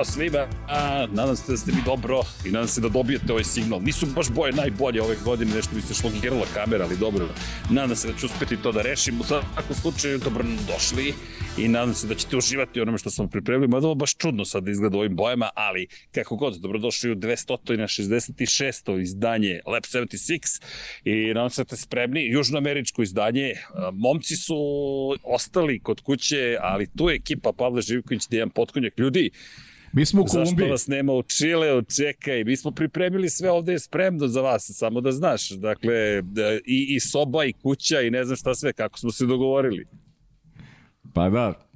Ćao svima, a, nadam se da ste mi dobro i nadam se da dobijete ovaj signal. Nisu baš boje najbolje ove godine, nešto mi se šlogirala kamera, ali dobro. Nadam se da ću uspeti to da rešim. U svakom slučaju, dobro došli i nadam se da ćete uživati onome što sam pripremili. Mada ovo baš čudno sad da izgleda ovim bojama, ali kako god, dobrodošli u 266. izdanje Lab 76 i nadam se da ste spremni. Južnoameričko izdanje. Momci su ostali kod kuće, ali tu je ekipa Pavle Živković, Dejan Potkonjak. Ljudi, Mi smo u Kolumbiji. Zašto vas nema u Čileu, čekaj, mi smo pripremili sve ovde je spremno za vas, samo da znaš. Dakle, i, i soba, i kuća, i ne znam šta sve, kako smo se dogovorili. Pa da,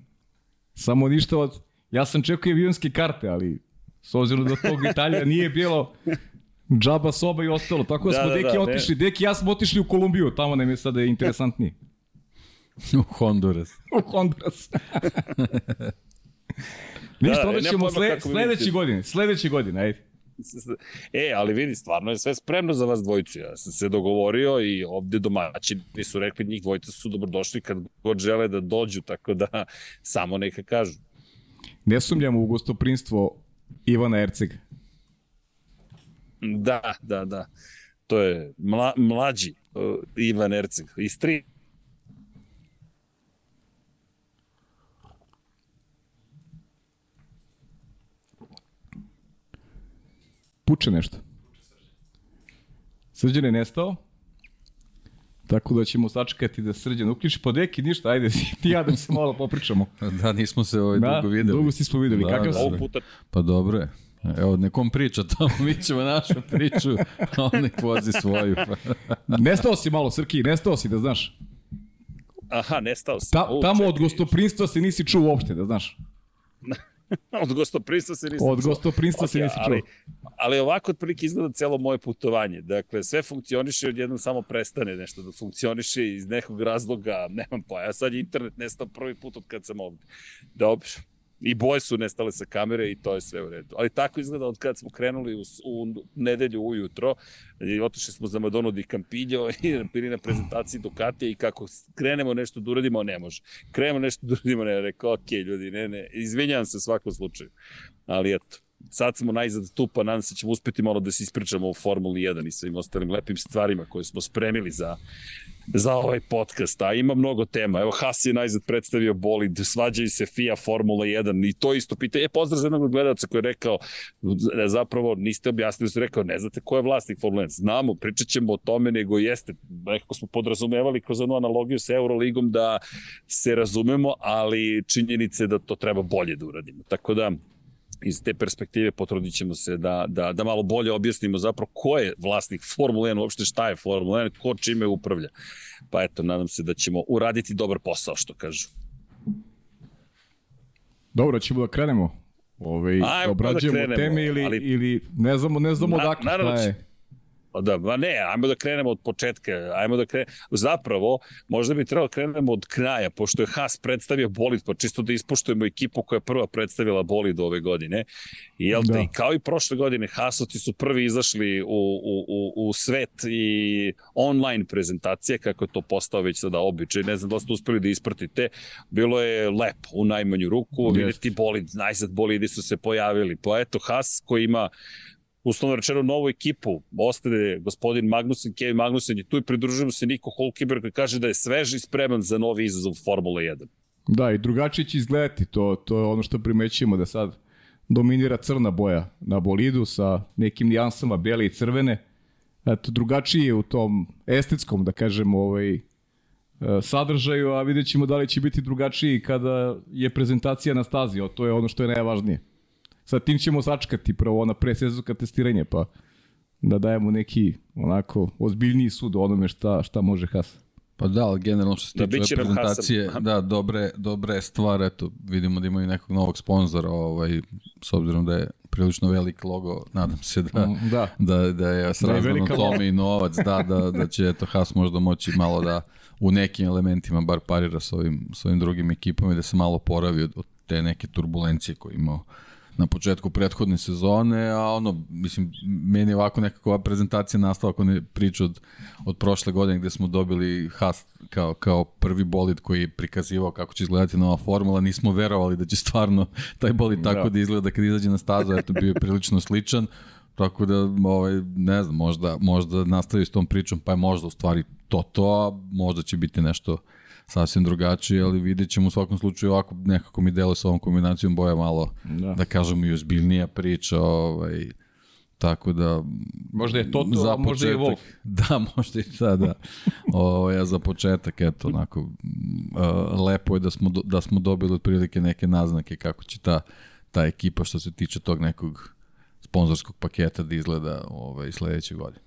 samo ništa od... Ja sam čekao avionske karte, ali s obzirom da tog detalja nije bilo džaba soba i ostalo. Tako da, da smo da, Deki da, otišli. Ne. Deki ja smo otišli u Kolumbiju, tamo nam je sada interesantnije. u Honduras. u Honduras. Ništa, da, onda ćemo sle, sledeće godine, sledeće godine, ajde. E, ali vidi, stvarno je sve spremno za vas dvojicu. Ja sam se dogovorio i ovde domaćini su rekli njih dvojica su dobrodošli kad god žele da dođu, tako da samo neka kažu. Ne sumljamo u gostoprinstvo Ivana Ercega. Da, da, da. To je mla, mlađi uh, Ivan Erceg. Iz Puče nešto. Srđan je nestao. Tako da ćemo sačekati da Srđan uključi. Pa deki, ništa, ajde, ti ja da se malo popričamo. da, nismo se ovaj da, dugo videli. Dugo si smo videli. Da, Kakav da, da. puta... Pa dobro je. Evo, nekom priča tamo, mi ćemo našu priču, a on nek vozi svoju. nestao si malo, Srki, nestao si, da znaš. Aha, nestao si. Ta, tamo od gostoprinstva se nisi čuo uopšte, da znaš. od gostoprinstva se nisam Od gostoprinstva okay, se nisi čuo. Ali, ali ovako otprilike izgleda celo moje putovanje. Dakle, sve funkcioniše od jednom samo prestane nešto da funkcioniše iz nekog razloga, nemam pa, ja sad je internet nestao prvi put od kad sam ovde. Dobro, I boje su nestale sa kamere i to je sve u redu. Ali tako izgleda od kada smo krenuli u, u nedelju ujutro. I otišli smo za Madonu di Campillo i bili na prezentaciji Ducatija i kako krenemo nešto da uradimo, ne može. Krenemo nešto da uradimo, ne. Rekao, ok, ljudi, ne, ne. Izvinjam se svakom slučaju. Ali eto, sad smo najzad tu, pa nadam se da ćemo uspeti malo da se ispričamo o Formuli 1 i svim ostalim lepim stvarima koje smo spremili za za ovaj podcast, a ima mnogo tema. Evo, Haas je najzad predstavio bolid, svađaju se FIA Formula 1 i to isto pita. E, pozdrav za jednog gledalca koji je rekao, zapravo niste objasnili, su rekao, ne znate ko je vlasnik Formula 1. Znamo, pričat ćemo o tome, nego jeste, nekako smo podrazumevali kroz onu analogiju sa Euroligom da se razumemo, ali činjenice da to treba bolje da uradimo. Tako da, iz te perspektive potrudit ćemo se da, da, da malo bolje objasnimo zapravo ko je vlasnik Formule 1, uopšte šta je Formula 1, ko čime upravlja. Pa eto, nadam se da ćemo uraditi dobar posao, što kažu. Dobro, ćemo da krenemo. Ove, ovaj, obrađujemo da krenemo, teme ili, ali, ili ne znamo, ne znamo na, odakle šta je. Pa da, ba ne, ajmo da krenemo od početka, ajmo da krenemo, zapravo, možda bi trebalo da krenemo od kraja, pošto je Haas predstavio bolid, pa čisto da ispoštujemo ekipu koja je prva predstavila bolid ove godine. Jel da. i kao i prošle godine, Haasovci su prvi izašli u, u, u, u svet i online prezentacije, kako je to postao već sada običaj, ne znam da ste uspeli da ispratite, bilo je lepo u najmanju ruku, yes. vidjeti bolid, najzad bolidi su se pojavili, pa eto, Haas koji ima uslovno rečeno novu ekipu. Ostane gospodin Magnussen, Kevin Magnussen i tu i pridružujemo se Niko Holkiber koji kaže da je svež i spreman za novi izazov Formula 1. Da, i drugačije će izgledati, to, to je ono što primećujemo da sad dominira crna boja na bolidu sa nekim nijansama bele i crvene. Eto, drugačije je u tom estetskom, da kažemo, ovaj, e, sadržaju, a vidjet ćemo da li će biti drugačiji kada je prezentacija na stazi, o, to je ono što je najvažnije. Sa tim ćemo sačekati prvo ona presezonska testiranje, pa da dajemo neki onako ozbiljniji sud o onome šta, šta može Haas. Pa da, ali generalno što se da, tiče da, prezentacije, da, dobre, dobre stvar, eto, vidimo da imaju nekog novog sponzora, ovaj, s obzirom da je prilično velik logo, nadam se da, mm, da. da, da je srazmano da tome i novac, da, da, da će eto Haas možda moći malo da u nekim elementima bar parira s ovim, s ovim drugim ekipama i da se malo poravi od, od te neke turbulencije koje imao na početku prethodne sezone, a ono, mislim, meni je ovako nekakva prezentacija nastala ako ne priča od, od prošle godine gde smo dobili Haas kao, kao prvi bolid koji je prikazivao kako će izgledati nova formula, nismo verovali da će stvarno taj bolid tako da, da izgleda kad izađe na stazu, eto bio je prilično sličan, tako da, ovaj, ne znam, možda, možda nastavi s tom pričom, pa je možda u stvari to to, a možda će biti nešto sasvim drugačije, ali vidjet ćemo u svakom slučaju ovako nekako mi delo sa ovom kombinacijom boja malo, da, da kažemo i ozbiljnija priča, ovaj, tako da... Možda je to to, za možda i Wolf. Da, možda i da, da. o, ja za početak, eto, onako, uh, lepo je da smo, da smo dobili otprilike neke naznake kako će ta, ta ekipa što se tiče tog nekog sponzorskog paketa da izgleda ovaj, sledeće godine.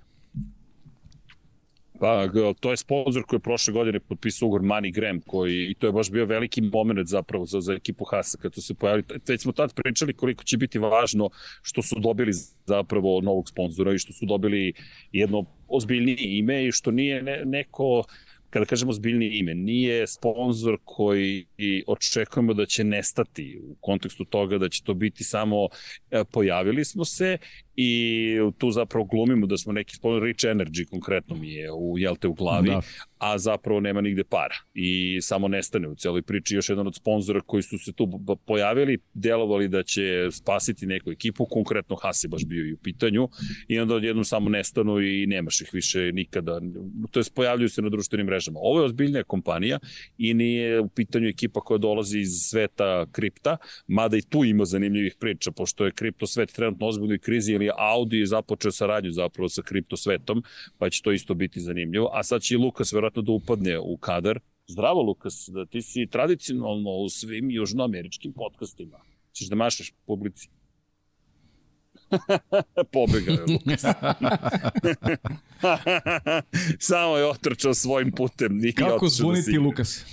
Pa, to je sponsor koji je prošle godine potpisao ugor Money Graham, koji, i to je baš bio veliki moment zapravo za, za ekipu Hasa kad su se pojavili. Već smo tad pričali koliko će biti važno što su dobili zapravo novog sponzora i što su dobili jedno ozbiljnije ime i što nije ne, neko kada kažemo zbiljni ime, nije sponsor koji očekujemo da će nestati u kontekstu toga da će to biti samo e, pojavili smo se i tu zapravo glumimo da smo neki sponsor, Rich Energy konkretno mi je u, jelte, u glavi, da. a zapravo nema nigde para i samo nestane u celoj priči. Još jedan od sponzora koji su se tu pojavili, delovali da će spasiti neku ekipu, konkretno Hasi baš bio i u pitanju i onda odjednom samo nestanu i nemaš ih više nikada, to je pojavljuju se na društvenim mrežama. Ovo je ozbiljnija kompanija i nije u pitanju ekipa koja dolazi iz sveta kripta, mada i tu ima zanimljivih priča, pošto je kripto svet trenutno ozbiljnoj krizi ili Audi je započeo saradnju zapravo sa kripto svetom, pa će to isto biti zanimljivo. A sad će i Lukas verovatno da upadne u kadar. Zdravo Lukas, da ti si tradicionalno u svim južnoameričkim podcastima. Češ da mašaš publici? Pobegao je Lukas. Samo je otrčao svojim putem. Nije Kako da zvoniti da Lukas?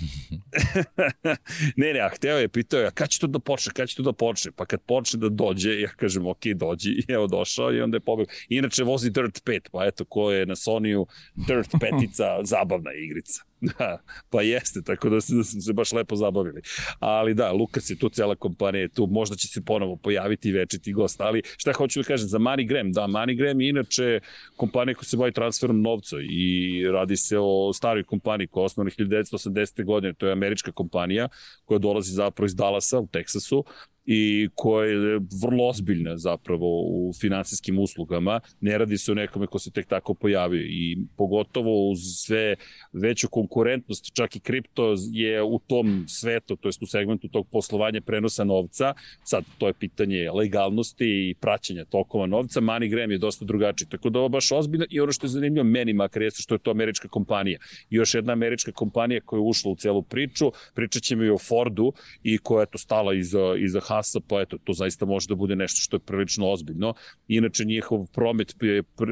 ne, ne, a hteo je, pitao je, kada će to da počne, kada će to da počne? Pa kad počne da dođe, ja kažem, ok, dođi, i evo došao i onda je pobegao. Inače vozi Dirt 5, pa eto, ko je na Sonyu Dirt 5 zabavna igrica. Da, pa jeste, tako da, da smo se baš lepo zabavili. Ali da, Lukas je tu, cela kompanija je tu, možda će se ponovo pojaviti večiti gost, ali šta hoću da kažem, za Money Gram, da, Money Gram je inače kompanija koja se bavi transferom novca i radi se o staroj kompaniji koja je osnovna 1980. godine, to je američka kompanija koja dolazi zapravo iz Dallasa u Teksasu i koja je vrlo ozbiljna zapravo u finansijskim uslugama. Ne radi se o nekome ko se tek tako pojavio i pogotovo uz sve veću konkurentnost, čak i kripto je u tom svetu, to jest u segmentu tog poslovanja prenosa novca. Sad, to je pitanje legalnosti i praćenja tokova novca. MoneyGram je dosta drugačiji, tako da ovo baš ozbiljno i ono što je zanimljivo meni makar jeste što je to američka kompanija. Još jedna američka kompanija koja je ušla u celu priču, pričat ćemo i o Fordu i koja je to stala iza, iza Hasa, pa eto, to zaista može da bude nešto što je prilično ozbiljno. Inače, njihov promet,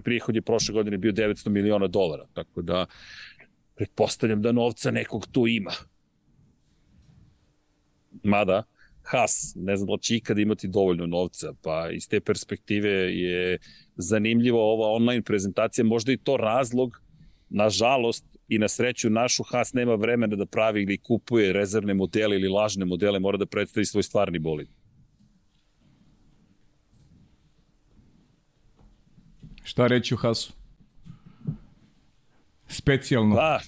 prihod je prošle godine bio 900 miliona dolara, tako da pretpostavljam da novca nekog tu ima. Mada, Has, ne znam da će ikada imati dovoljno novca, pa iz te perspektive je zanimljiva ova online prezentacija, možda i to razlog, nažalost, i na sreću našu Haas nema vremena da pravi ili kupuje rezervne modele ili lažne modele, mora da predstavi svoj stvarni bolid. Šta reći u Hasu? Specijalno. Pa,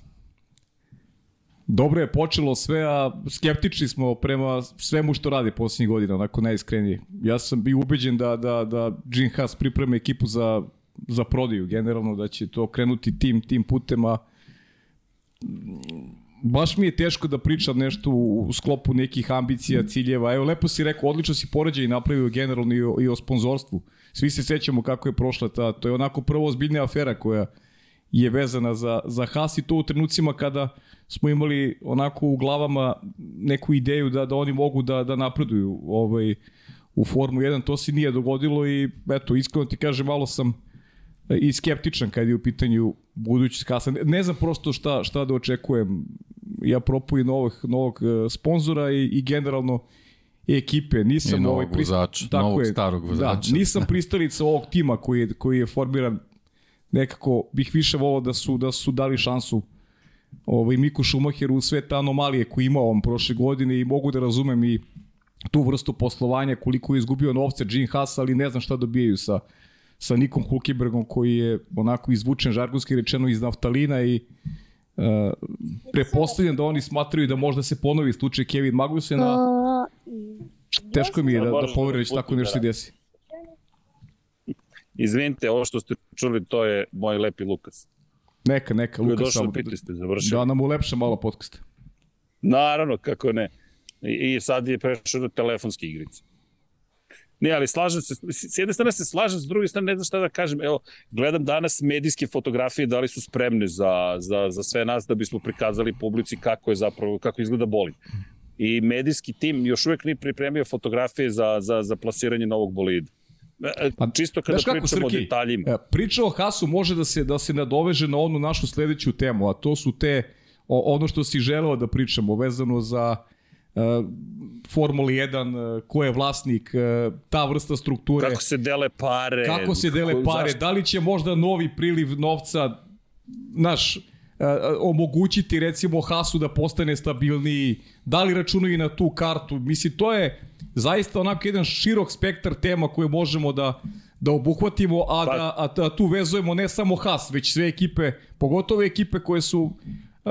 Dobro je počelo sve, a skeptični smo prema svemu što radi poslednjih godina, onako najiskrenije. Ja sam bio ubeđen da, da, da Gene Haas priprema ekipu za, za prodaju, generalno da će to krenuti tim, tim putem, a baš mi je teško da pričam nešto u sklopu nekih ambicija, ciljeva. Evo, lepo si rekao, odlično si poređaj napravio generalno i o, i o sponzorstvu. Svi se sećamo kako je prošla ta, to je onako prvo ozbiljna afera koja je vezana za, za Haas i to u trenucima kada smo imali onako u glavama neku ideju da, da oni mogu da, da napreduju ovaj, u Formu 1, to se nije dogodilo i eto, iskreno ti kažem, malo sam i skeptičan kad je u pitanju budućnost Haasa. Ne, ne znam prosto šta, šta da očekujem. Ja propujem novog, novog e, sponzora i, i generalno ekipe. Nisam I novog ovaj prist... vozača, tako novog je, starog da, vozača. Da, nisam pristalica ovog tima koji je, koji je formiran nekako bih više volao da su da su dali šansu ovaj Miku Šumacheru u sve te anomalije koje imao on prošle godine i mogu da razumem i tu vrstu poslovanja, koliko je izgubio novce Gene Haas, ali ne znam šta dobijaju sa, sa Nikom Hulkebergom koji je onako izvučen žargonski rečeno iz naftalina i uh, prepostavljam da oni smatraju da možda se ponovi slučaj Kevin Magnusena. Teško mi je da, da poverujem već tako nešto se desi. Izvinite, ovo što ste čuli, to je moj lepi Lukas. Neka, neka, Lukas. Došao, samo, piti ste, završili. Da nam ulepša malo podcast. Naravno, kako ne. I, i sad je prešao do telefonske igrice. Ne, ali slažem se, s jedne strane se slažem, s druge strane ne znam šta da kažem. Evo, gledam danas medijske fotografije, da li su spremne za, za, za sve nas da bismo prikazali publici kako je zapravo, kako izgleda bolid. I medijski tim još uvek nije pripremio fotografije za, za, za plasiranje novog bolida. E, e, pa, Čisto kada kako, pričamo Srki, o detaljima. E, priča o Hasu može da se, da se nadoveže na onu našu sledeću temu, a to su te, o, ono što si želeo da pričamo vezano za Formula 1, uh, ko je vlasnik, uh, ta vrsta strukture. Kako se dele pare. Kako se dele pare, zašto? da li će možda novi priliv novca, naš, omogućiti recimo Hasu da postane stabilniji, da li računaju na tu kartu, mislim to je zaista onako jedan širok spektar tema koje možemo da da obuhvatimo, a pa... da, a da tu vezujemo ne samo Haas, već sve ekipe, pogotovo ekipe koje su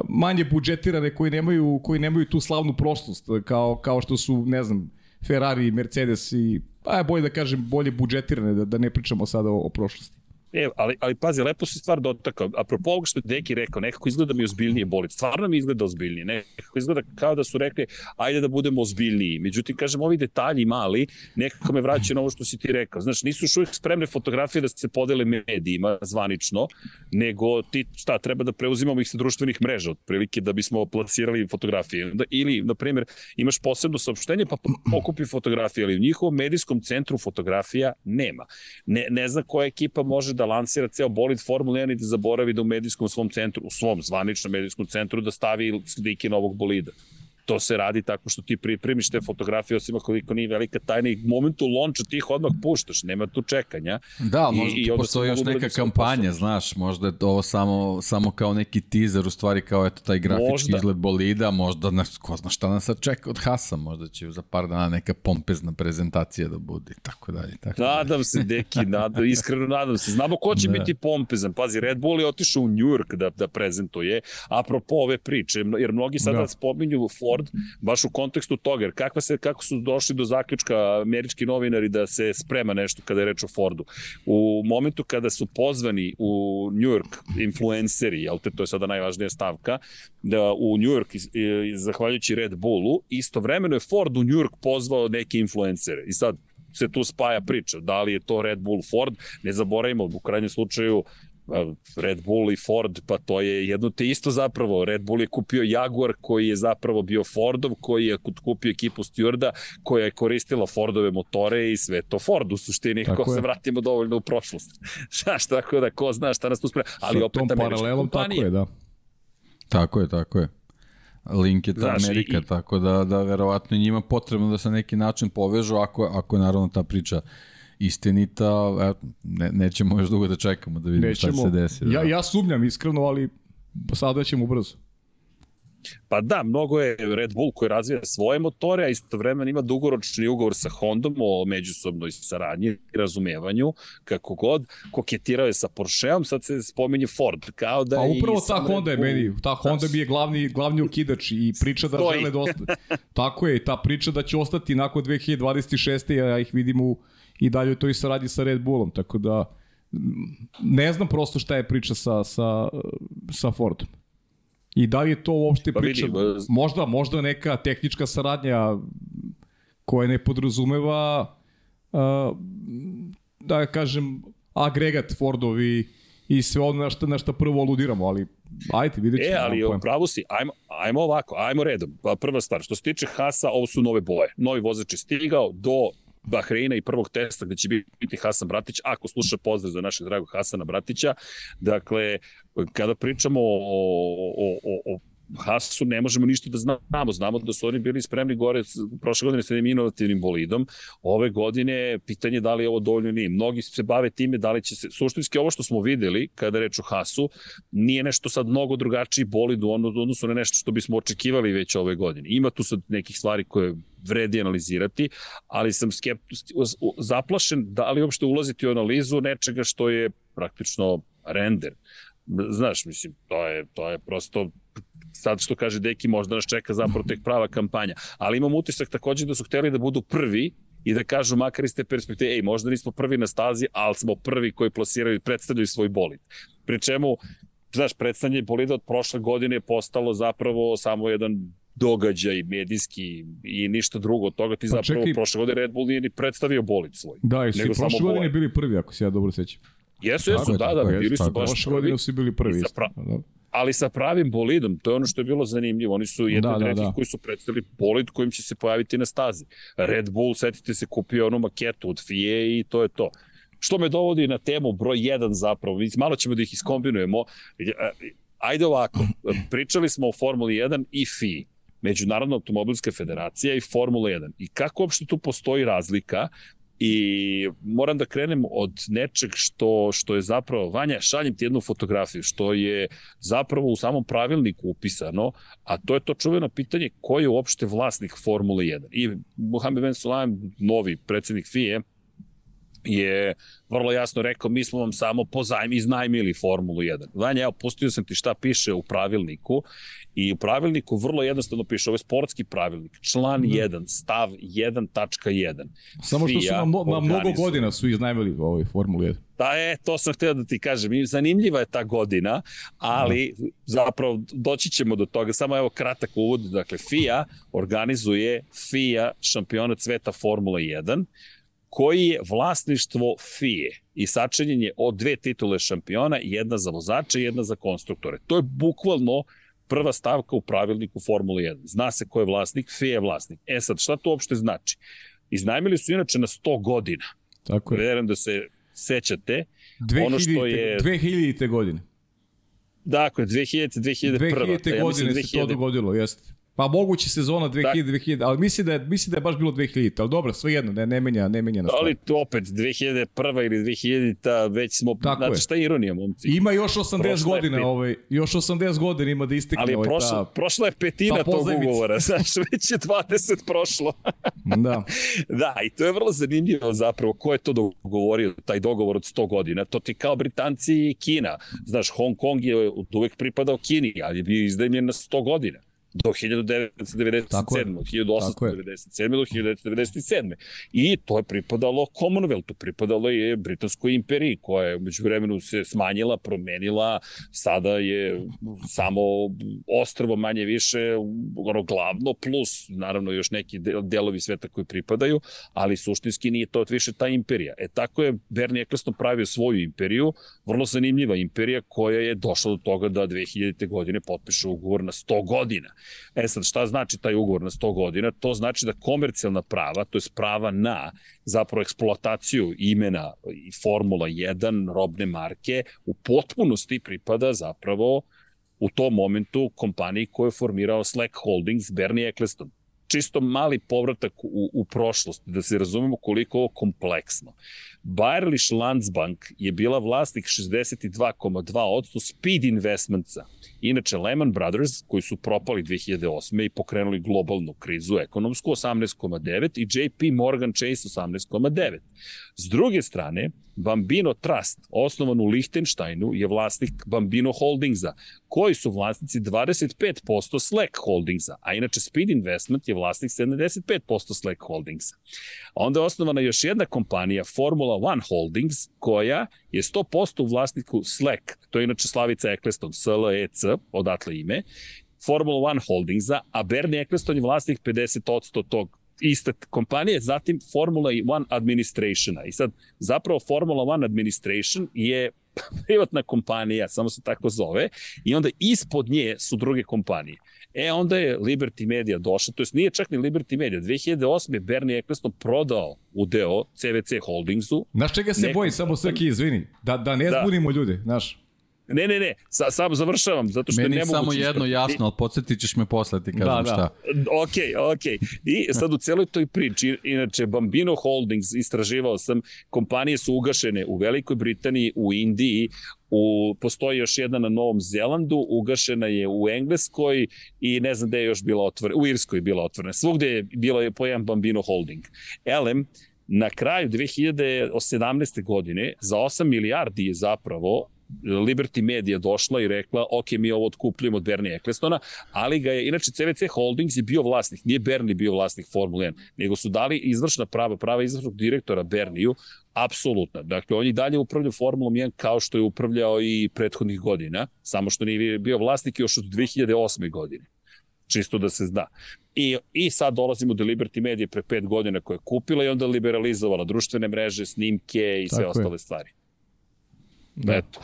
manje budžetirane, koji nemaju, koji nemaju tu slavnu prošlost, kao, kao što su, ne znam, Ferrari, Mercedes i, pa je bolje da kažem, bolje budžetirane, da, da ne pričamo sada o, o prošlosti. E, ali, ali pazi, lepo si stvar dotakao. Apropo ovoga što je Deki rekao, nekako izgleda mi ozbiljnije bolit. Stvarno mi izgleda ozbiljnije. Nekako izgleda kao da su rekli, ajde da budemo ozbiljniji. Međutim, kažem, ovi detalji mali, nekako me vraćaju na ovo što si ti rekao. Znaš, nisu još uvijek spremne fotografije da se podele medijima zvanično, nego ti, šta, treba da preuzimamo ih sa društvenih mreža, otprilike, da bismo plasirali fotografije. Ili, na primjer, imaš posebno saopštenje, pa pokupi fotografije, ali u njihovom medijskom centru fotografija nema. Ne, ne zna koja ekipa može da da lansira ceo bolid Formula 1 i da zaboravi da u medijskom svom centru, u svom zvaničnom medijskom centru da stavi slike novog bolida to se radi tako što ti pripremiš te fotografije, osim koliko nije velika tajna i momentu lonča ti ih odmah puštaš, nema tu čekanja. Da, možda I, postoji još neka kampanja, znaš, možda je ovo samo, samo kao neki teaser, u stvari kao eto taj grafički možda. izgled bolida, možda, ne, ko zna šta nas sad čeka od Hasa, možda će za par dana neka pompezna prezentacija da bude i tako dalje. Tako nadam dalje. se, deki, nadam, iskreno nadam se. Znamo ko će da. biti pompezan. Pazi, Red Bull je otišao u New York da, da prezentuje, apropo ove priče, jer mnogi sada da. spominju Ford, baš u kontekstu toga, jer kakva se, kako su došli do zaključka američki novinari da se sprema nešto kada je reč o Fordu. U momentu kada su pozvani u New York influenceri, jel te, to je sada najvažnija stavka, da u New York, zahvaljujući Red Bullu, istovremeno je Ford u New York pozvao neke influencere. I sad, se tu spaja priča. Da li je to Red Bull Ford? Ne zaboravimo, u krajnjem slučaju Red Bull i Ford, pa to je jedno te isto zapravo. Red Bull je kupio Jaguar koji je zapravo bio Fordov, koji je kupio ekipu Stewarda koja je koristila Fordove motore i sve to Ford u suštini, tako ko je. se vratimo dovoljno u prošlost. Znaš, tako da ko zna šta nas tu sprema. Ali Sa opet američka kompanija. Tako je, da. Tako je, tako je. Link je ta Znaš, Amerika, i, tako da, da verovatno njima potrebno da se neki način povežu ako, ako je naravno ta priča istinita, ne, nećemo još dugo da čekamo da vidimo nećemo. šta se desi. Da. Ja, ja sumnjam iskreno, ali sada ćemo brzo. Pa da, mnogo je Red Bull koji razvija svoje motore, a istovremeno ima dugoročni ugovor sa Hondom o međusobnoj saradnji i razumevanju, kako god, koketirao je sa Porscheom, sad se spominje Ford, kao da Pa upravo ta Honda je meni, ta Honda mi je glavni, glavni okidač i priča da Stoji. žele da ostane. Tako je, ta priča da će ostati nakon 2026. ja ih vidim u i dalje to i saradnji sa Red Bullom, tako da ne znam prosto šta je priča sa, sa, sa Fordom. I da li je to uopšte pa priča, vidi, možda, možda neka tehnička saradnja koja ne podrazumeva uh, da kažem agregat Fordovi i sve ono na što, na što prvo aludiramo, ali ajte, vidjet ćemo. E, ali pravo si, ajmo, ajmo ovako, ajmo redom. Pa prva stvar, što se tiče Hasa, ovo su nove boje. Novi vozač je stigao do Bahreina i prvog testa gde će biti Hasan Bratić, ako sluša pozdrav za našeg dragog Hasana Bratića. Dakle, kada pričamo o, o, o, o Hasu ne možemo ništa da znamo. Znamo da su oni bili spremni gore prošle godine sa jednim inovativnim bolidom. Ove godine pitanje da li je ovo dovoljno nije. Mnogi se bave time da li će se, suštinski ovo što smo videli kada reč o Hasu, nije nešto sad mnogo drugačiji bolid u odnosu na nešto što bismo očekivali već ove godine. Ima tu sad nekih stvari koje vredi analizirati, ali sam skeptu, zaplašen da li uopšte ulaziti u analizu nečega što je praktično render. Znaš, mislim, to je, to je prosto sad što kaže Deki, možda nas čeka zapravo tek prava kampanja. Ali imam utisak takođe da su hteli da budu prvi i da kažu makar iz te perspektive, ej, možda nismo prvi na stazi, ali smo prvi koji plasiraju i predstavljaju svoj bolid. Pri čemu, znaš, predstavljanje bolida od prošle godine je postalo zapravo samo jedan događaj medijski i ništa drugo od toga ti pa zapravo čekaj, prošle godine Red Bull nije ni predstavio bolid svoj. Da, i su prošle godine bili prvi, ako se ja dobro sećam. Jesu, jesu, da, da, da, bili su baš prošle godine su bili prvi. Sa, pra, da ali sa pravim bolidom, to je ono što je bilo zanimljivo. Oni su jedni da, od da, da. koji su predstavili bolid kojim će se pojaviti na stazi. Red Bull, setite se, kupio onu maketu od FIE i to je to. Što me dovodi na temu broj 1 zapravo, malo ćemo da ih iskombinujemo. Ajde ovako, pričali smo o Formuli 1 i FIE. Međunarodna automobilska federacija i Formula 1. I kako uopšte tu postoji razlika I moram da krenem od nečeg što, što je zapravo, Vanja, šaljem ti jednu fotografiju, što je zapravo u samom pravilniku upisano, a to je to čuveno pitanje ko je uopšte vlasnik Formule 1. I Mohamed Ben Sulayem, novi predsednik FIE, je vrlo jasno rekao, mi smo vam samo pozajm iznajmili Formulu 1. Vanja, evo, pustio sam ti šta piše u pravilniku i u pravilniku vrlo jednostavno piše, ovo je sportski pravilnik, član mm. 1, stav 1.1. Samo što su na, na mnogo godina su iznajmili ovaj Formulu 1. Da, je, to sam htio da ti kažem. Zanimljiva je ta godina, ali mm. zapravo doći ćemo do toga. Samo evo kratak uvod. Dakle, FIA organizuje FIA šampionat sveta Formula 1 koji je vlasništvo FIE i sačinjen je od dve titule šampiona, jedna za vozače i jedna za konstruktore. To je bukvalno prva stavka u pravilniku Formule 1. Zna se ko je vlasnik, FIE je vlasnik. E sad, šta to uopšte znači? Iznajmili su inače na 100 godina. Tako je. Verujem da se sećate. 2000, ono što je... 2000. godine. Dakle, 2000. 2001. 2000. godine ja 2000... se to dogodilo, jeste. Pa moguće sezona 2000, 2000, ali misli da je, misli da je baš bilo 2000, ali dobro, sve jedno, ne, ne menja, ne menja na stvar. Ali to opet, 2001. ili 2000, ta, već smo, Tako znate je. šta je ironija, momci? Ima još 80 prošla godina, ovaj, još 80 godina ima da istekne ali ovaj, prošla, ta, prošla je petina tog ugovora, znaš, već je 20 prošlo. da. da, i to je vrlo zanimljivo zapravo, ko je to dogovorio, taj dogovor od 100 godina, to ti kao Britanci i Kina, znaš, Hong Kong je uvek pripadao Kini, ali je bio izdajemljen na 100 godina do 1997. Od 1897. do 1997. I to je pripadalo Commonwealthu, pripadalo je Britanskoj imperiji, koja je umeđu vremenu se smanjila, promenila, sada je samo ostrvo manje više, ono glavno, plus naravno još neki delovi sveta koji pripadaju, ali suštinski nije to više ta imperija. E tako je Bernie Eccleston pravio svoju imperiju, vrlo zanimljiva imperija koja je došla do toga da 2000. godine potpiše ugovor na 100 godina. E sad, šta znači taj ugovor na 100 godina? To znači da komercijalna prava, to je prava na zapravo eksploataciju imena i Formula 1, robne marke, u potpunosti pripada zapravo u tom momentu kompaniji koju je formirao Slack Holdings, Bernie Eccleston čisto mali povratak u, u prošlost, da se razumemo koliko ovo kompleksno. Bayerlich Landsbank je bila vlasnik 62,2% Speed Investmentsa. Inače, Lehman Brothers, koji su propali 2008. i pokrenuli globalnu krizu ekonomsku, 18,9 i JP Morgan Chase 18,9. S druge strane, Bambino Trust, osnovan u Lichtensteinu, je vlasnik Bambino Holdingsa, koji su vlasnici 25% Slack Holdingsa, a inače Speed Investment je vlasnik 75% Slack Holdingsa. Onda je osnovana još jedna kompanija, Formula One Holdings, koja je 100% u vlasniku Slack, to je inače Slavica Eccleston, SLEC, odatle ime, Formula One Holdingsa, a Bernie Eccleston je vlasnik 50% tog iste kompanije, zatim Formula One Administrationa. I sad, zapravo Formula One Administration je privatna kompanija, samo se tako zove, i onda ispod nje su druge kompanije. E, onda je Liberty Media došla, to jest nije čak ni Liberty Media, 2008. Bernie Eccleston prodao udeo CVC Holdingsu. Znaš čega se Neko... boji, samo Srki, izvini, da, da ne da. zbunimo ljude, znaš. Ne, ne, ne, sa, samo završavam, zato što Meni ne mogu... samo jedno jasno, ali podsjetit ćeš me posle, ti kažem da, da. šta. Ok, ok. I sad u celoj toj priči, inače Bambino Holdings, istraživao sam, kompanije su ugašene u Velikoj Britaniji, u Indiji, U, postoji još jedna na Novom Zelandu, ugašena je u Engleskoj i ne znam gde je još bila otvorena, u Irskoj je bila otvorena. Svugde je bilo je po jedan Bambino Holding. Elem, na kraju 2017. godine za 8 milijardi je zapravo Liberty Media došla i rekla, ok, mi ovo otkupljujemo od Bernie Ecclestona, ali ga je, inače CVC Holdings je bio vlasnik, nije Bernie bio vlasnik Formule 1, nego su dali izvršna prava, prava izvršnog direktora Berniju, apsolutno. Dakle, on je dalje upravljao Formulom 1 kao što je upravljao i prethodnih godina, samo što nije bio vlasnik još od 2008. godine čisto da se zna. I, I sad dolazimo do Liberty Media pre pet godina koja je kupila i onda liberalizovala društvene mreže, snimke i sve Tako ostale je. stvari. Da. Eto.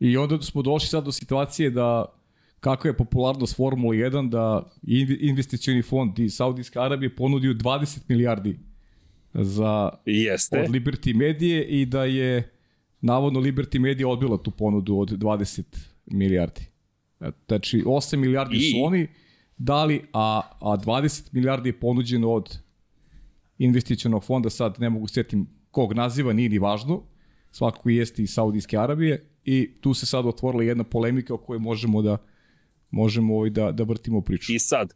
I onda smo došli sad do situacije da kako je popularnost Formula 1 da investicioni fond iz Saudijske Arabije ponudio 20 milijardi za Jeste. od Liberty Medije i da je navodno Liberty Media odbila tu ponudu od 20 milijardi. Znači 8 milijardi I... su oni dali, a, a 20 milijardi je ponuđeno od investicionog fonda, sad ne mogu setim kog naziva, nije ni važno, svakako jeste iz Saudijske Arabije i tu se sad otvorila jedna polemika o kojoj možemo da možemo ovaj da, da vrtimo priču. I sad,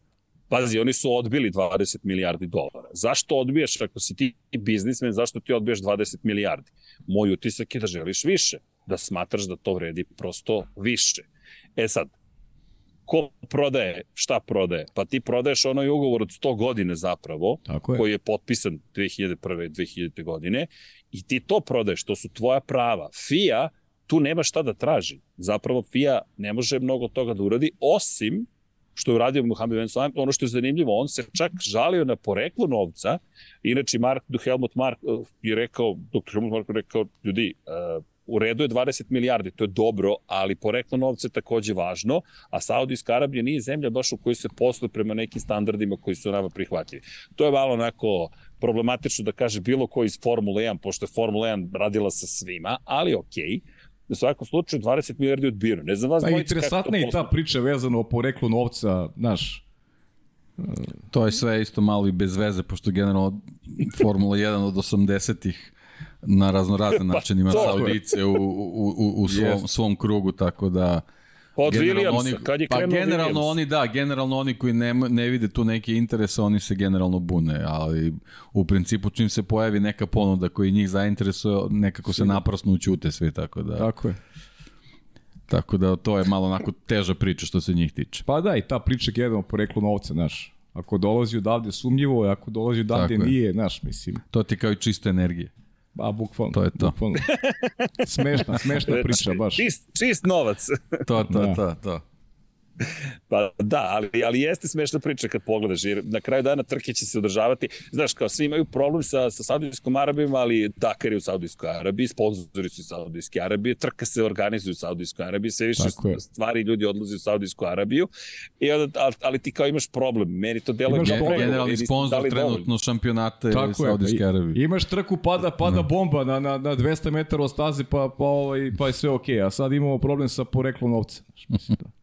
pazi, oni su odbili 20 milijardi dolara. Zašto odbijaš ako si ti biznismen, zašto ti odbijaš 20 milijardi? Moj utisak je da želiš više, da smatraš da to vredi prosto više. E sad, ko prodaje, šta prodaje? Pa ti prodaješ onaj ugovor od 100 godine zapravo, Tako je. koji je potpisan 2001. 2000. godine i ti to prodaješ, to su tvoja prava. FIA tu nema šta da traži. Zapravo FIA ne može mnogo toga da uradi, osim što je uradio Mohamed Ben Salem, ono što je zanimljivo, on se čak žalio na poreklo novca, inače Mark, Helmut Mark eh, je rekao, dr. Helmut Mark je rekao, ljudi, uh, u redu je 20 milijardi, to je dobro, ali poreklo novca je takođe važno, a Saudijska Arabija nije zemlja baš u kojoj se posluje prema nekim standardima koji su nama prihvatljivi. To je malo onako problematično da kaže bilo ko iz Formule 1, pošto je Formula 1 radila sa svima, ali okej. Okay u svakom slučaju 20 milijardi odbijeno. Ne znam vas pa, interesantna je i ta priča vezana o poreklu novca, znaš, To je sve isto malo i bez veze, pošto generalno Formula 1 od 80-ih na raznorazne pa, načine ima Saudice u, u, u, u svom, svom krugu, tako da... Od Williamsa, oni, kad je pa generalno Williams. oni, da, generalno oni koji ne, ne vide tu neke interese, oni se generalno bune, ali u principu čim se pojavi neka ponuda koji njih zainteresuje, nekako se naprasno učute svi, tako da... Tako je. Tako da to je malo onako teža priča što se njih tiče. Pa da, i ta priča je po reklu novca, znaš. Ako dolazi odavde sumnjivo, ako dolazi odavde Tako nije, znaš, mislim. To ti kao i čista energija. A, bukvalno. To je to. Bukvalno. Smešna, smešna priča, baš. Čist, čist novac. to, to, da. to, to. Pa da, ali, ali jeste smešna priča kad pogledaš, jer na kraju dana trke će se održavati. Znaš, kao svi imaju problem sa, sa Saudijskom Arabijom, ali Dakar je u Saudijskoj Arabiji, sponzori su u Saudijske Arabije, trka se organizuje u Saudijskoj Arabiji, sve više stvari ljudi odlazi u Saudijsku Arabiju, I onda, ali, ali ti kao imaš problem, meni to delo je problem. Generalni sponsor trenutno šampionata Tako Saudijske Arabije. Imaš trku, pada, pada bomba na, na, na 200 metara od staze, pa, pa, ovaj, pa je sve okej, okay. a sad imamo problem sa poreklom novca. Mislim, da.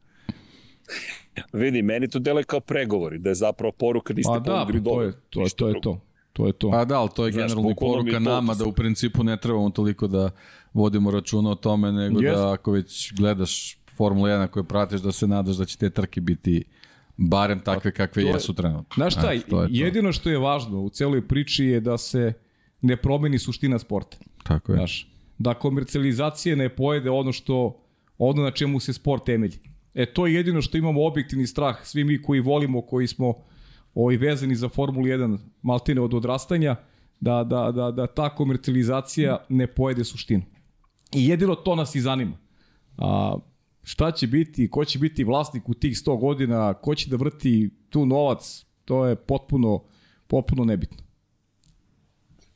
Vidi, meni to deluje kao pregovori, da je zapravo poruka da niste pa da, pa to je, to, je, to je to. To je to. Pa da, ali to je Znaš, generalni poruka nama da u principu ne trebamo toliko da vodimo računa o tome, nego yes. da ako već gledaš Formula 1 koju pratiš, da se nadaš da će te trke biti barem takve pa kakve je, jesu trenutno. Znaš šta, to je jedino što je važno u celoj priči je da se ne promeni suština sporta. Tako je. Znaš, da komercijalizacija ne pojede ono što ono na čemu se sport temelji. E, to je jedino što imamo objektivni strah, svi mi koji volimo, koji smo ovaj, vezani za Formulu 1 maltine od odrastanja, da, da, da, da ta komercijalizacija ne pojede suštinu. I jedino to nas i zanima. A, šta će biti, ko će biti vlasnik u tih 100 godina, ko će da vrti tu novac, to je potpuno, potpuno nebitno.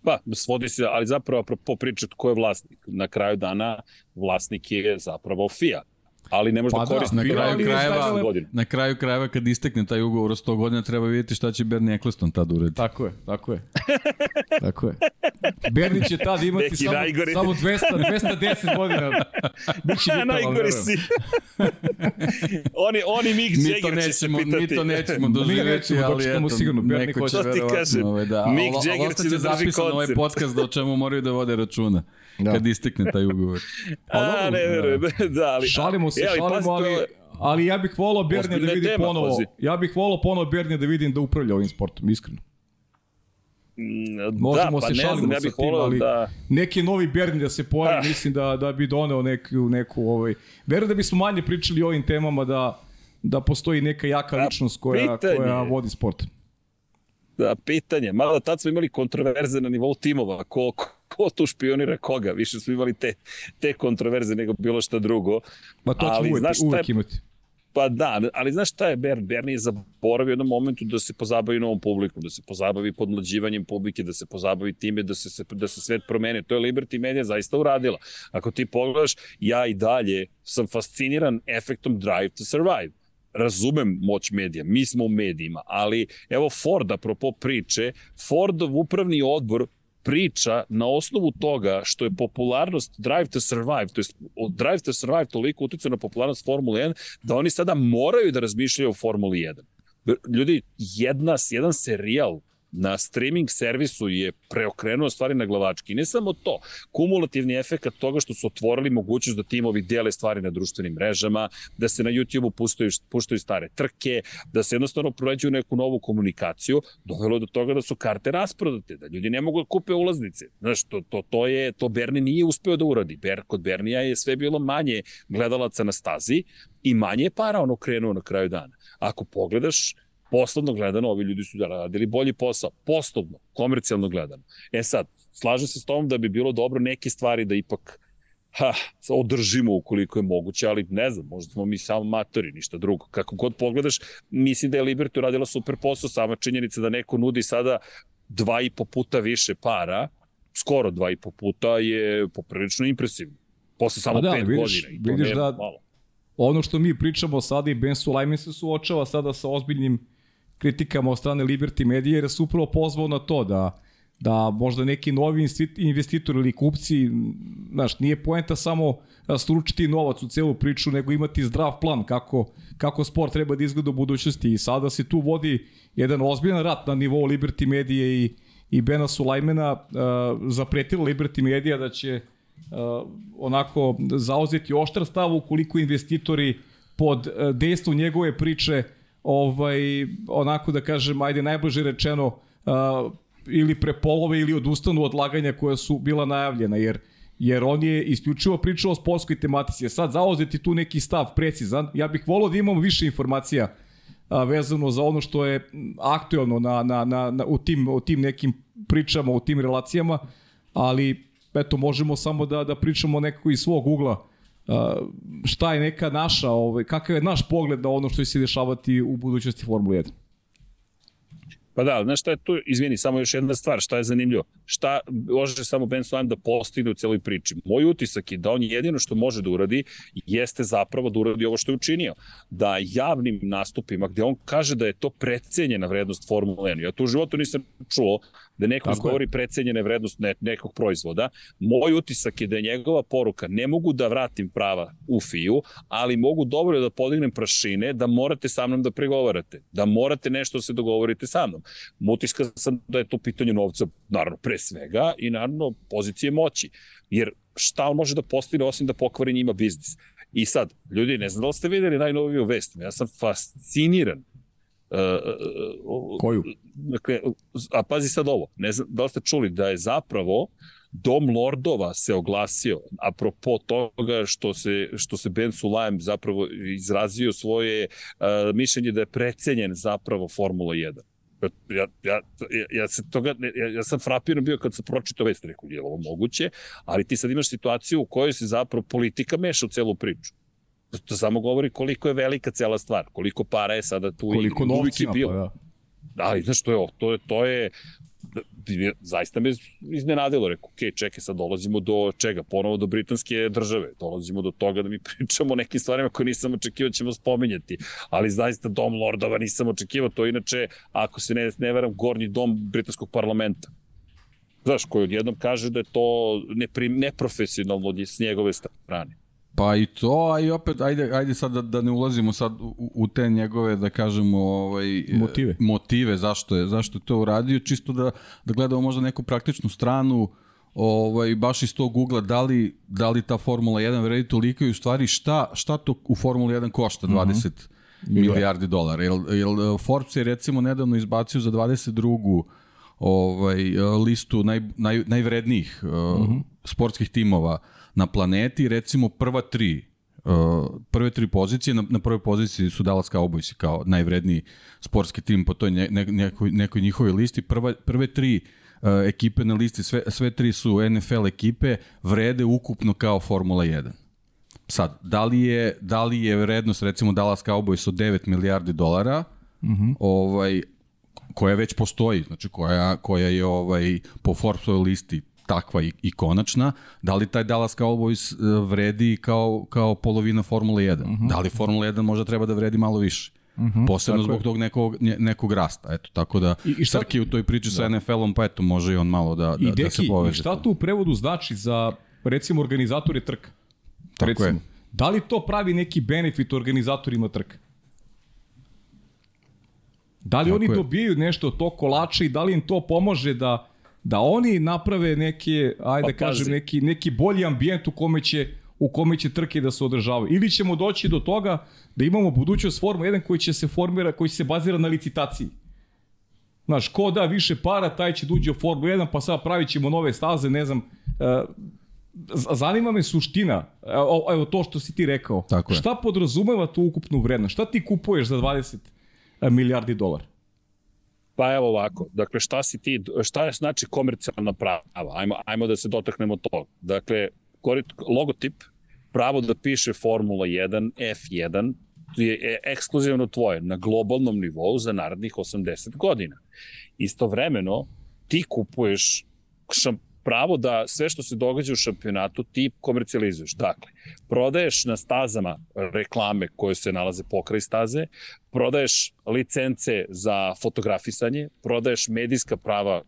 Pa, svodi se, ali zapravo po pričati ko je vlasnik. Na kraju dana vlasnik je zapravo FIA ali ne može pa da koristi da, na kraju krajeva. Na kraju krajeva kad istekne taj ugovor 100 godina treba vidjeti šta će Bernie Eccleston tad urediti. Tako je, tako je. tako je. Bernie će tad imati Neki samo, najgori. samo 200, 210 godina. Biće najgori si. oni, oni Mick Jagger će se pitati. Mi to nećemo doživjeti, ali eto, sigurno. Bernie hoće verovatno. Ovaj, da. Mick Jagger će da drži koncert. ovaj podcast da o čemu moraju da vode računa da. kad istekne taj ugovor. A, A ne verujem, da, ali... Šalimo se, Evo, šalimo, ali, ali ja bih volao Bernija da vidim ponovo, pazi. ja bih volao ponovo Bernija da vidim da upravlja ovim sportom, iskreno. Mm, Možemo da, pa se šalimo znam, ja bih sa tim, ali da... neki novi Berni da se pojavi, ah. mislim da, da bi doneo neku, neku ovaj... Verujem da bismo manje pričali o ovim temama da, da postoji neka jaka da, ličnost koja, koja vodi sport. Da, pitanje. Malo tad smo imali kontroverze na nivou timova. Ko, ko, ko tu špionira koga? Više smo imali te, te kontroverze nego bilo šta drugo. Ma to ali, uvek, znaš, uvek imati. Pa da, ali znaš šta je Bern? Bern je zaboravio u jednom momentu da se pozabavi novom publikom, da se pozabavi podmlađivanjem publike, da se pozabavi time da se, da se svet promene. To je Liberty Media zaista uradila. Ako ti pogledaš, ja i dalje sam fasciniran efektom Drive to Survive razumem moć medija, mi smo u medijima, ali evo Ford, apropo priče, Fordov upravni odbor priča na osnovu toga što je popularnost Drive to Survive, to je Drive to Survive toliko utjecao na popularnost Formule 1, da oni sada moraju da razmišljaju o Formuli 1. Ljudi, jedna, jedan serijal na streaming servisu je preokrenuo stvari na glavački. Ne samo to, kumulativni efekt toga što su otvorili mogućnost da timovi dele stvari na društvenim mrežama, da se na YouTube-u puštaju, puštaju stare trke, da se jednostavno proleđuju neku novu komunikaciju, dovelo do toga da su karte rasprodate, da ljudi ne mogu da kupe ulaznice. Znaš, to, to, to, je, to Berni nije uspeo da uradi. Ber, kod Bernija je sve bilo manje gledalaca na stazi i manje para ono krenuo na kraju dana. Ako pogledaš, poslovno gledano, ovi ljudi su da radili bolji posao, poslovno, komercijalno gledano. E sad, slažem se s tom da bi bilo dobro neke stvari da ipak ha, održimo ukoliko je moguće, ali ne znam, možda smo mi samo matori, ništa drugo. Kako god pogledaš, mislim da je Liberty uradila super posao, sama činjenica da neko nudi sada dva i po puta više para, skoro dva i po puta je poprilično impresivno. Posle samo da, pet vidiš, godina. I to vidiš da malo. ono što mi pričamo sada i Ben Sulaiman se suočava sada sa ozbiljnim kritikama od strane Liberty Media jer su upravo pozvao na to da da možda neki novi investitor ili kupci, znaš, nije poenta samo stručiti novac u celu priču, nego imati zdrav plan kako, kako sport treba da izgleda u budućnosti. I sada se tu vodi jedan ozbiljan rat na nivou Liberty Media i, i Bena Sulajmena. Uh, zapretila Liberty Media da će uh, onako zauzeti oštar stav ukoliko investitori pod uh, dejstvom njegove priče uh, ovaj, onako da kažem, ajde najbliže rečeno, uh, ili prepolove ili odustanu od laganja koja su bila najavljena, jer jer on je isključivo pričao o sportskoj tematici. Sad zauzeti tu neki stav precizan. Ja bih volao da imamo više informacija a, vezano za ono što je aktuelno na, na, na, na, u, tim, u tim nekim pričama, u tim relacijama, ali eto, možemo samo da, da pričamo nekako iz svog ugla šta je neka naša, ovaj, kakav je naš pogled na ono što će se dešavati u budućnosti Formule 1? Pa da, znaš šta je tu, izvini, samo još jedna stvar, šta je zanimljivo. Šta može samo Ben Swan da postigne u celoj priči? Moj utisak je da on jedino što može da uradi jeste zapravo da uradi ovo što je učinio. Da javnim nastupima gde on kaže da je to precenjena vrednost Formule 1. Ja to u životu nisam čuo da neko izgovori precenjene vrednost ne, nekog proizvoda. Moj utisak je da je njegova poruka ne mogu da vratim prava u FIU, ali mogu dobro da podignem prašine da morate sa mnom da pregovarate, da morate nešto da se dogovorite sa mnom. Utiska sam da je to pitanje novca, naravno pre svega i naravno pozicije moći. Jer šta on može da postigne osim da pokvari njima biznis? I sad, ljudi, ne znam da li ste videli najnoviju vest, ja sam fasciniran Koju? Dakle, a pazi sad ovo, ne znam da li ste čuli da je zapravo Dom Lordova se oglasio apropo toga što se, što se Ben Sulaim zapravo izrazio svoje uh, mišljenje da je precenjen zapravo Formula 1. Ja, ja, ja, ja, se toga, ja, ja sam frapiran bio kad sam pročitao vest, rekao, je ovo moguće, ali ti sad imaš situaciju u kojoj se zapravo politika meša u celu priču. To samo govori koliko je velika cela stvar, koliko para je sada tu koliko i novci bilo. Pa, da. Ali, znaš, to je, to je, to je zaista me iznenadilo. Rekao, ok, čekaj, sad dolazimo do čega? Ponovo do britanske države. Dolazimo do toga da mi pričamo o nekim stvarima koje nisam očekivao da ćemo spominjati. Ali zaista dom lordova nisam očekivao. To inače, ako se ne, ne veram, gornji dom britanskog parlamenta. Znaš, koji odjednom kaže da je to nepri, neprofesionalno s njegove strane. Pa i to, a i opet, ajde, ajde sad da, da ne ulazimo sad u, u te njegove, da kažemo, ovaj, motive, motive zašto, je, zašto je to uradio, čisto da, da gledamo možda neku praktičnu stranu, ovaj, baš iz tog ugla, da li, da li ta Formula 1 vredi toliko i u stvari šta, šta to u Formula 1 košta 20 mm -hmm. milijardi dolara. Jel, jel Forbes je recimo nedavno izbacio za 22 ovaj, listu naj, naj, najvrednijih mm -hmm. sportskih timova na planeti, recimo prva tri uh, prve tri pozicije, na, na prvoj poziciji su Dallas Cowboys kao najvredniji sportski tim po toj ne, ne, nekoj, nekoj njihovoj listi. Prva, prve tri uh, ekipe na listi, sve, sve tri su NFL ekipe, vrede ukupno kao Formula 1. Sad, da li je, da li je vrednost recimo Dallas Cowboys od 9 milijardi dolara, uh mhm. -huh. ovaj, koja već postoji, znači koja, koja je ovaj, po Forbesovoj listi takva i, i konačna, da li taj Dallas Cowboys e, vredi kao, kao polovina Formule 1? Uh -huh. Da li Formula 1 možda treba da vredi malo više? Uh mhm. -huh, Posebno zbog je. tog nekog, nekog rasta. Eto, tako da I, i šta, Srki u toj priči da. sa NFL-om, pa eto, može i on malo da, da, I deki, da se poveže. I šta tu u prevodu znači za, recimo, organizatore trka? Tako recimo, je. Da li to pravi neki benefit organizatorima trka? Da li Tako oni je. dobijaju nešto od tog kolača i da li im to pomože da da oni naprave neke, ajde pa, kažem, neki, neki bolji ambijent u kome će u kome će trke da se održavaju. Ili ćemo doći do toga da imamo budućnost Formu 1 koji će se formira, koji će se bazira na licitaciji. Znaš, ko da više para, taj će duđe da u Formu 1, pa sad pravit ćemo nove staze, ne znam, uh, zanima me suština, evo, evo to što si ti rekao. Tako je. Šta podrazumeva tu ukupnu vrednost? Šta ti kupuješ za 20 milijardi dolara? Pa evo ovako, dakle šta si ti, šta je znači komercijalna prava? Ajmo, ajmo da se dotaknemo to. Dakle, logotip, pravo da piše Formula 1, F1, je ekskluzivno tvoje na globalnom nivou za narednih 80 godina. Istovremeno, ti kupuješ šamp pravo da sve što se događa u šampionatu ti komercijalizuješ. Dakle, prodaješ na stazama reklame koje se nalaze pokraj staze, prodaješ licence za fotografisanje, prodaješ medijska prava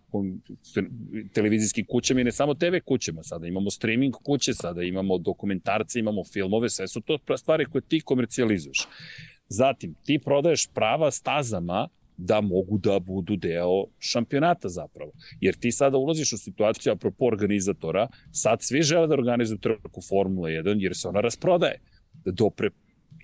televizijskim kućama i ne samo TV kućama, sada imamo streaming kuće, sada imamo dokumentarce, imamo filmove, sve su to stvari koje ti komercijalizuješ. Zatim, ti prodaješ prava stazama da mogu da budu deo šampionata zapravo. Jer ti sada ulaziš u situaciju, apropo organizatora, sad svi žele da organizuju trku Formula 1 jer se ona rasprodaje. Do pre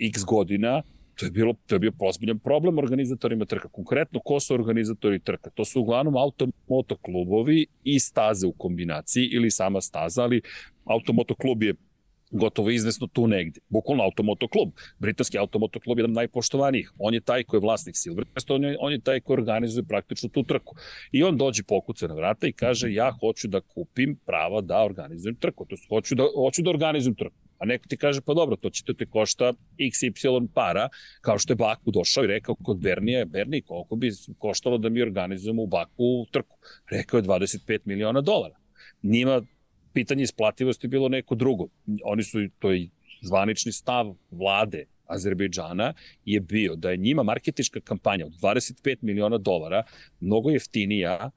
x godina to je, bilo, to je bio pozbiljan problem organizatorima trka. Konkretno, ko su organizatori trka? To su uglavnom automoto klubovi i staze u kombinaciji ili sama staza, ali automoto klub je gotovo izvesno tu negde. Bukvalno automoto klub. Britanski automoto klub je jedan najpoštovanijih. On je taj koji je vlasnik Silverstone, on je, on je taj koji organizuje praktično tu trku. I on dođe pokuca na vrata i kaže ja hoću da kupim prava da organizujem trku. To jest, hoću da, hoću da organizujem trku. A neko ti kaže, pa dobro, to će te košta XY para, kao što je Baku došao i rekao kod Bernija, Berni, koliko bi koštalo da mi organizujemo u Baku trku? Rekao je 25 miliona dolara. Njima pitanje isplativosti bilo neko drugo. Oni su, to je zvanični stav vlade Azerbejdžana je bio da je njima marketička kampanja od 25 miliona dolara mnogo jeftinija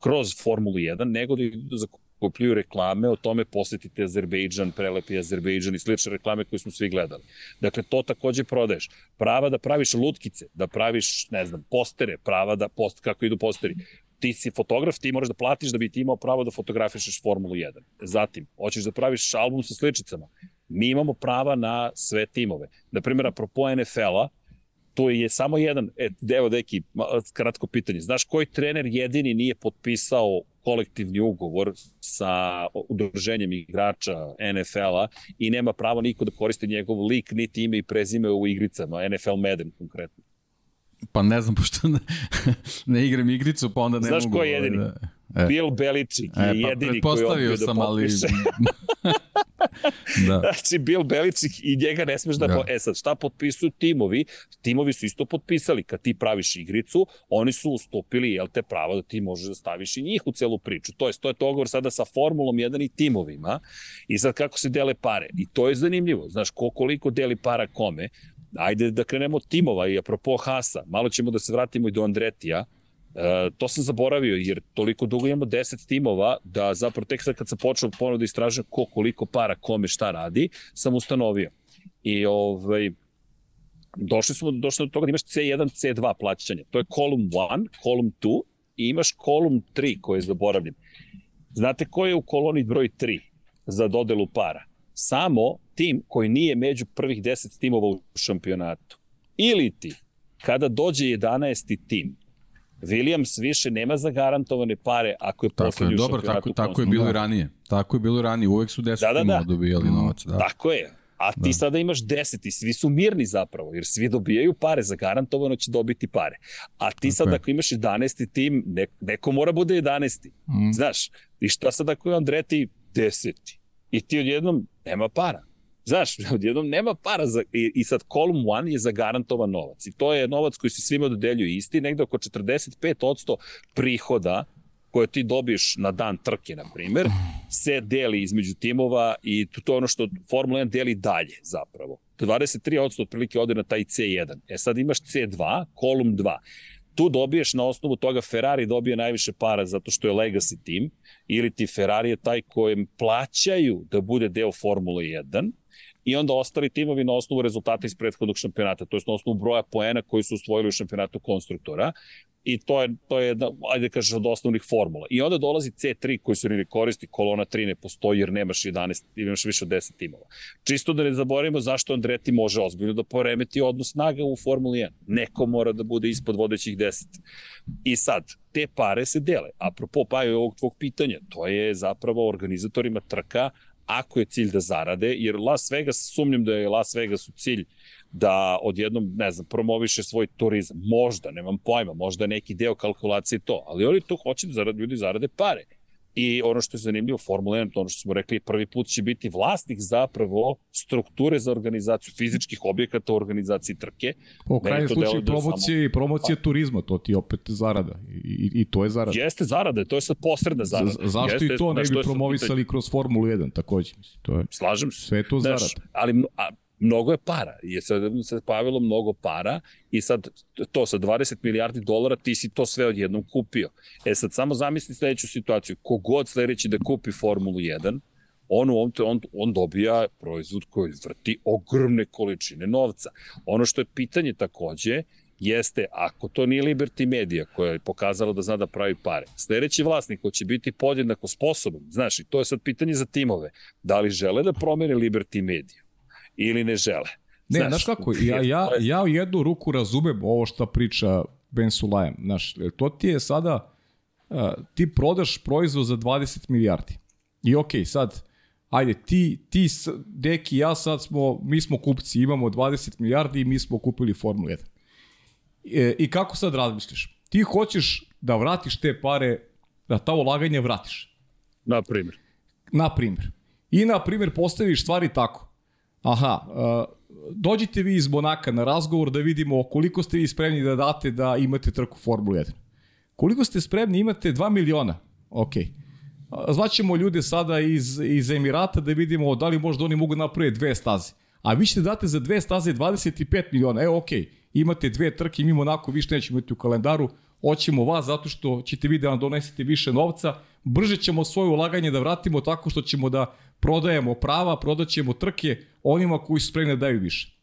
kroz Formulu 1 nego da idu za kupljuju reklame, o tome posetite Azerbejdžan, prelepi Azerbejdžan i slične reklame koje smo svi gledali. Dakle, to takođe prodaješ. Prava da praviš lutkice, da praviš, ne znam, postere, prava da, post, kako idu posteri, ti si fotograf, ti moraš da platiš da bi ti imao pravo da fotografišeš Formulu 1. Zatim, hoćeš da praviš album sa sličicama. Mi imamo prava na sve timove. Na primjer, apropo NFL-a, to je samo jedan, e, evo deki, kratko pitanje. Znaš koji trener jedini nije potpisao kolektivni ugovor sa udruženjem igrača NFL-a i nema pravo niko da koristi njegov lik, niti ime i prezime u igricama, NFL Madden konkretno. Pa ne znam, pošto ne, ne igram igricu, pa onda ne Znaš mogu... Znaš ko je jedini? Da... E. Bill Belichick je e, pa, jedini koji odbio da sam, potpiše. Ali... da. Znači, Bill Belichick i njega ne smeš da... da. E sad, šta potpisuju timovi? Timovi su isto potpisali. Kad ti praviš igricu, oni su ustupili, jel te, pravo da ti možeš da staviš i njih u celu priču. To je, to je dogovor sada sa Formulom 1 i timovima. I sad kako se dele pare. I to je zanimljivo. Znaš, ko, koliko deli para kome. Ajde da krenemo od timova i apropo Hasa. Malo ćemo da se vratimo i do Andretija E, to sam zaboravio, jer toliko dugo imamo 10 timova, da zapravo tek sad kad sam počeo ponovno da istražujem ko koliko para, kome šta radi, sam ustanovio. I ovaj, došli smo došli do toga da imaš C1, C2 plaćanje. To je column 1, column 2 i imaš column 3 koje je zaboravljen. Znate ko je u koloni broj 3 za dodelu para? Samo tim koji nije među prvih 10 timova u šampionatu. Ili ti, kada dođe 11. tim, Williams više nema zagarantovane pare ako je poslednji u dobro, tako, tako je bilo i ranije. Tako je bilo i ranije. Uvek su 10 da, da, da. dobijali novac. Da. Tako je. A ti da. sada imaš 10 i svi su mirni zapravo, jer svi dobijaju pare, zagarantovano će dobiti pare. A ti sad ako imaš 11. tim, ne, neko mora bude 11. Mm. Znaš, i šta sad ako je Andreti 10. I ti odjednom nema para. Znaš, odjednom nema para za, i, i sad column 1 je zagarantovan novac i to je novac koji se svima dodeljuje isti, negde oko 45% prihoda koje ti dobiješ na dan trke, na primer, se deli između timova i to je ono što Formula 1 deli dalje zapravo. 23% otprilike ode na taj C1. E sad imaš C2, kolum 2 tu dobiješ na osnovu toga Ferrari dobije najviše para zato što je legacy tim ili ti Ferrari je taj kojem plaćaju da bude deo Formule 1 i onda ostali timovi na osnovu rezultata iz prethodnog šampionata, to je na osnovu broja poena koji su usvojili u šampionatu konstruktora i to je, to je jedna, ajde kažeš, od osnovnih formula. I onda dolazi C3 koji se ne koristi, kolona 3 ne postoji jer nemaš 11, imaš više od 10 timova. Čisto da ne zaboravimo zašto Andreti može ozbiljno da poremeti odnos snaga u Formuli 1. Neko mora da bude ispod vodećih 10. I sad, te pare se dele. Apropo pa je ovog tvog pitanja, to je zapravo organizatorima trka ako je cilj da zarade, jer Las Vegas, sumnjam da je Las Vegas u cilj da odjednom, ne znam, promoviše svoj turizam. Možda, nemam pojma, možda neki deo kalkulacije to, ali oni to hoće da zarade, ljudi zarade pare. I ono što je zanimljivo, Formula 1, to ono što smo rekli, prvi put će biti vlasnik zapravo strukture za organizaciju fizičkih objekata u organizaciji trke. Po kraju slučaju promocije, samo... promocije pa. turizma, to ti opet zarada. I, i to je zarada. Jeste zarada, to je sad posredna zarada. Z zašto Jeste, i to ne bi promovisali kroz Formulu 1 takođe? To je, Slažem se. Sve to zarada. ali a, mnogo je para. Je sad se pavilo mnogo para i sad to sa 20 milijardi dolara ti si to sve odjednom kupio. E sad samo zamisli sledeću situaciju. Kogod sledeći da kupi Formulu 1, on, on, on, on dobija proizvod koji vrti ogromne količine novca. Ono što je pitanje takođe jeste, ako to nije Liberty Media koja je pokazala da zna da pravi pare, sledeći vlasnik ko će biti podjednako sposoban, znaš, i to je sad pitanje za timove, da li žele da promene Liberty Media? Ili ne žele. Ne, znaš, znaš kako, ja, ja, ja u jednu ruku razumem ovo što priča Ben Sulajem. Znaš, to ti je sada, uh, ti prodaš proizvod za 20 milijardi. I okej, okay, sad, ajde, ti, ti, Deki ja sad smo, mi smo kupci, imamo 20 milijardi i mi smo kupili Formula 1. E, I kako sad razmišljaš? Ti hoćeš da vratiš te pare, da ta ulaganja vratiš. Na primjer. Na primjer. I na primjer postaviš stvari tako aha, uh, dođite vi iz Monaka na razgovor da vidimo koliko ste vi spremni da date da imate trku Formula 1. Koliko ste spremni, imate 2 miliona. Ok. Zvaćemo ljude sada iz, iz Emirata da vidimo da li možda oni mogu napraviti dve staze. A vi ćete date za dve staze 25 miliona. Evo, ok, imate dve trke, mi Monako više nećemo imati u kalendaru, hoćemo vas zato što ćete vi da nam donesete više novca, brže ćemo svoje ulaganje da vratimo tako što ćemo da prodajemo prava, prodaćemo trke onima koji su spremni da daju više.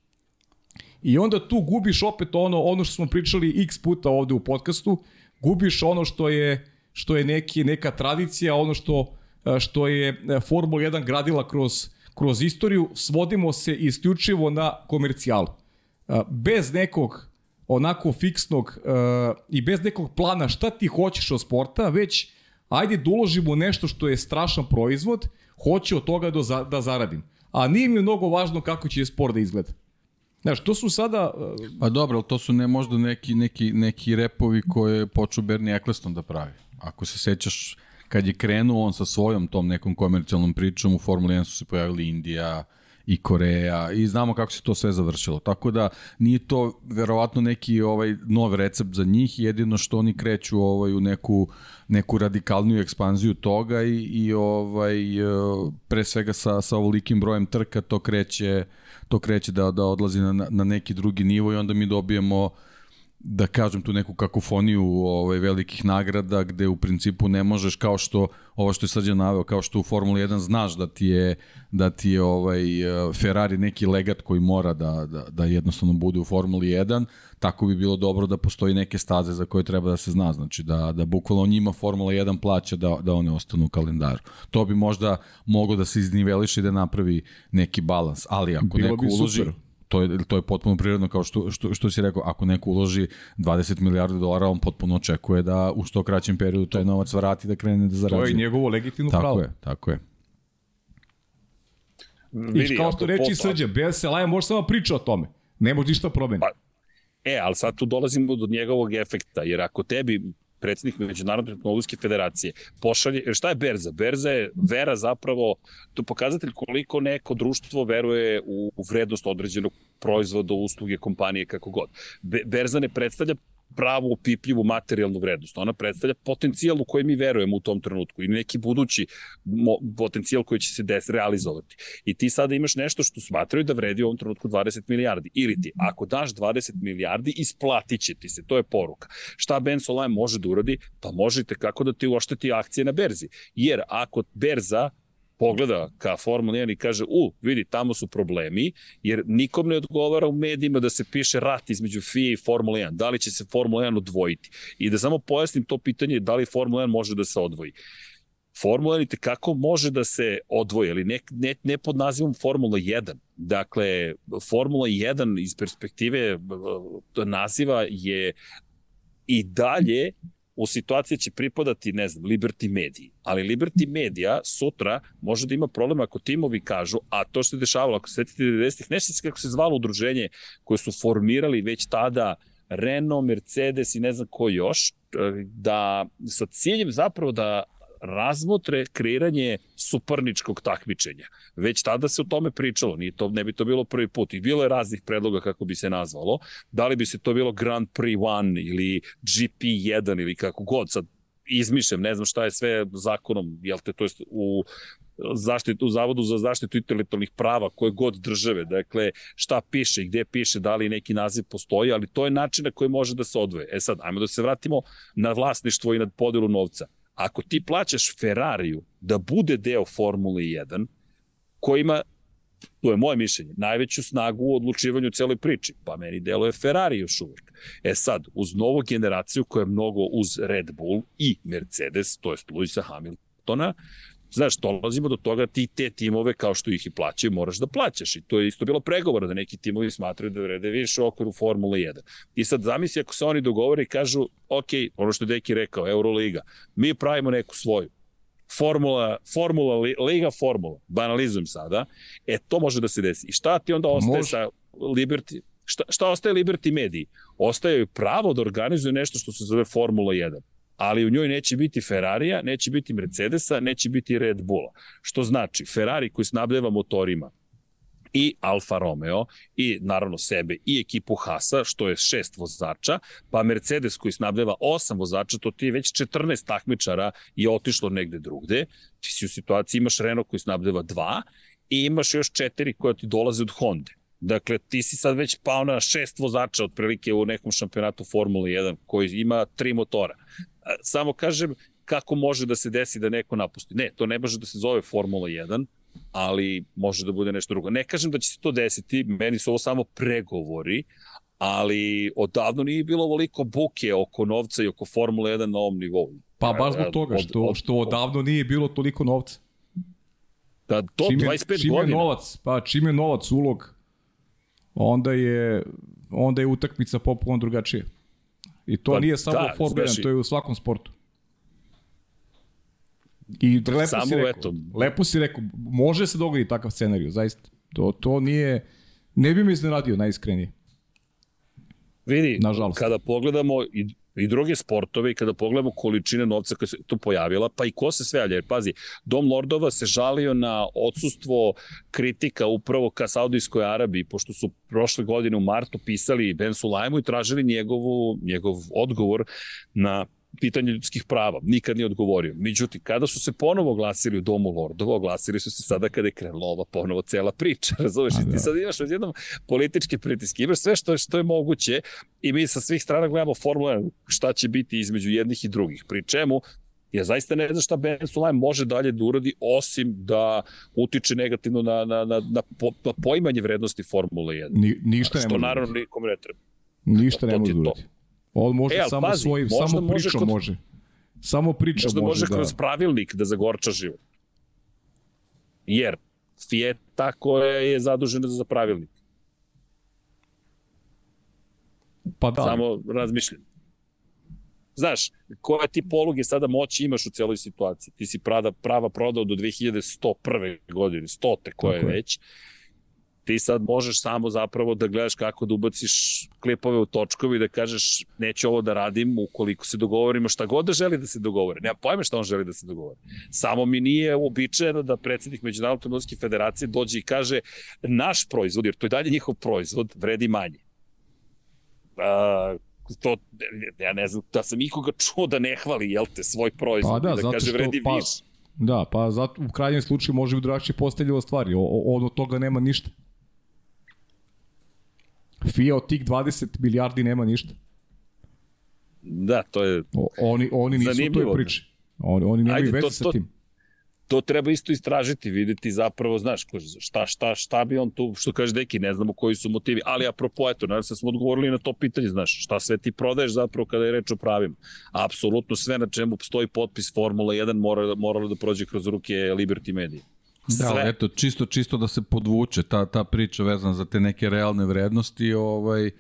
I onda tu gubiš opet ono ono što smo pričali x puta ovde u podcastu, gubiš ono što je što je neki neka tradicija, ono što što je Formula 1 gradila kroz kroz istoriju, svodimo se isključivo na komercijalu. Bez nekog onako fiksnog i bez nekog plana šta ti hoćeš od sporta, već ajde da uložimo nešto što je strašan proizvod, hoće od toga da, za, zaradim. A nije mi mnogo važno kako će sport da izgleda. Znaš, to su sada... Uh... Pa dobro, to su ne možda neki, neki, neki repovi koje je počeo Bernie Eccleston da pravi. Ako se sećaš, kad je krenuo on sa svojom tom nekom komercijalnom pričom, u Formuli 1 su se pojavili Indija, i Koreja i znamo kako se to sve završilo. Tako da nije to verovatno neki ovaj nov recept za njih, jedino što oni kreću ovaj u neku neku radikalniju ekspanziju toga i, i ovaj e, pre svega sa sa ovolikim brojem trka to kreće to kreće da da odlazi na na neki drugi nivo i onda mi dobijemo da kažem tu neku kakofoniju ovaj velikih nagrada gde u principu ne možeš kao što ovo što je Srđan naveo kao što u Formuli 1 znaš da ti je da ti je ovaj Ferrari neki legat koji mora da, da, da jednostavno bude u Formuli 1 tako bi bilo dobro da postoji neke staze za koje treba da se zna. Znači da da bukvalno njima Formula 1 plaća da da one ostanu u kalendaru. To bi možda moglo da se izniveliše i da napravi neki balans ali ako bilo neko uloži super to je, to je potpuno prirodno kao što, što, što si rekao, ako neko uloži 20 milijardi dolara, on potpuno očekuje da u što kraćem periodu taj novac vrati da krene da zarađuje. To je njegovo legitimno tako pravo. Tako je, tako je. Vidi, I kao što reči srđa, bez Selaja može samo priča o tome. Ne može ništa promeniti. Pa, e, ali sad tu dolazimo do njegovog efekta, jer ako tebi predsednik Međunarodne tehnologijske federacije, pošalje, šta je berza? Berza je vera zapravo, to pokazatelj koliko neko društvo veruje u, vrednost određenog proizvoda, usluge, kompanije, kako god. Be, berza ne predstavlja pravu opipljivu materijalnu vrednost. Ona predstavlja potencijal u koji mi verujemo u tom trenutku i neki budući potencijal koji će se des realizovati. I ti sada imaš nešto što smatraju da vredi u ovom trenutku 20 milijardi. Ili ti, ako daš 20 milijardi, isplatit će ti se. To je poruka. Šta Ben Solaj može da uradi? Pa možete kako da ti uošteti akcije na berzi. Jer ako berza pogleda ka Formula 1 i kaže, u, vidi, tamo su problemi, jer nikom ne odgovara u medijima da se piše rat između FIA i Formula 1. Da li će se Formula 1 odvojiti? I da samo pojasnim to pitanje, da li Formula 1 može da se odvoji. Formula 1 kako može da se odvoji, ali ne, ne, ne pod nazivom Formula 1. Dakle, Formula 1 iz perspektive naziva je i dalje u situaciji će pripadati, ne znam, Liberty Media. Ali Liberty Media sutra može da ima problem ako timovi kažu, a to što se dešavalo, ako se svetite 90-ih, nešto se kako se zvalo udruženje koje su formirali već tada Renault, Mercedes i ne znam ko još, da sa ciljem zapravo da razmotre kreiranje suparničkog takmičenja. Već tada se o tome pričalo, nije to, ne bi to bilo prvi put i bilo je raznih predloga kako bi se nazvalo. Da li bi se to bilo Grand Prix 1 ili GP1 ili kako god, sad izmišljam, ne znam šta je sve zakonom, jel te, to jest u zaštitu, u Zavodu za zaštitu intelektualnih prava koje god države, dakle šta piše i gde piše, da li neki naziv postoji, ali to je način na koji može da se odvoje. E sad, ajmo da se vratimo na vlasništvo i na podelu novca Ako ti plaćaš Ferrariju da bude deo Formule 1, koji ima, to je moje mišljenje, najveću snagu u odlučivanju celoj priči, pa meni deluje Ferrari još uvek. E sad, uz novu generaciju koja je mnogo uz Red Bull i Mercedes, to je Luisa Hamiltona, Znaš, dolazimo do toga ti te timove kao što ih i plaćaju moraš da plaćaš i to je isto bilo pregovora da neki timovi smatraju da vrede više u okviru Formule 1. I sad zamisli ako se oni dogovore i kažu, ok, ono što je Deki rekao, Euroliga, mi pravimo neku svoju, Formula, Formula, Liga Formula, banalizujem sada, e to može da se desi. I šta ti onda ostaje može. sa Liberty, šta, šta ostaje Liberty mediji? Ostaje pravo da organizuju nešto što se zove Formula 1 ali u njoj neće biti Ferrarija, neće biti Mercedesa, neće biti Red Bulla. Što znači, Ferrari koji snabdeva motorima i Alfa Romeo i naravno sebe i ekipu Hasa, što je šest vozača, pa Mercedes koji snabdeva osam vozača, to ti je već 14 takmičara i otišlo negde drugde. Ti si u situaciji, imaš Renault koji snabdeva dva i imaš još četiri koja ti dolaze od Honda. Dakle, ti si sad već pao na šest vozača otprilike u nekom šampionatu Formule 1 koji ima tri motora samo kažem kako može da se desi da neko napusti. Ne, to ne može da se zove Formula 1, ali može da bude nešto drugo. Ne kažem da će se to desiti, meni su ovo samo pregovori, ali odavno nije bilo ovoliko buke oko novca i oko Formule 1 na ovom nivou. Pa baš zbog toga što, od, od, što odavno nije bilo toliko novca. Da, to čim je, 25 čim godina. Novac, pa čim je novac ulog, onda je, onda je utakmica popularno drugačije. I to pa, nije samo da, Formula 1, to je u svakom sportu. I lepo samo si rekao, eto. lepo si rekao, može se dogoditi takav scenariju, zaista. To, to nije, ne bi me iznenadio najiskrenije. Vidi, Nažalost. kada pogledamo i i druge sportove i kada pogledamo količine novca koja se tu pojavila, pa i ko se sve javlja. Jer pazi, Dom Lordova se žalio na odsustvo kritika upravo ka Saudijskoj Arabiji, pošto su prošle godine u martu pisali Ben Sulajmu i tražili njegovu, njegov odgovor na pitanje ljudskih prava. Nikad nije odgovorio. Međutim, kada su se ponovo glasili u Domu Lordova, oglasili su se sada kada je krenula ova ponovo cela priča. Razumeš? I ti da. sad imaš odjednom političke pritiske. Imaš sve što je, što je moguće i mi sa svih strana gledamo formule šta će biti između jednih i drugih. Pri čemu Ja zaista ne znam šta Ben Sulaim može dalje da uradi, osim da utiče negativno na, na, na, na, po, na poimanje vrednosti Formule 1. Ni, ništa ne može. Što naravno nikom ne treba. Ništa ne može da uradi. On može e, samo pazi, svojim, samo pričom može, može. Samo pričom možda može, može da... kroz pravilnik da zagorča život. Jer FIE ta koja je zadužena za pravilnik. Pa da. Samo razmišljam. Znaš, koje ti poluge sada moći imaš u celoj situaciji? Ti si prava, prava prodao do 2101. godine, stote koje je već. Je ti sad možeš samo zapravo da gledaš kako da ubaciš klipove u točkovi i da kažeš neću ovo da radim ukoliko se dogovorimo šta god da želi da se dogovore. Nema pojma šta on želi da se dogovore. Samo mi nije uobičajeno da predsednik Međunarodne trudnoske federacije dođe i kaže naš proizvod, jer to je dalje njihov proizvod, vredi manje. Uh, to, ja ne znam, da sam ikoga čuo da ne hvali, jel te, svoj proizvod, pa da, da kaže vredi pa, više. Da, pa zato, u krajnjem slučaju može bi drugačije postavljalo stvari, o, o, od toga nema ništa. FIA od tih 20 milijardi nema ništa. Da, to je o, Oni, oni nisu zanimljivo. u toj priči. Oni, oni nemaju veze sa tim. To treba isto istražiti, videti zapravo, znaš, šta, šta, šta bi on tu, što kaže Deki, ne znamo koji su motivi, ali apropo, eto, da smo odgovorili na to pitanje, znaš, šta sve ti prodaješ zapravo kada je reč o pravima. Apsolutno sve na čemu stoji potpis Formula 1 mora, moralo da prođe kroz ruke Liberty Media. Da, eto, čisto, čisto da se podvuče ta, ta priča vezana za te neke realne vrednosti, ovaj,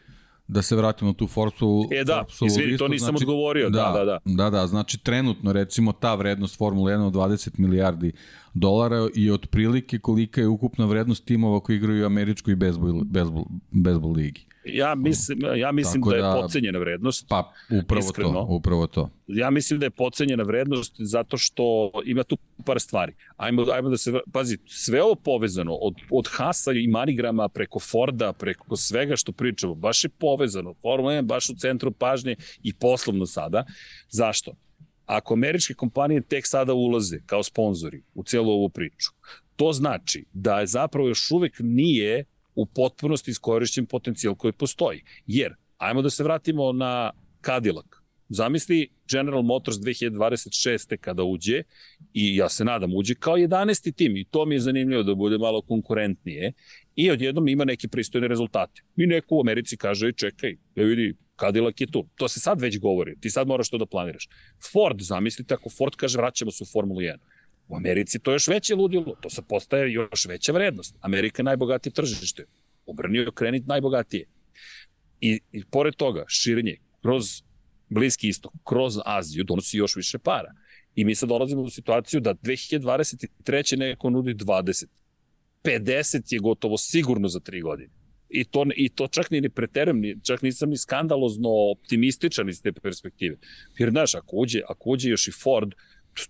da se vratimo na tu Forsu. E da, izvini, to nisam znači, odgovorio, da, da, da. Da, da, znači trenutno recimo ta vrednost Formula 1 od 20 milijardi dolara i otprilike kolika je ukupna vrednost timova koji igraju u američkoj bezbol, bezbol, bezbol ligi. Ja mislim, ja mislim da, da je da, pocenjena vrednost. Pa, upravo iskreno. to, upravo to. Ja mislim da je pocenjena vrednost zato što ima tu par stvari. Ajmo, ajmo da se, pazi, sve ovo povezano, od, od Hasa i Manigrama preko Forda, preko svega što pričamo, baš je povezano. Formula 1 baš u centru pažnje i poslovno sada. Zašto? Ako američke kompanije tek sada ulaze kao sponzori u celu ovu priču, to znači da je zapravo još uvek nije u potpunosti iskorišćen potencijal koji postoji. Jer, ajmo da se vratimo na Cadillac. Zamisli General Motors 2026. kada uđe i ja se nadam uđe kao 11. tim i to mi je zanimljivo da bude malo konkurentnije i odjednom ima neke pristojne rezultate. I neko u Americi kaže, čekaj, ja vidi, Cadillac je tu. To se sad već govori, ti sad moraš to da planiraš. Ford, zamislite ako Ford kaže vraćamo se u Formulu 1. U Americi to je još veće ludilo, to se postaje još veća vrednost. Amerika je najbogatije tržište. Obrnio krenit najbogatije. I, I pored toga, širenje kroz Bliski istok, kroz Aziju donosi još više para. I mi sad dolazimo u situaciju da 2023. neko nudi 20. 50 je gotovo sigurno za 3 godine. I to, I to čak ni ne preteram, ni, čak nisam ni skandalozno optimističan iz te perspektive. Jer, znaš, ako uđe, ako uđe još i Ford,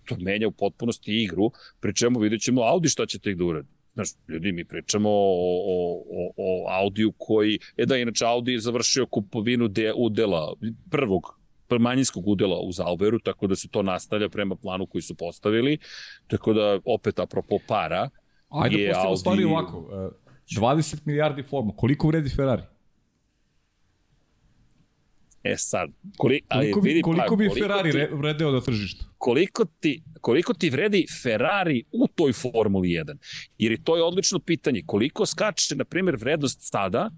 to menja u potpunosti igru, pri čemu vidjet ćemo Audi šta će tek da uradi. Znaš, ljudi, mi pričamo o, o, o, o Audiju koji, e da, inače Audi je završio kupovinu de, udela, prvog manjinskog udela u Zauberu, tako da se to nastavlja prema planu koji su postavili, tako da, opet, apropo para, Ajde, je Audi... stvari ovako, 20 milijardi forma, koliko vredi Ferrari? E sad, koli, koliko, bi, vidi, koliko pa, bi koliko Ferrari ti, vredeo na tržištu? Koliko ti, koliko ti vredi Ferrari u toj Formuli 1? Jer i to je odlično pitanje. Koliko skače, na primjer, vrednost sada,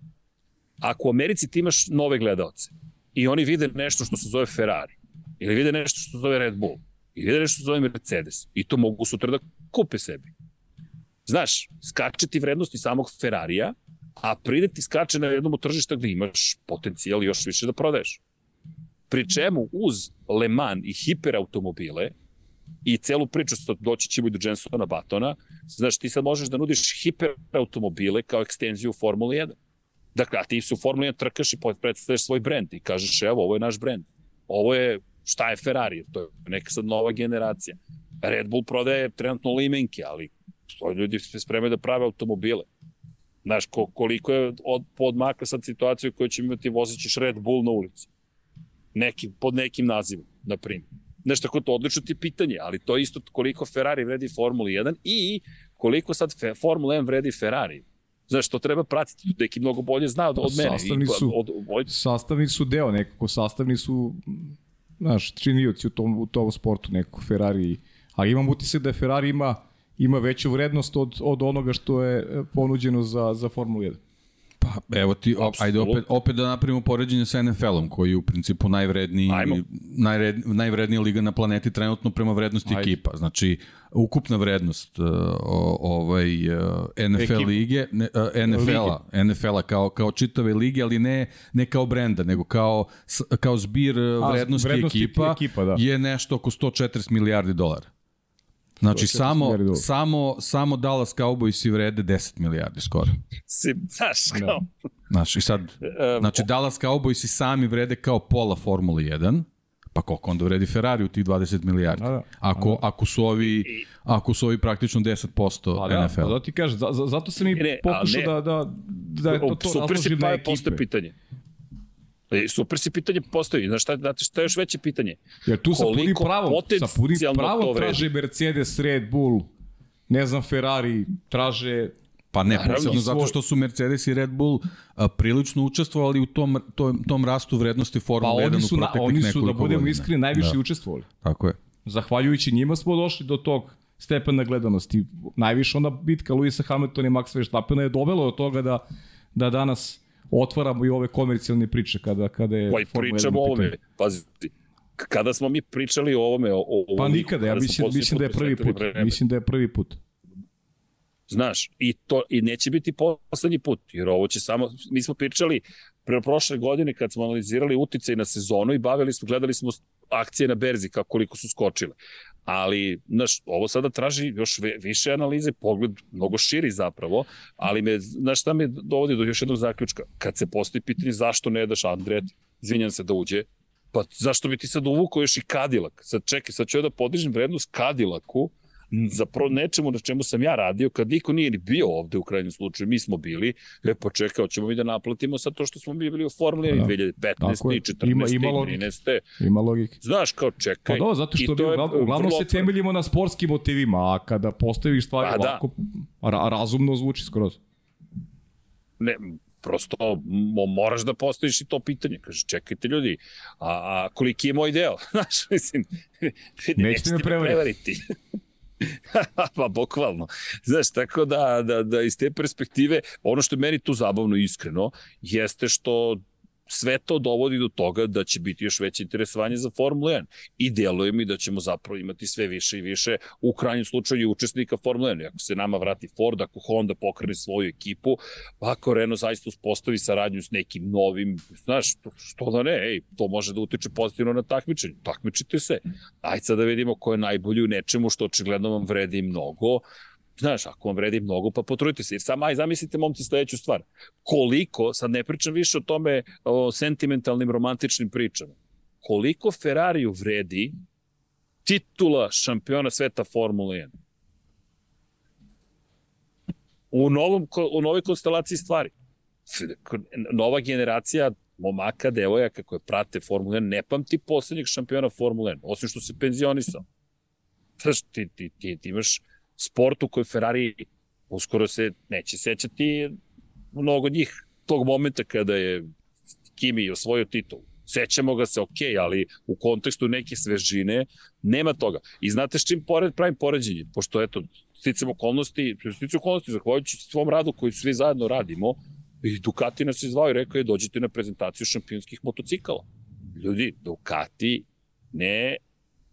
ako u Americi ti imaš nove gledalce i oni vide nešto što se zove Ferrari, ili vide nešto što se zove Red Bull, ili vide nešto što se zove Mercedes, i to mogu sutra da kupe sebi. Znaš, skače ti vrednosti samog Ferrarija, a pride ti skače na jednom tržišta gde imaš potencijal još više da prodaješ. Pri čemu uz Le Mans i hiperautomobile i celu priču, što doći ćemo i do Jensona Batona, znaš, ti sad možeš da nudiš hiperautomobile kao ekstenziju Formule 1. Dakle, a ti su Formula 1 trkaš i predstavljaš svoj brend i kažeš, evo, ovo je naš brend. Ovo je, šta je Ferrari? To je neka sad nova generacija. Red Bull prodaje trenutno limenke, ali to ljudi se spremaju da prave automobile. Znaš, ko, koliko je od, podmakla sad situaciju koju će imati vozećeš Red Bull na ulici. Neki, pod nekim nazivom, na primjer. Nešto tako to odlično ti pitanje, ali to je isto koliko Ferrari vredi Formula 1 i koliko sad fe, Formula 1 vredi Ferrari. Znaš, to treba pratiti, neki mnogo bolje zna od, od mene. Sastavni su, od, od, sastavni su deo nekako, sastavni su, znaš, činioci u tom, u tom sportu, neko Ferrari. A imam utisak da Ferrari ima, ima veću vrednost od, od onoga što je ponuđeno za, za Formulu 1. Pa evo ti, op, ajde opet, opet da napravimo poređenje sa NFL-om, koji je u principu najvredniji, najred, najvrednija liga na planeti trenutno prema vrednosti ajde. ekipa. Znači, ukupna vrednost uh, ovaj, uh, NFL Ekip. lige, ne, uh, NFL-a, NFL-a kao, kao čitave lige, ali ne, ne kao brenda, nego kao, kao zbir vrednosti, A, vrednosti ekipa, ekipa da. je nešto oko 140 milijardi dolara. Znači, samo, samo, samo Dallas Cowboys i vrede 10 milijardi skoro. Si, znaš, da. kao... Znaš, i sad, znači, Dallas Cowboys i sami vrede kao pola Formula 1, pa koliko onda vredi Ferrari u tih 20 milijardi? Da, da. Ako, da. ako, su ovi, ako su ovi praktično 10% pa, da, NFL. Pa da ti kažeš, zato sam i pokušao da, da, da je to, to Super si pa postoje pitanje. E, super si pitanje postoji. Znaš šta, znate šta je još veće pitanje? Jer tu sa punim pravom, sa punim pravom traže Mercedes, Red Bull, ne znam, Ferrari, traže Pa ne, posebno zato što su Mercedes i Red Bull a, prilično učestvovali u tom, tom, tom rastu vrednosti Formula pa 1 u proteklih oni su, da budemo iskreni, najviše da. učestvovali. Tako je. Zahvaljujući njima smo došli do tog stepena gledanosti. Najviše ona bitka Luisa Hamiltona i Max Verstappena je dovela do toga da, da danas otvaramo i ove komercijalne priče kada, kada je... Pa i pričamo o ovome, pazi, kada smo mi pričali o ovome, o, o Pa nikada, ja mislim, mislim da je prvi put. Vreme. Mislim da je prvi put. Znaš, i to i neće biti poslednji put, jer ovo će samo, mi smo pričali pre prošle godine kad smo analizirali uticaj na sezonu i bavili smo, gledali smo akcije na berzi kako koliko su skočile ali, znaš, ovo sada traži još više analize, pogled mnogo širi zapravo, ali me, znaš, šta me dovodi do još jednog zaključka? Kad se postoji pitanje zašto ne daš Andret, izvinjam se da uđe, pa zašto bi ti sad uvukao još i Kadilak? Sad čekaj, sad ću ja da podižem vrednost Kadilaku, za pro nečemu na čemu sam ja radio, kad niko nije ni bio ovde u krajnjem slučaju, mi smo bili, e pa čekaj, ćemo mi da naplatimo sad to što smo mi bili u Formuli da. 2015. i 14. Ima, ima 13. Ima logike. Znaš, kao čekaj. Pa do, zato što mi uglavnom se temeljimo na sportskim motivima, a kada postaviš stvari pa, da. ovako, da. ra razumno zvuči skroz. Ne, prosto mo, moraš da postaviš i to pitanje. Kaže, čekajte ljudi, a, a koliki je moj deo? Znaš, mislim, nećete me prevariti. pa bukvalno. Znaš, tako da, da, da iz te perspektive, ono što je meni tu zabavno iskreno, jeste što sve to dovodi do toga da će biti još veće interesovanje za Formula 1. I deluje mi da ćemo zapravo imati sve više i više u krajnjem slučaju učesnika Formula 1. Ako se nama vrati Ford, ako Honda pokrene svoju ekipu, ako Renault zaista uspostavi saradnju s nekim novim, znaš, što da ne, ej, to može da utiče pozitivno na takmičenje. Takmičite se. Ajde sad da vidimo ko je najbolji u nečemu što očigledno vam vredi mnogo znaš, ako vam vredi mnogo, pa potrudite se. Jer sam, aj, zamislite, momci, sledeću stvar. Koliko, sad ne pričam više o tome, o sentimentalnim, romantičnim pričama, koliko Ferrariju vredi titula šampiona sveta Formula 1? U, novom, u novoj konstelaciji stvari. Nova generacija momaka, devojaka koje prate Formula 1, ne pamti poslednjeg šampiona Formula 1, osim što se penzionisao. Znaš, ti, ti, ti, ti imaš sport u kojoj Ferrari uskoro se neće sećati mnogo njih tog momenta kada je Kimi osvojio titul. Sećamo ga se, ok, ali u kontekstu neke svežine nema toga. I znate s čim pored, pravim poređenje? Pošto, eto, sticam okolnosti, sticam okolnosti, zahvaljujući svom radu koji svi zajedno radimo, i Ducati nas je zvao i rekao je dođite na prezentaciju šampionskih motocikala. Ljudi, Ducati ne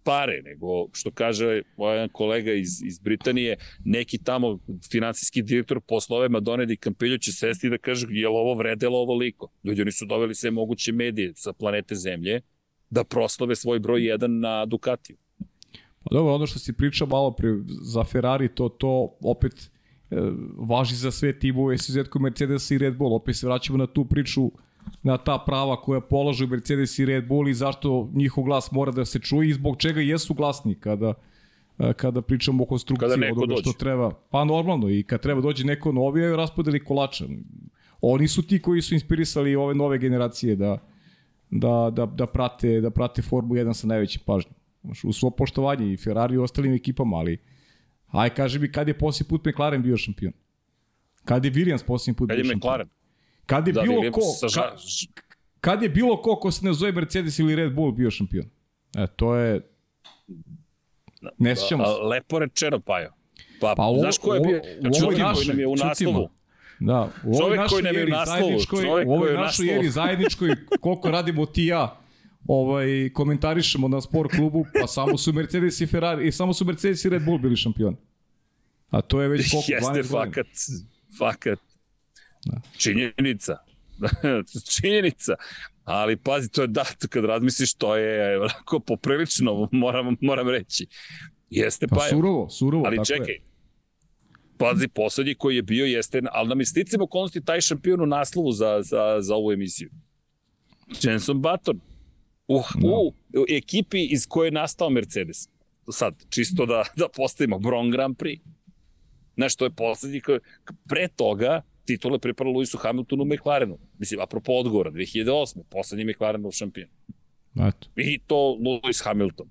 pare, nego što kaže moj jedan kolega iz, iz Britanije, neki tamo finansijski direktor poslove Madone di Campillo će sesti da kaže je li ovo vredelo ovo liko. Ljudi, oni su doveli sve moguće medije sa planete Zemlje da proslave svoj broj 1 na Ducatiju. Pa dobro, ono što si pričao malo pre za Ferrari, to, to opet e, važi za sve timove, s izuzetkom Mercedes i Red Bull. Opet se vraćamo na tu priču na ta prava koja polažu Mercedes i Red Bull i zašto njihov glas mora da se čuje i zbog čega jesu glasni kada e, kada pričamo o konstrukciji od onoga što treba. Pa normalno i kad treba dođe neko novi, je raspodeli kolača. Oni su ti koji su inspirisali ove nove generacije da, da, da, da, prate, da prate Formu 1 sa najvećim pažnjom. U svo poštovanje i Ferrari i ostalim ekipama, ali aj kaži mi kad je posljednji put McLaren bio šampion? Kad je Williams posljednji put kad bio šampion? McLaren? Kad je da, bilo ko, ka, kad je bilo ko ko se ne zove Mercedes ili Red Bull bio šampion? E, to je... Ne sjećamo se. Lepo rečeno, Pajo. Pa, pa o, znaš ko je bio? Čovjek koji nam je u naslovu. Da, u ovoj našoj eri zajedničkoj, u ovoj našoj eri zajedničkoj, koliko radimo ti ja, ovaj, komentarišemo na sport klubu, pa samo su Mercedes i Ferrari, i samo su Mercedes i Red Bull bili šampioni. A to je već koliko, Jeste, 12 godina. fakat, fakat. Da. Činjenica. Činjenica. Ali pazi, to je dato kad razmisliš, to je onako poprilično, moram, moram reći. Jeste pa, pa surovo, surovo, ali tako čekaj, je. pazi, poslednji koji je bio jeste, ali nam je sticam okolnosti taj šampion u naslovu za, za, za ovu emisiju. Jenson Button. Uh, no. Da. u ekipi iz koje je nastao Mercedes. Sad, čisto da, da postavimo Bron Grand Prix. Znaš, to je poslednji koji... Pre toga, titula pripala Lewisu Hamiltonu u McLarenu. Mislim, apropo odgovora, 2008. poslednji McLarenov šampion. Eto. I to Lewis Hamilton.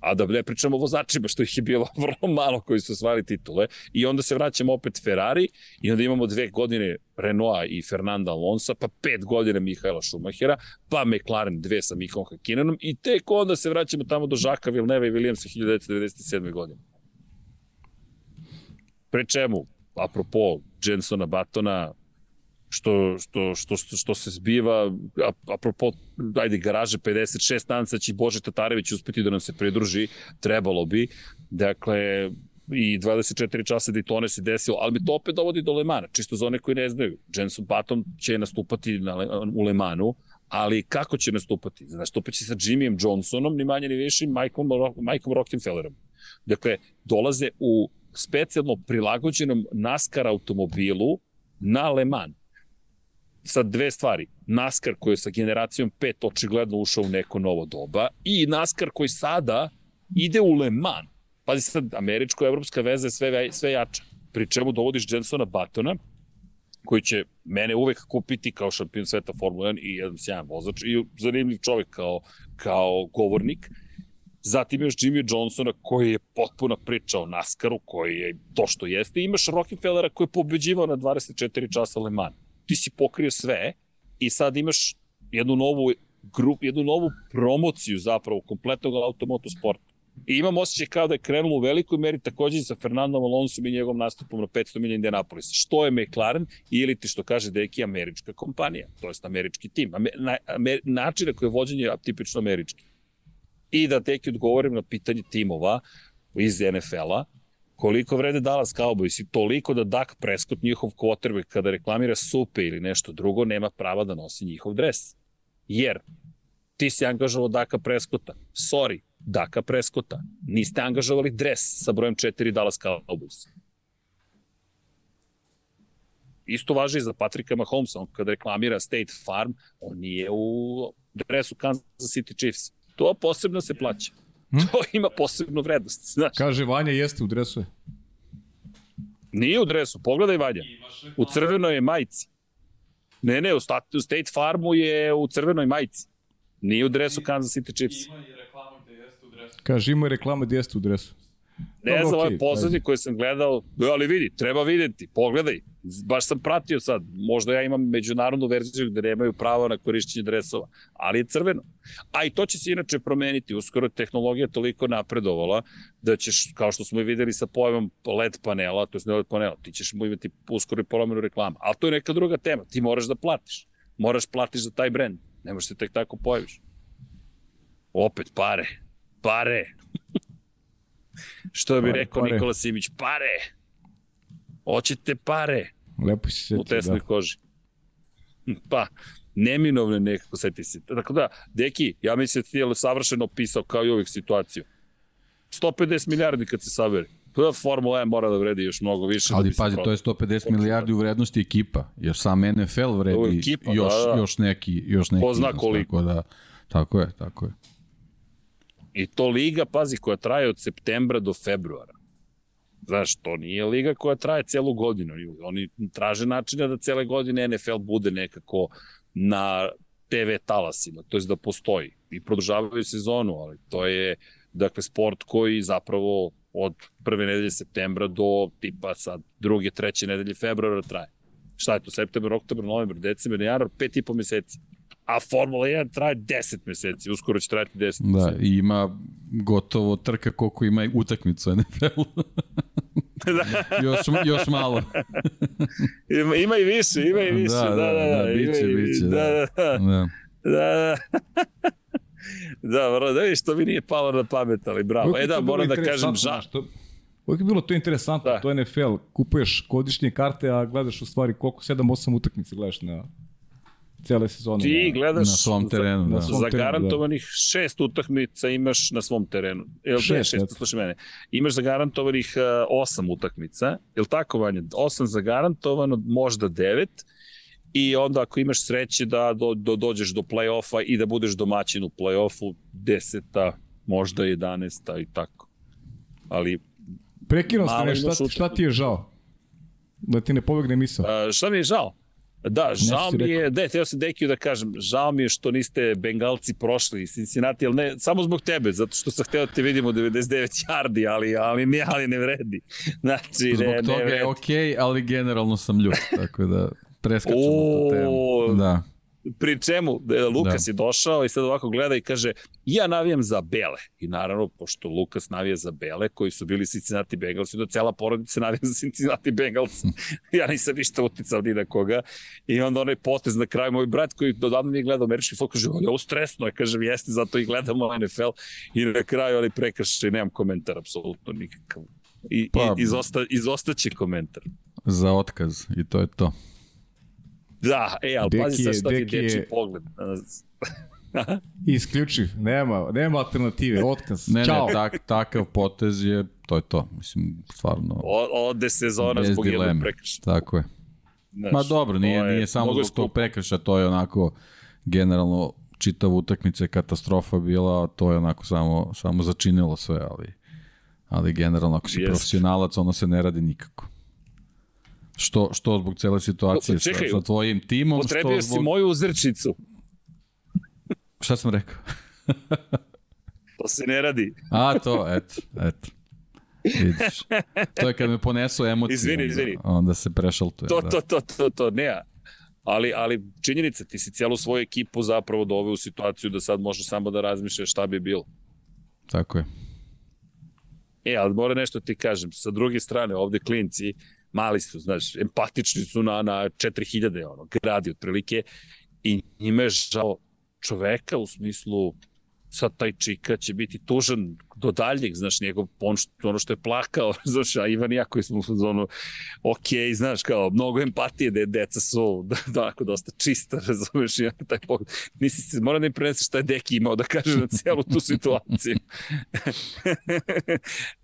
A da ne pričamo o vozačima, što ih je bilo vrlo malo koji su osvali titule. I onda se vraćamo opet Ferrari i onda imamo dve godine Renaulta i Fernanda Alonso, pa pet godina Mihaela Schumachera, pa McLaren dve sa Mihom Hakinanom i tek onda se vraćamo tamo do Žaka Vilneva i Williamsa 1997. godine. Pre čemu, apropo Jensona Batona, što, što, što, što, što se zbiva, apropo, ajde, garaže 56, nadam se da će Bože Tatarević uspeti da nam se pridruži, trebalo bi. Dakle, i 24 časa Daytona se desilo, ali mi to opet dovodi do Lemana, čisto za one koji ne znaju. Jenson Button će nastupati na, u Lemanu, ali kako će nastupati? Nastupaće sa Jimmyem Johnsonom, ni manje ni više, Mikeom, Mikeom Rockefellerom. Dakle, dolaze u specijalno prilagođenom NASCAR automobilu na Le Mans. Sad dve stvari. NASCAR koji je sa generacijom 5 očigledno ušao u neko novo doba i NASCAR koji sada ide u Le Mans. Pazi sad, američko-evropska veza je sve, sve jača. Pri čemu dovodiš Jensona Batona, koji će mene uvek kupiti kao šampion sveta Formula 1 i jedan sjajan vozač i zanimljiv čovek kao, kao govornik. Zatim još Jimmy Johnsona koji je potpuna priča o NASCAR-u, koji je to što jeste. I imaš Rockefellera koji je pobeđivao na 24 časa Le Mans. Ti si pokrio sve i sad imaš jednu novu grup, jednu novu promociju zapravo kompletnog automotosporta. I imam osjećaj kao da je krenulo u velikoj meri takođe sa Fernandom Alonsom i njegovom nastupom na 500 milija Indianapolis. Što je McLaren ili ti što kaže Deki američka kompanija, to jest američki tim. Amer, na, amer, način na koji je vođenje tipično američki. I da teki odgovorim na pitanje timova iz NFL-a, koliko vrede Dallas Cowboys i toliko da Dak Prescott, njihov quarterback, kada reklamira supe ili nešto drugo, nema prava da nosi njihov dres. Jer ti si angažovao Daka Prescotta. Sorry, Daka Prescotta. Niste angažovali dres sa brojem 4 Dallas Cowboys. Isto važi i za Patrika Mahomesa. On kada reklamira State Farm, on nije u dresu Kansas City Chiefs. To posebno se plaća. Hm? To ima posebnu vrednost. Znaš. Kaže, Vanja jeste u dresu. Nije u dresu, pogledaj Vanja. U crvenoj je majici. Ne, ne, u State Farmu je u crvenoj majici. Nije u dresu Kansas City Chiefs. Ima i reklama gde jeste u dresu. Kaže, ima i reklama gde jeste u dresu. Ne znam, okay, ovaj poslednji koji sam gledao, ali vidi, treba videti, pogledaj. Baš sam pratio sad, možda ja imam međunarodnu verziju gde nemaju pravo na korišćenje dresova, ali je crveno. A i to će se inače promeniti, uskoro tehnologija toliko napredovala da ćeš, kao što smo i videli sa pojavom LED panela, to je ne LED panela, ti ćeš mu imati uskoro i polomenu reklama. Ali to je neka druga tema, ti moraš da platiš. Moraš platiš za taj brend, ne možeš se tek tako pojaviš. Opet pare, pare. Što bi pare, rekao pare. Nikola Simić, pare. Hoćete pare. Lepo si se U tesnoj da. koži. Pa, neminovno nekako seti se. Tako da, Deki, ja mislim da ti je savršeno opisao kao i uvijek situaciju. 150 milijardi kad se sabere. Pa Formula 1 mora da vredi još mnogo više. Ali da pazi, to je 150 milijardi u vrednosti ekipa, jer sam NFL vredi ekipa, još, da, da. još neki, još neki. Ko zna koliko. Tako, da, tako je, tako je. I to liga, pazi, koja traje od septembra do februara. Znaš, to nije liga koja traje celu godinu. Oni traže načina da cele godine NFL bude nekako na TV talasima, to je da postoji. I produžavaju sezonu, ali to je dakle sport koji zapravo od prve nedelje septembra do tipa sad druge, treće nedelje februara traje. Šta je to? September, oktober, novembar, decembar, januar, pet i po meseci. A Formula 1 traje 10 meseci, uskoro će trajati 10 da, meseci. Da, i ima gotovo trka koliko ima utakmicu NFL. da. još, još malo. ima, ima i više, ima i više. Da, da, da. da, da, da biće, biće. Da, da. da. da. da. da, vrlo, da vidiš, to mi nije palo na pamet, ali bravo. E da, moram da kažem, ža... Što, Uvijek je bilo to interesantno, da. to NFL, kupuješ godišnje karte, a gledaš u stvari koliko, 7-8 utakmice gledaš na cele sezone. Ti na, gledaš na svom terenu, da. Na svom zagarantovanih da. šest utakmica imaš na svom terenu. Jel šest, šest, slušaj mene. Imaš zagarantovanih uh, osam utakmica, jel tako Vanja? Osam zagarantovano, možda devet, i onda ako imaš sreće da do, do, dođeš do play-offa i da budeš domaćin u play-offu, deseta, možda 11 i tako. Ali Prekinuo ste šta, šta ti je žao? Da ti ne pobegne misao. Uh, šta mi je žao? Da, žao mi je, da, teo sam Dekiju da kažem, žao mi je što niste Bengalci prošli iz Cincinnati, ali ne, samo zbog tebe, zato što sam hteo da te vidimo 99 yardi, ali, ali, ne, ali ne vredi. Znači, zbog ne, toga ne je okej, okay, ali generalno sam ljut, tako da preskačemo tu temu. Da. Pri čemu, e, Lukas da. je došao i sad ovako gleda i kaže, ja navijam za bele. I naravno, pošto Lukas navija za bele, koji su bili Cincinnati Bengals, i da cela porodica navija za Cincinnati Bengals. ja nisam ništa uticao ni na koga. I onda onaj potez na kraju, moj brat koji dodavno nije gledao američki fotbal, kaže, ovo stresno je, kažem, jeste, zato i gledamo NFL. I na kraju oni prekršaj, nemam komentar, apsolutno nikakav. I, pa, i izosta, izostaće komentar. Za otkaz i to je to. Da, e, ali deki pazi sad šta ti deči je... pogled. Isključiv, nema, nema alternative, otkaz, ne, Ćao. Ne, tak, takav potez je, to je to, mislim, stvarno. O, ode sezona zbog jednog prekrša. Tako je. Znaš, Ma dobro, nije, je, nije samo zbog tog prekrša, to je onako generalno čitava utakmica je katastrofa bila, to je onako samo, samo začinilo sve, ali, ali generalno ako si yes. profesionalac, ono se ne radi nikako. Što, što zbog cele situacije Čekaj, sa, sa tvojim timom? Potrebio što zbog... si moju uzrčicu. Šta sam rekao? to se ne radi. A, to, eto, eto. Vidiš. To je kad me ponesu emocije. Izvini, izvini. Onda, onda se prešaltuje. To, da. to, to, to, to, ne, ali, ali činjenica, ti si cijelu svoju ekipu zapravo doveo u situaciju da sad možeš samo da razmišljaš šta bi bilo. Tako je. E, ali mora nešto ti kažem, sa druge strane, ovde klinci, mali su, znaš, empatični su na, na 4000 ono, gradi otprilike i njima je žao čoveka u smislu sad taj Čika će biti tužan do daljnjeg, znaš, njegov, on što, ono što je plakao, znaš, a Ivan i ja koji smo u fazonu, ok, znaš, kao, mnogo empatije, da deca su, da, da, onako, dosta čista, razumeš, i taj pogled. Nisi se, mora da im preneseš šta je Deki imao da kaže na celu tu situaciju.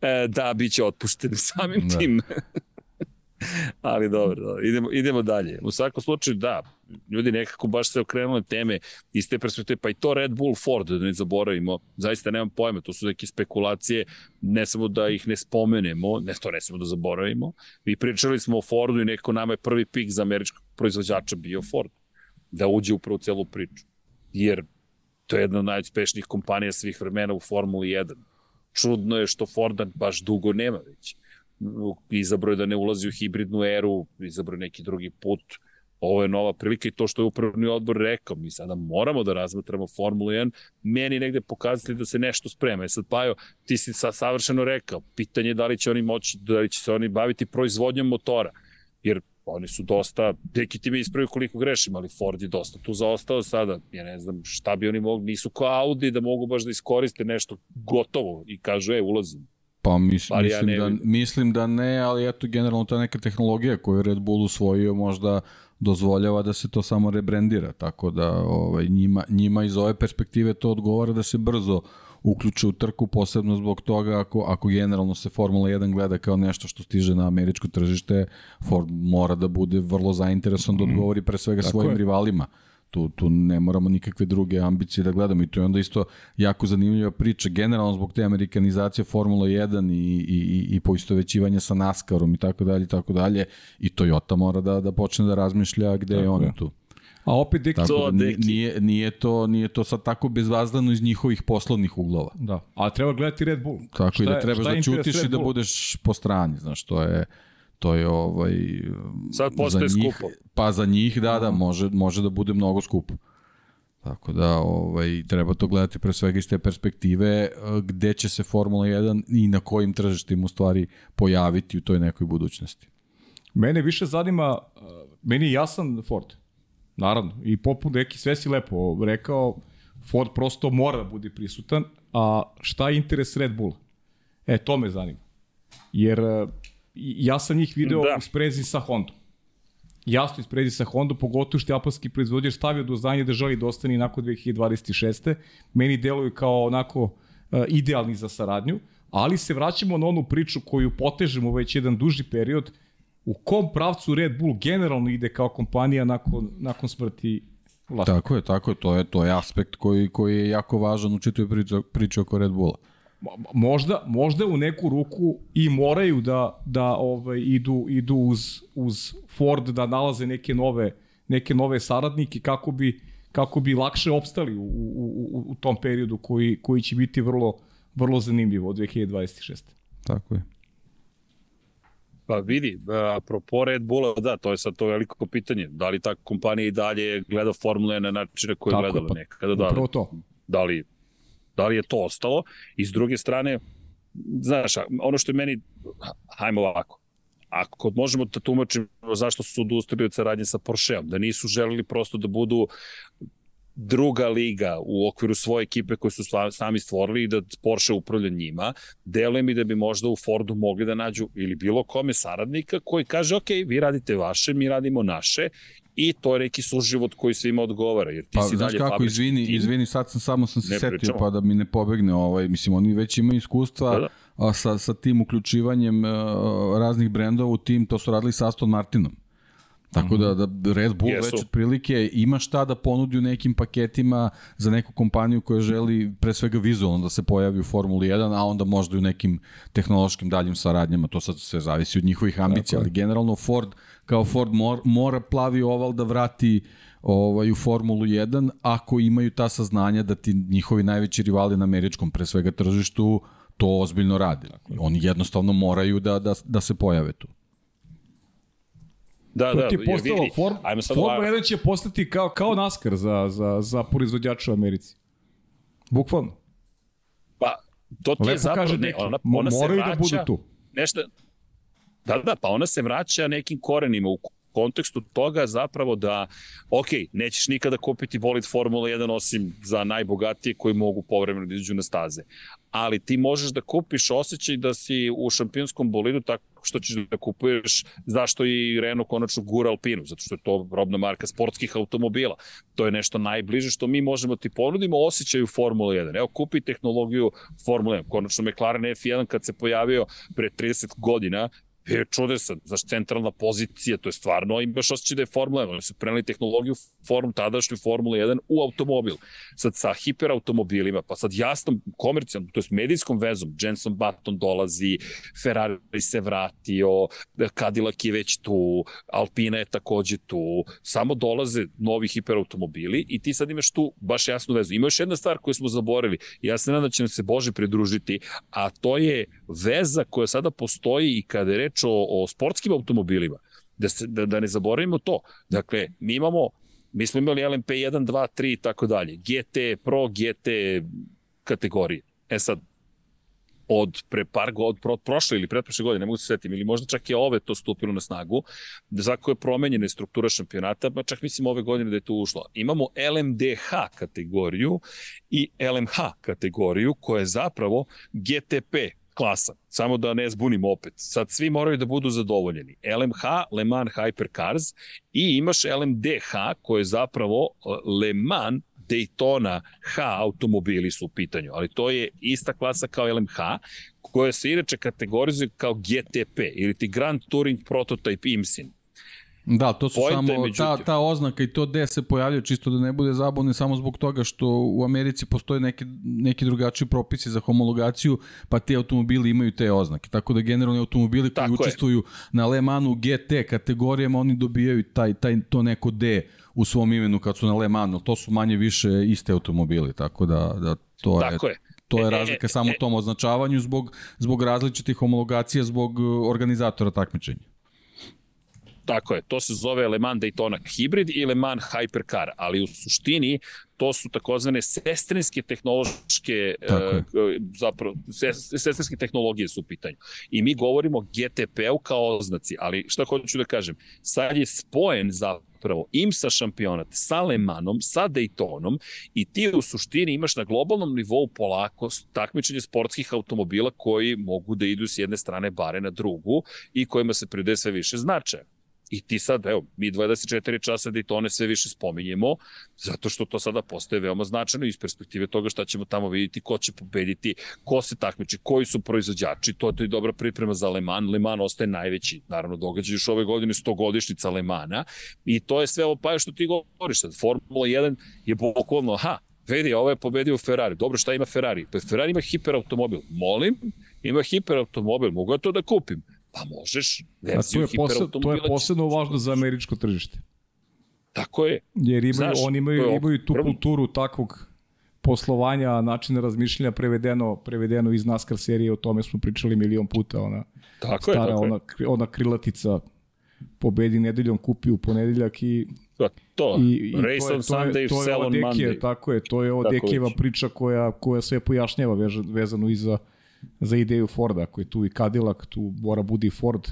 E, da, bit će otpušten samim da. tim. Ali dobro, dobro, idemo, idemo dalje. U svakom slučaju, da, ljudi nekako baš se okrenuli teme iz te perspektive, pa i to Red Bull Ford, da ne zaboravimo, zaista nemam pojma, to su neke spekulacije, ne samo da ih ne spomenemo, ne to ne samo da zaboravimo. Mi pričali smo o Fordu i neko nama je prvi pik za američkog proizvođača bio Ford, da uđe upravo u celu priču. Jer to je jedna od najuspešnijih kompanija svih vremena u Formuli 1. Čudno je što Forda baš dugo nema već izabrao da ne ulazi u hibridnu eru, izabrao neki drugi put, ovo je nova prilika i to što je upravni odbor rekao, mi sada moramo da razmatramo Formulu 1, meni negde pokazati da se nešto sprema. E sad, Pajo, ti si sad savršeno rekao, pitanje je da li će oni moći, da li će se oni baviti proizvodnjom motora, jer oni su dosta, neki ti mi ispravi koliko grešim, ali Ford je dosta tu zaostao sada, ja ne znam šta bi oni mogli, nisu kao Audi da mogu baš da iskoriste nešto gotovo i kažu, e, ulazim Pa mislim, mislim, ja da, mislim da ne, ali eto generalno ta neka tehnologija koju Red Bull usvojio možda dozvoljava da se to samo rebrandira, tako da ovaj, njima, njima iz ove perspektive to odgovara da se brzo uključe u trku, posebno zbog toga ako, ako generalno se Formula 1 gleda kao nešto što stiže na američko tržište, Ford mora da bude vrlo zainteresovan da mhm. odgovori pre svega Tako svojim je. rivalima. Tu, tu ne moramo nikakve druge ambicije da gledamo i to je onda isto jako zanimljiva priča generalno zbog te amerikanizacije Formula 1 i, i, i poistovećivanja sa NASCARom i tako dalje i tako dalje i Toyota mora da, da počne da razmišlja gde tako je on je. tu. A opet deki, tako da, nije, nije, to, nije to sad tako bezvazdano iz njihovih poslovnih uglova. Da, a treba gledati Red Bull. Tako šta i da trebaš da ćutiš i da budeš po strani, znaš, to je to je ovaj sad postaje skupo. Pa za njih da da može može da bude mnogo skupo. Tako da ovaj treba to gledati pre svega iz te perspektive eh, gde će se Formula 1 i na kojim tržištima u stvari pojaviti u toj nekoj budućnosti. Mene više zanima, eh, meni je jasan Ford. Naravno, i poput neki sve si lepo rekao, Ford prosto mora da bude prisutan, a šta je interes Red Bulla? E, to me zanima. Jer eh, ja sam njih video da. u sprezi sa Hondom. Jasno sprezi sa Hondom, pogotovo što je japanski proizvođač stavio do znanja da želi da ostane nakon 2026. Meni deluju kao onako uh, idealni za saradnju, ali se vraćamo na onu priču koju potežemo već jedan duži period, u kom pravcu Red Bull generalno ide kao kompanija nakon, nakon smrti vlasnika. Tako je, tako je, to je, to je aspekt koji, koji je jako važan u čitoj priči, priči oko Red Bulla možda, možda u neku ruku i moraju da, da ovaj, idu, idu uz, uz Ford da nalaze neke nove, neke nove saradnike kako bi, kako bi lakše opstali u, u, u, u tom periodu koji, koji će biti vrlo, vrlo zanimljivo od 2026. Tako je. Pa vidi, apropo Red Bulla, da, to je sad to veliko pitanje. Da li ta kompanija i dalje gleda Formule na načine koje je gledala pa, nekada? Da li, to. Da li Da li je to ostalo? I s druge strane, znaš, ono što je meni, hajmo ovako, ako možemo da tumačimo zašto su odustali od saradnje sa Porscheom, da nisu želeli prosto da budu druga liga u okviru svoje ekipe koje su sami stvorili i da Porsche upravlja njima, deluje mi da bi možda u Fordu mogli da nađu ili bilo kome saradnika koji kaže ok, vi radite vaše, mi radimo naše i to je neki suživot koji se ima odgovara. Jer ti pa, si znaš dalje kako, izvini, tim, izvini, sad sam samo sam se setio pričamo. pa da mi ne pobegne, ovaj, mislim, oni već imaju iskustva da, da. A, sa, sa tim uključivanjem uh, raznih brendova u tim, to su radili sa Aston Martinom. Tako da, da Red Bull Jesu. već otprilike ima šta da ponudi u nekim paketima za neku kompaniju koja želi pre svega vizualno da se pojavi u Formuli 1, a onda možda i u nekim tehnološkim daljim saradnjama, to sad sve zavisi od njihovih ambicija, ali generalno Ford kao Ford mor, mora plavi oval da vrati ovaj, u Formulu 1 ako imaju ta saznanja da ti njihovi najveći rivali na američkom pre svega tržištu to ozbiljno rade. Oni jednostavno moraju da, da, da se pojave tu. Da, to da, ti je postalo, vidi, form, Formula 1 će postati kao, kao NASCAR za, za, za proizvođača u Americi. Bukvalno. Pa, to ti Lepo je zapravo, kaže ne, ona, ona se vraća, da budu tu. Nešto, da, da, pa ona se vraća nekim korenima u kontekstu toga zapravo da, ok, nećeš nikada kupiti bolid Formula 1 osim za najbogatije koji mogu povremeno da izađu na staze. Ali ti možeš da kupiš osjećaj da si u šampionskom bolidu tako što ćeš da kupuješ, zašto i Renault konačno gura Alpinu, zato što je to robna marka sportskih automobila. To je nešto najbliže što mi možemo ti ponudimo osjećaju Formula 1. Evo, kupi tehnologiju Formula 1. Konačno McLaren F1 kad se pojavio pre 30 godina, je čudesan, znaš, centralna pozicija, to je stvarno, imaš osjećaj da je Formula 1, oni su preneli tehnologiju form, tadašnju Formula 1 u automobil. Sad sa hiperautomobilima, pa sad jasnom komercijalnom, to je medijskom vezom, Jenson Button dolazi, Ferrari se vratio, Cadillac je već tu, Alpina je takođe tu, samo dolaze novi hiperautomobili i ti sad imaš tu baš jasnu vezu. Ima još jedna stvar koju smo zaboravili, ja se nadam da će nam se Bože pridružiti, a to je veza koja sada postoji i kada je reč reč o, o sportskim automobilima, da, se, da, da ne zaboravimo to. Dakle, mi imamo, mi smo imali LMP 1, 2, 3 i tako dalje, GT, Pro, GT kategorije. E sad, od pre par go, od pro, prošle ili pretprošle godine, ne mogu se setim, ili možda čak i ove to stupilo na snagu, da zako je promenjena struktura šampionata, pa čak mislim ove godine da je to ušlo. Imamo LMDH kategoriju i LMH kategoriju koja je zapravo GTP klasa. Samo da ne zbunim opet. Sad svi moraju da budu zadovoljeni. LMH, Le Mans Hypercars i imaš LMDH koje je zapravo uh, Le Mans Daytona H automobili su u pitanju, ali to je ista klasa kao LMH, koja se inače kategorizuje kao GTP ili ti Grand Touring Prototype IMSIN. Da, to su Pojte, samo ta, ta oznaka i to gde se pojavljaju, čisto da ne bude zabavno samo zbog toga što u Americi postoje neki, neki drugačiji propisi za homologaciju, pa ti automobili imaju te oznake. Tako da generalni automobili koji Tako učestvuju je. na Le Manu GT kategorijama, oni dobijaju taj, taj, to neko D u svom imenu kad su na Le Manu. To su manje više iste automobili, tako da, da to Tako je. je. To je e, e, razlika e, samo u tom označavanju zbog, zbog različitih homologacija, zbog organizatora takmičenja. Tako je, to se zove Le Mans Daytona Hybrid i Le Mans Hypercar, ali u suštini to su takozvane sestrinske tehnološke, uh, zapravo, sestrinske tehnologije su u pitanju. I mi govorimo GTP-u kao oznaci, ali šta hoću da kažem, sad je spojen zapravo IMSA šampionat sa Le Manom, sa Daytonom i ti u suštini imaš na globalnom nivou polako takmičenje sportskih automobila koji mogu da idu s jedne strane bare na drugu i kojima se pridaje sve više značaja. I ti sad, evo, mi 24 časa Daytone sve više spominjemo, zato što to sada postaje veoma značajno iz perspektive toga šta ćemo tamo vidjeti, ko će pobediti, ko se takmiči, koji su proizvođači, to je dobra priprema za Le Mans. Le Mans ostaje najveći, naravno, događaj još ove godine 100 godišnica Le Mana i to je sve ovo pa što ti govoriš sad. Formula 1 je bukvalno, ha, vidi, ovo je pobedio Ferrari. Dobro, šta ima Ferrari? Pa Ferrari ima hiperautomobil. Molim, ima hiperautomobil, mogu ja to da kupim Pa možeš verziju hiperautomobila. To je posebno važno za američko tržište. Tako je. Jer imaju, Znaš, oni imaju, imaju tu kulturu takvog poslovanja, načina razmišljanja prevedeno, prevedeno iz NASCAR serije, o tome smo pričali milion puta, ona tako stara, je, tako ona, je. ona krilatica pobedi nedeljom, kupi u ponedeljak i Pa to, I, i race to je, on Sunday, to je, sell on Monday. Tako je, to je ova Dekijeva priča koja, koja sve pojašnjava vezano i za za ideju Forda, ako je tu i Cadillac, tu mora bude i Ford,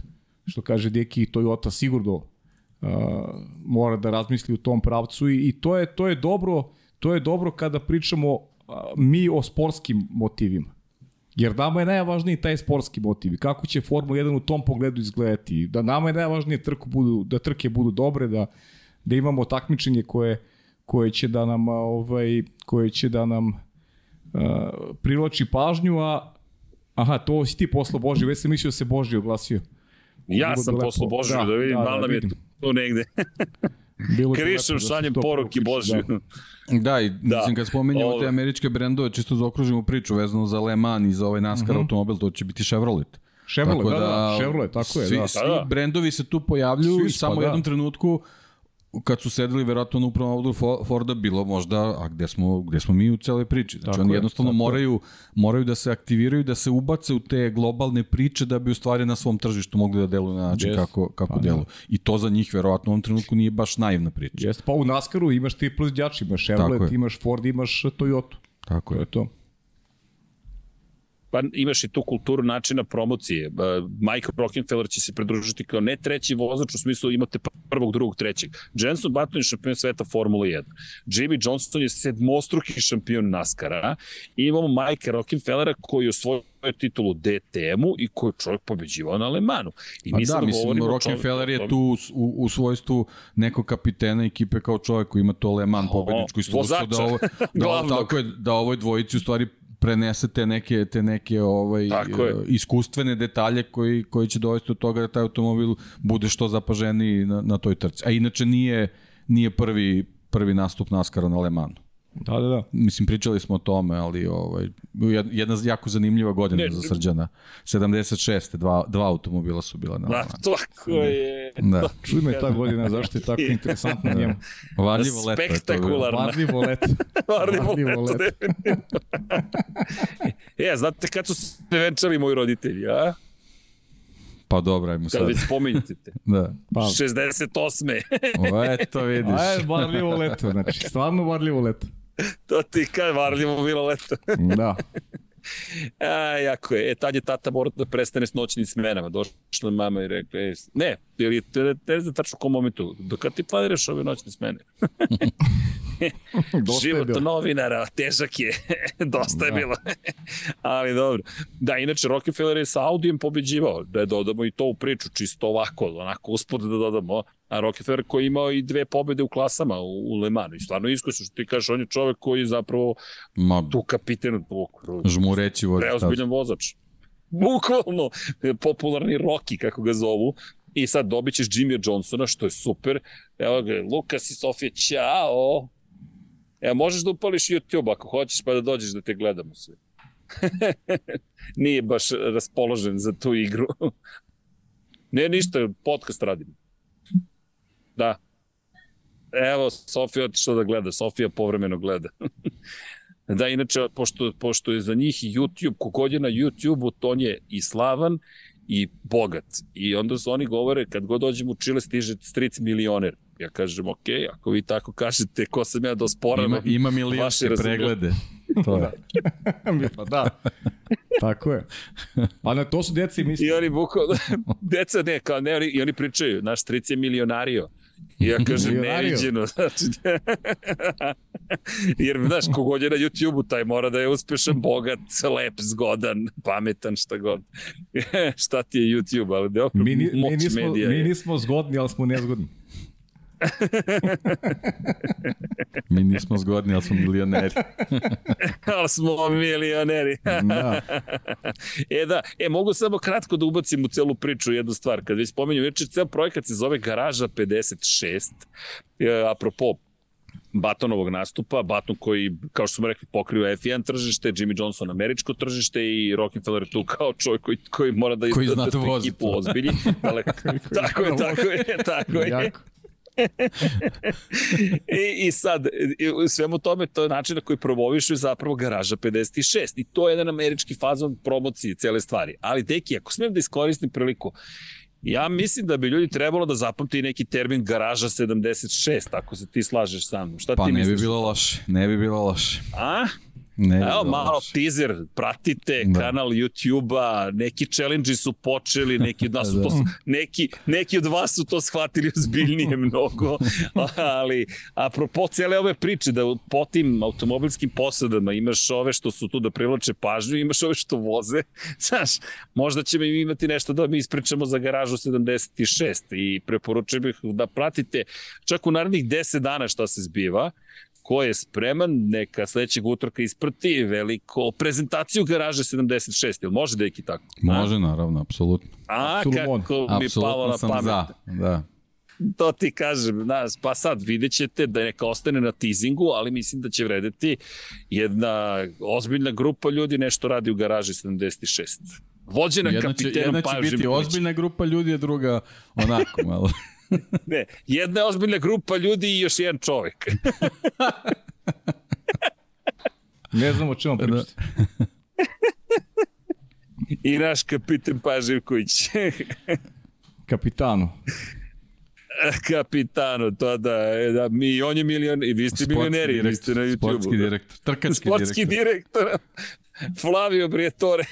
što kaže Deki i Toyota sigurno uh, mora da razmisli u tom pravcu i, i to je to je dobro, to je dobro kada pričamo uh, mi o sportskim motivima. Jer nama je najvažniji taj sportski motiv. Kako će Formula 1 u tom pogledu izgledati? Da nama je najvažnije trku budu, da trke budu dobre, da, da imamo takmičenje koje, koje će da nam ovaj koje će da nam uh, privlači pažnju, a Aha, to si ti poslo Boži, već sam mislio da se Boži oglasio. Ja Bilo sam poslo Boži, da, da vidim, da, da, da, je tu negde. Bilo Krišem šaljem poruki Boži. Da. Da, i da. mislim kad spomenjamo te američke brendove, čisto zaokružimo priču vezano za Le Mans i za ovaj NASCAR uh mhm. -huh. automobil, to će biti Chevrolet. Chevrolet, tako da, da, da, Chevrolet, tako je, svi, da. Svi da, da. brendovi se tu pojavljuju svi, i samo u da. jednom trenutku kad su sedeli verovatno na upravnom odboru Forda bilo možda, a gde smo, gde smo mi u celoj priči. Znači tako oni jednostavno je, moraju, moraju da se aktiviraju, da se ubace u te globalne priče da bi u stvari na svom tržištu mogli da deluju na način yes. kako, kako pa, deluju. I to za njih verovatno u ovom trenutku nije baš naivna priča. Jeste, pa u NASCAR-u imaš ti proizvođači, imaš Chevrolet, imaš Ford, imaš Toyota. Tako je. To je to pa imaš i tu kulturu načina promocije. Mike Rockefeller će se pridružiti kao ne treći vozač, u smislu imate prvog, drugog, trećeg. Jenson Button je šampion sveta Formula 1. Jimmy Johnson je sedmostruki šampion NASCAR-a. I imamo Mike Rockefellera koji je osvojio titulu DTM-u i koji je čovjek pobeđivao na Lemanu. I pa mi da, mislim, Rockefeller je tu u, u svojstvu nekog kapitena ekipe kao čovjek koji ima to Le Mans pobedničko iskustvo da ovo, da, ovo, tako je, da ovoj dvojici u stvari prenese te neke, te neke ovaj, iskustvene detalje koji, koji će dovesti do toga da taj automobil bude što zapaženiji na, na toj trci. A inače nije, nije prvi, prvi nastup NASCAR-a na Le Manu. Da, da, da. Mislim, pričali smo o tome, ali ovaj, jedna jako zanimljiva godina ne, za Srđana. 76. Dva, dva automobila su bila na Da, tako je. Da. Čuj me ta godina, zašto je tako interesantna njemu. Varljivo leto je to. Spektakularna. Varljivo leto. Varljivo, Varljivo leto, leto. e, znate kad su se venčali moji roditelji, a? Pa dobro, ajmo sad. Kad već spominjete te. da. Pa. 68. o, eto vidiš. Aj, varljivo leto, znači, stvarno varljivo leto. to ti kaj varljivo bilo leto. da. A, jako je. E, tad je tata morao da prestane s noćnim smenama. Došla mama i rekla, e, ne, ili te, te za tačno kom momentu, dok kad ti planiraš ove noćne smene? Život novinara, težak je, dosta je da. bilo. Ali dobro. Da, inače, Rockefeller je sa Audijem pobeđivao, da je dodamo i to u priču, čisto ovako, onako uspod da dodamo. A Rockefeller koji je imao i dve pobede u klasama u, u Le Manu. I stvarno iskušao što ti kažeš, on je čovek koji je zapravo Ma, tu kapiten žmureći vozač. Preozbiljan vozač. Bukvalno, popularni Rocky, kako ga zovu. I sad dobit ćeš Jimmy Johnsona, što je super. Evo ga, Lukas i Sofija, čao! Evo, možeš da upališ YouTube ako hoćeš, pa da dođeš da te gledamo sve. Nije baš raspoložen za tu igru. ne, ništa, podcast radimo. Da. Evo, Sofija otišla da gleda, Sofija povremeno gleda. da, inače, pošto, pošto je za njih YouTube, kogod je na YouTube-u, to je i slavan i bogat. I onda su oni govore, kad god dođem u Čile, stiže stric milioner. Ja kažem, ok, ako vi tako kažete, ko sam ja da osporavam Ima, ima milijonske preglede. To je. pa da. Tako je. Pa na to su deca i misli. I oni buko, deca ne, kao ne, oni, i oni pričaju, naš stric je milionario. I ja kažem, neviđeno, znači, jer, znaš, kogod je na YouTube-u, taj mora da je uspešan, bogat, lep, zgodan, pametan, šta god. šta ti je YouTube, ali dobro, mi, ni, mi, nismo, mi nismo zgodni, ali smo nezgodni. Mi nismo zgodni, ali smo milioneri. ali smo milioneri. da. E da, e, mogu samo kratko da ubacim u celu priču jednu stvar. Kad već spomenju, već ceo projekat se zove Garaža 56. E, apropo Batonovog nastupa, Baton koji, kao što smo rekli, pokriva F1 tržište, Jimmy Johnson američko tržište i Rockefeller tu kao čovjek koji, koji mora da, koji da, da ekipu ozbilji. tako je, tako je, tako je. Jako. I, I sad, u svemu tome, to je način na koji promovišu zapravo garaža 56. I to je jedan američki fazon promocije cele stvari. Ali, deki, ako smijem da iskoristim priliku, Ja mislim da bi ljudi trebalo da zapamti neki termin garaža 76, ako se ti slažeš sa mnom. Šta pa ti ne misliš? bi bilo loše, ne bi bilo loše. A? Ne, Evo malo loš. teaser, pratite da. kanal YouTube-a, neki challenge su počeli, neki od nas su da. to, neki, neki od vas su to shvatili ozbiljnije mnogo, ali apropo cele ove priče da po tim automobilskim posadama imaš ove što su tu da privlače pažnju, imaš ove što voze, znaš, možda ćemo imati nešto da mi ispričamo za garažu 76 i preporučujem bih da pratite čak u narednih 10 dana šta se zbiva, ko je spreman, neka sledećeg utorka isprati veliko prezentaciju garaže 76, ili može da je tako? Može, naravno, apsolutno. A, Absolutno. kako mi palo na pamet. Za, da. To ti kažem, znaš, pa sad vidjet ćete da neka ostane na teasingu, ali mislim da će vredeti jedna ozbiljna grupa ljudi nešto radi u garaži 76. Vođena jedna će, kapitenom Jedna će biti ozbiljna grupa ljudi, a druga onako malo. ne, jedna ozbiljna grupa ljudi i još jedan čovek. ne znam o čemu da. pričate. I naš kapiten Paživković. Kapitano. Kapitano, to da, da mi, on je milion, i vi ste sportski milioneri, direktor, ste na YouTube. Sportski direktor, trkački sportski direktor. Sportski direktor, Flavio Briatore.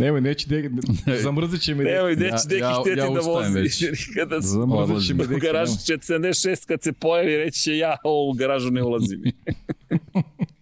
Nemoj, neće de, zamrzit će mi deki. Nemoj, neće deki ja, htjeti ja, da vozi. Kada zamrzit će mi deki. U garažu 76 kad se pojavi reći će ja u garažu ne ulazim.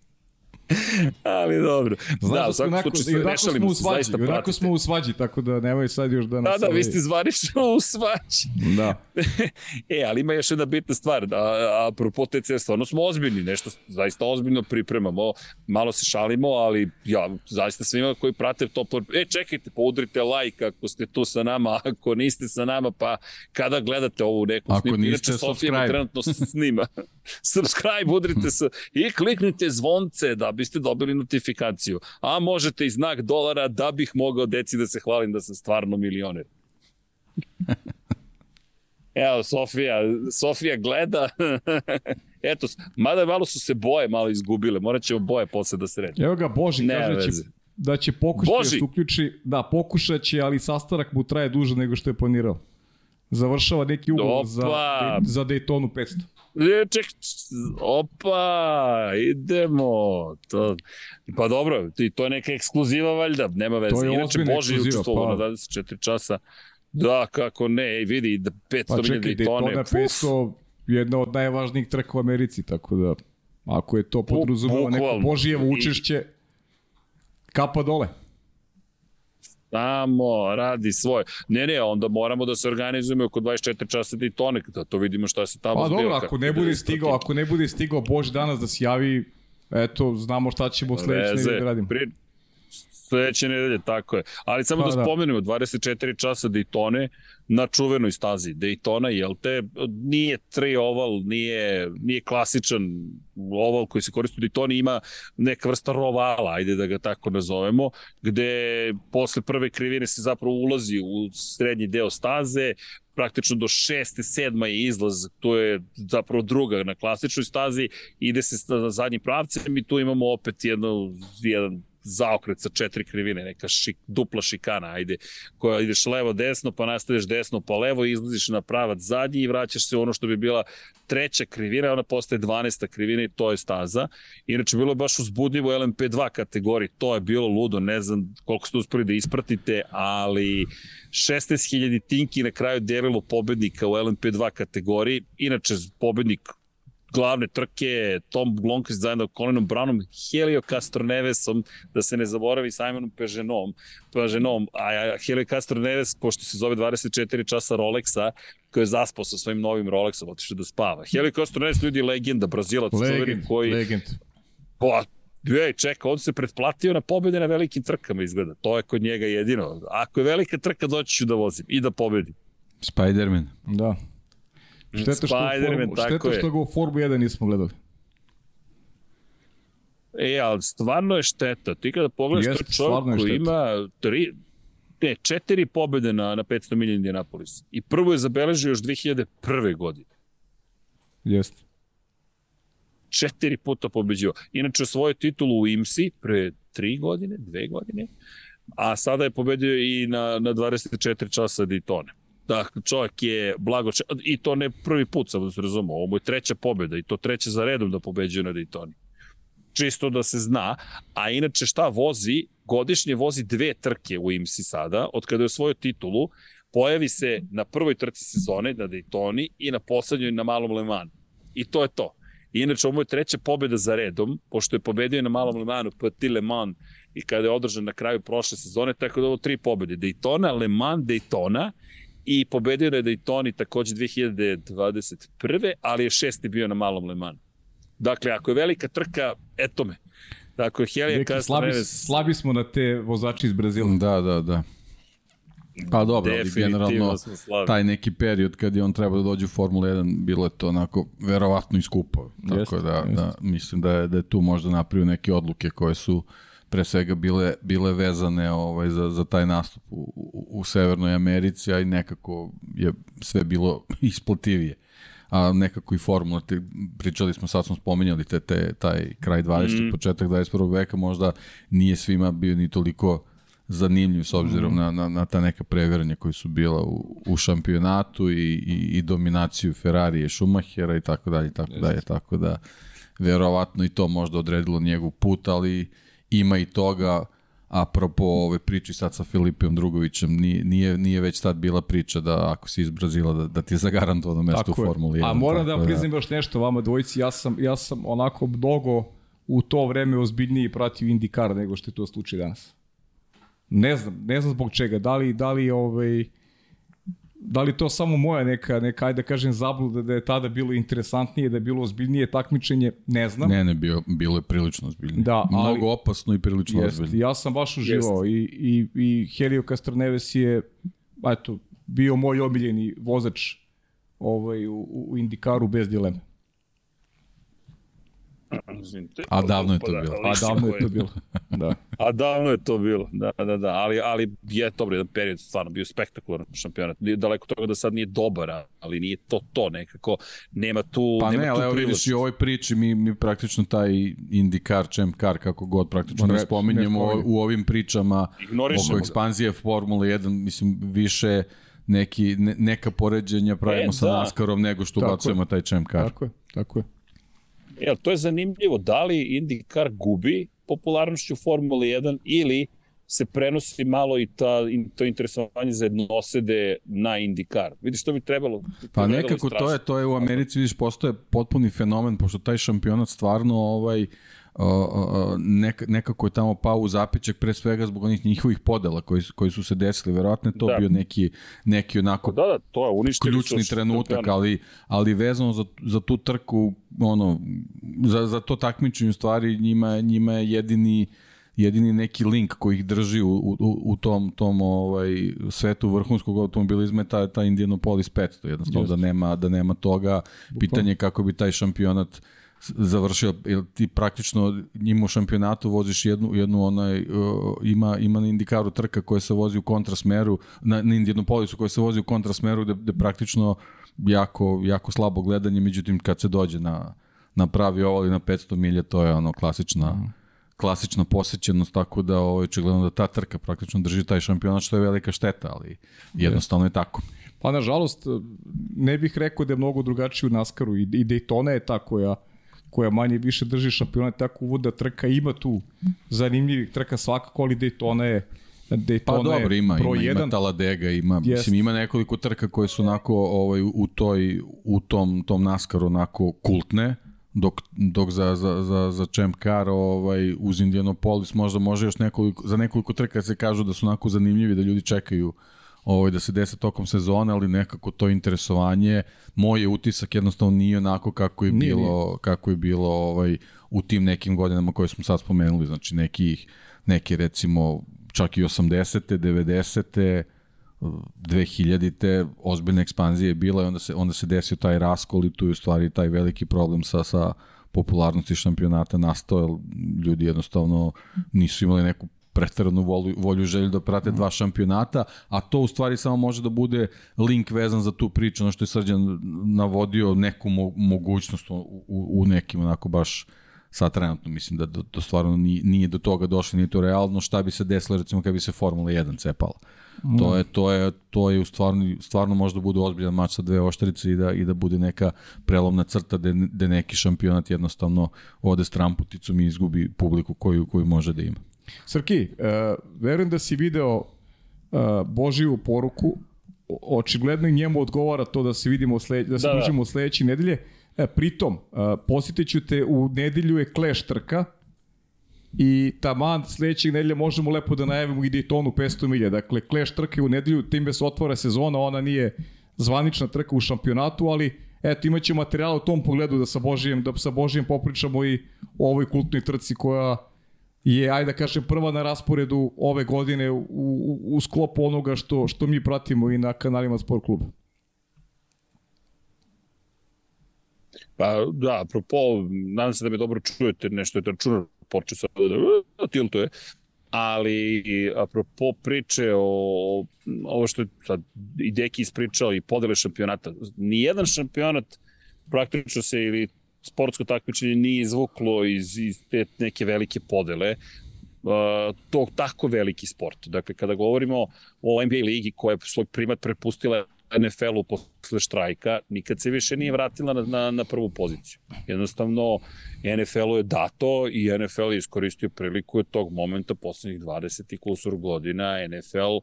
Ali dobro. Znaš da, u svakom slučaju rešali smo u svađi, onako smo u svađi, tako da nemoj sad još da nas... Da, da, vi ste zvanično u svađi. Da. e, ali ima još jedna bitna stvar, da, apropo TC, stvarno smo ozbiljni, nešto zaista ozbiljno pripremamo, malo se šalimo, ali ja, zaista svima koji prate to, e, čekajte, pa udrite like ako ste tu sa nama, ako niste sa nama, pa kada gledate ovu neku ako niste, inače Sofija trenutno snima. subscribe, udrite se i kliknite zvonce da biste dobili notifikaciju. A možete i znak dolara da bih mogao deci da se hvalim da sam stvarno milioner. Evo, Sofija, Sofija gleda. Eto, mada malo su se boje malo izgubile, morat ćemo boje posle da se redi. Evo ga, Boži ne, kaže da će, da će pokušati da se uključi, da, pokušat će, ali sastanak mu traje duže nego što je planirao. Završava neki ugovor za, za Daytonu 500. Ček, opa, idemo. To, pa dobro, ti, to je neka ekskluziva valjda, nema veze. To je Inače, Boži je učestvovao pa. na 24 časa. Da, kako ne, vidi, da 500 pa čekaj, tone. Daytona 500 jedna od najvažnijih trka u Americi, tako da ako je to podrazumeva neko Božijevo učešće, kapa dole. Tamo radi svoje. Ne, ne, onda moramo da se organizujemo oko 24 časa i tone, da to vidimo šta se tamo Pa dobro, ako ne bude stigao, ako ne bude stigao Bož danas da se javi, eto, znamo šta ćemo sledeće nedelje da radimo. Pri, sledeće nedelje, tako je. Ali samo pa, da, da spomenemo, 24 časa Daytone na čuvenoj stazi. Daytona, jel te, nije tri oval, nije, nije klasičan oval koji se koristi u Daytoni, ima neka vrsta rovala, ajde da ga tako nazovemo, gde posle prve krivine se zapravo ulazi u srednji deo staze, praktično do šeste, sedma je izlaz, to je zapravo druga na klasičnoj stazi, ide se sa zadnjim pravcem i tu imamo opet jedno, jedan zaokret sa četiri krivine, neka šik, dupla šikana, ajde, koja ideš levo desno, pa nastaviš desno pa levo izlaziš na pravac zadnji i vraćaš se u ono što bi bila treća krivina, ona postaje 12. krivina i to je staza. Inače, bilo je baš uzbudljivo LMP2 kategoriji, to je bilo ludo, ne znam koliko ste uspeli da ispratite, ali 16.000 tinki na kraju delilo pobednika u LMP2 kategoriji. Inače, pobednik glavne trke, Tom Blomqvist zajedno Colinom Brownom, Helio Castronevesom, da se ne zaboravi Simonom Peženom, Peženom, a Helio Castroneves, pošto se zove 24 časa Rolexa, koji je zaspao sa svojim novim Rolexom, otišao da spava. Helio Castroneves ljudi legenda, Brazilac, legend, koji... Legend. Pa, Ej, čeka, on se pretplatio na pobede na velikim trkama izgleda. To je kod njega jedino. Ako je velika trka, doći ću da vozim i da pobedim. Spider-Man. Da. Šteta što, Formu, šteta što ga u Formu 1 nismo gledali. E, ali stvarno je šteta. Ti kada pogledaš Jest, to čovjek koji ima tri, ne, četiri pobede na, na 500 milija Indianapolis. I prvo je zabeležio još 2001. godine. Jeste. Četiri puta pobeđio. Inače, svoju titulu u IMSI pre tri godine, dve godine, a sada je pobedio i na, na 24 časa Daytona. Dakle, čovjek je blago, i to ne prvi put, sam da se razumio, ovo je treća pobjeda i to treća za redom da pobeđuje na Daytoni. Čisto da se zna, a inače šta vozi, godišnje vozi dve trke u IMSI sada, od kada je osvojio titulu, pojavi se na prvoj trci sezone na Daytoni i na poslednjoj na Malom Le Manu. I to je to. Inače, ovo je treća pobjeda za redom, pošto je pobedio na Malom Le Manu, Petit Le Mans, i kada je održan na kraju prošle sezone, tako da ovo tri pobjede. Daytona, Le Mans, Daytona i pobedio je Daytoni takođe 2021. ali je šesti bio na malom Le Manu. Dakle, ako je velika trka, eto me. Dakle, Helija Slabi, slabi smo na te vozači iz Brazila. Da, da, da. Pa dobro, ali generalno taj neki period kad je on trebao da dođe u Formula 1, bilo je to onako verovatno iskupo. Tako jest, da, jest. da, mislim da je, da je tu možda napravio neke odluke koje su uh, pre svega bile, bile vezane ovaj, za, za taj nastup u, u, u Severnoj Americi, a i nekako je sve bilo isplativije a nekako i formula, te, pričali smo, sad smo spominjali te, te, taj kraj 20. Mm. početak 21. veka, možda nije svima bio ni toliko zanimljiv s obzirom mm. na, na, na ta neka previranja koji su bila u, u šampionatu i, i, i dominaciju Ferrari i Schumachera i tako dalje, tako dalje, tako da verovatno i to možda odredilo njegov put, ali ima i toga, apropo ove priče sad sa Filipijom Drugovićem, nije, nije, nije već tad bila priča da ako si iz Brazila da, da ti je zagarantovano mesto tako u Formuli 1. A moram da vam da- priznam još nešto vama dvojici, ja sam, ja sam onako mnogo u to vreme ozbiljniji pratio IndyCar nego što je to slučaj danas. Ne znam, ne znam zbog čega, da li, da li ovaj, Da li to samo moja neka, neka ajde da kažem, zabluda da je tada bilo interesantnije, da je bilo ozbiljnije takmičenje, ne znam. Ne, ne, bio, bilo je prilično ozbiljnije. Da, ali, Mnogo opasno i prilično jest, ozbiljnije. Ja sam baš uživao i, i, i Helio Castroneves je, eto, bio moj omiljeni vozač ovaj, u, u Indikaru bez dileme. A davno je to bilo. A davno je to bilo. Da. A davno je to bilo. Da, da, da. Ali, ali je dobro, jedan period stvarno bio spektakularan šampionat. Daleko toga da sad nije dobar, ali nije to to nekako. Nema tu Pa nema ne, ali evo vidiš i u ovoj priči mi, mi praktično taj IndyCar, Champ Car, kako god praktično ne, ne spominjemo ne u ovim pričama oko ekspanzije Formula 1, mislim, više neki, ne, neka poređenja pravimo e, sa da. NASCARom nego što ubacujemo taj Champ Car. Tako je, tako je. Jel, to je zanimljivo. Da li IndyCar gubi popularnošću Formule 1 ili se prenosi malo i ta, to interesovanje za jednosede na IndyCar. Vidiš, to bi trebalo... Pa nekako to je, to je u Americi, vidiš, postoje potpuni fenomen, pošto taj šampionat stvarno ovaj, nek, nekako je tamo pao u zapećak pre svega zbog onih njihovih podela koji, koji su se desili. Verovatno to da. bio neki, neki onako da, da, to je ključni trenutak, ali, ali vezano za, za tu trku, ono, za, za to takmičenje u stvari njima, njima je jedini jedini neki link koji ih drži u, u, u tom, tom ovaj, svetu vrhunskog automobilizma je ta, ta Indianapolis 500. Jednostavno Just. da nema, da nema toga. Pitanje je kako bi taj šampionat uh, završio, jer ti praktično njima u šampionatu voziš jednu, jednu onaj, uh, ima, ima na indikaru trka koja se vozi u kontrasmeru, na, na jednu policu koja se vozi u kontrasmeru gde, gde praktično jako, jako slabo gledanje, međutim kad se dođe na, na pravi oval i na 500 milja, to je ono klasična, mm. klasična posećenost, tako da ovo, ovaj, očigledno da ta trka praktično drži taj šampionat, što je velika šteta, ali jednostavno je tako. Pa nažalost, ne bih rekao da je mnogo drugačije u Naskaru i, i Daytona je ta koja koja manje više drži šampionat, tako uvoda trka ima tu zanimljivih trka svakako, ali Daytona je Daytona pa dobro, ima, ima, jedan. ima Taladega, ima, yes. mislim, ima nekoliko trka koje su onako ovaj, u, toj, u tom, tom naskaru onako kultne, dok, dok za, za, za, za Champ Car ovaj, uz Indianapolis možda može još nekoliko, za nekoliko trka se kažu da su onako zanimljivi, da ljudi čekaju ovaj, da se dese tokom sezone, ali nekako to interesovanje, moj je utisak jednostavno nije onako kako je nije, bilo, nije. kako je bilo ovaj, u tim nekim godinama koje smo sad spomenuli, znači neki, neki recimo čak i 80. 90. 2000-te ozbiljna ekspanzija je bila i onda se, onda se desio taj raskol i tu je u stvari taj veliki problem sa, sa popularnosti šampionata nastao, ljudi jednostavno nisu imali neku pretaranu volju, volju želju da prate dva šampionata, a to u stvari samo može da bude link vezan za tu priču, ono što je Srđan navodio neku mo mogućnost u, u, nekim onako baš sad trenutno mislim da to, to stvarno nije, nije do toga došlo, nije to realno, šta bi se desilo recimo kad bi se Formula 1 cepala. Mm. To je to je to je u stvarno stvarno može da bude ozbiljan mač sa dve oštrice i da i da bude neka prelomna crta da da neki šampionat jednostavno ode s tramputicom i izgubi publiku koju koju može da ima. Srki, uh, verujem da si video uh, Božiju poruku, očigledno i njemu odgovara to da se vidimo sled, da se da, da. družimo da. sledeće nedelje. E, pritom, uh, posjetiću te u nedelju je Clash trka i taman sledećeg nedelja možemo lepo da najavimo i Daytonu 500 milija. Dakle, Clash trka je u nedelju, time se otvara sezona, ona nije zvanična trka u šampionatu, ali eto imaće materijal u tom pogledu da sa Božijem, da sa Božijem popričamo i o ovoj kultnoj trci koja je, ajde da kažem, prva na rasporedu ove godine u, u, u sklopu onoga što, što mi pratimo i na kanalima Sport kluba. Pa da, apropo, nadam se da me dobro čujete, nešto je računar počeo sad da tiltuje, ali apropo priče o ovo što je sad i Deki ispričao i podele šampionata, nijedan šampionat praktično se ili sportsko takmičenje nije izvuklo iz, iz te neke velike podele, to tako veliki sport. Dakle, kada govorimo o NBA ligi koja je svoj primat prepustila NFL-u posle štrajka, nikad se više nije vratila na, na, na prvu poziciju. Jednostavno, NFL-u je dato i NFL je iskoristio priliku od tog momenta poslednjih 20 i kusur godina NFL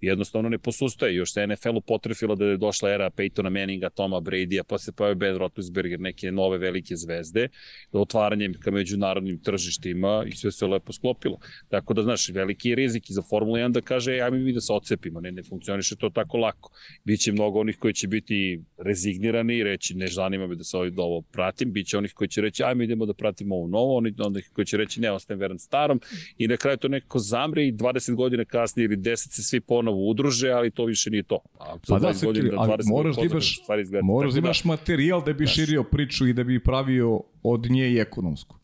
jednostavno ne posustaje. Još se NFL-u potrefila da je došla era Peytona Manninga, Toma Brady-a, pa se pojave Ben Roethlisberger, neke nove velike zvezde, otvaranjem ka međunarodnim tržištima i sve se lepo sklopilo. Tako da, znaš, veliki je rizik i za Formula 1 da kaže, ajme mi da se ocepimo, ne, ne funkcioniše to tako lako. Biće mnogo onih koji će biti rezignirani i reći, ne zanima me da se ovaj ovo pratim, biće onih koji će reći, ajme idemo da pratimo ovo novo, onih koji će reći, ne, ostajem veran starom i na kraju to nekako zamre i 20 godina kasnije ili 10 se svi ponovo ponovo udruže, ali to više nije to. A pa da, se, godina, ali moraš da imaš, moraš da imaš materijal da bi daš. širio priču i da bi pravio od nje i ekonomsku.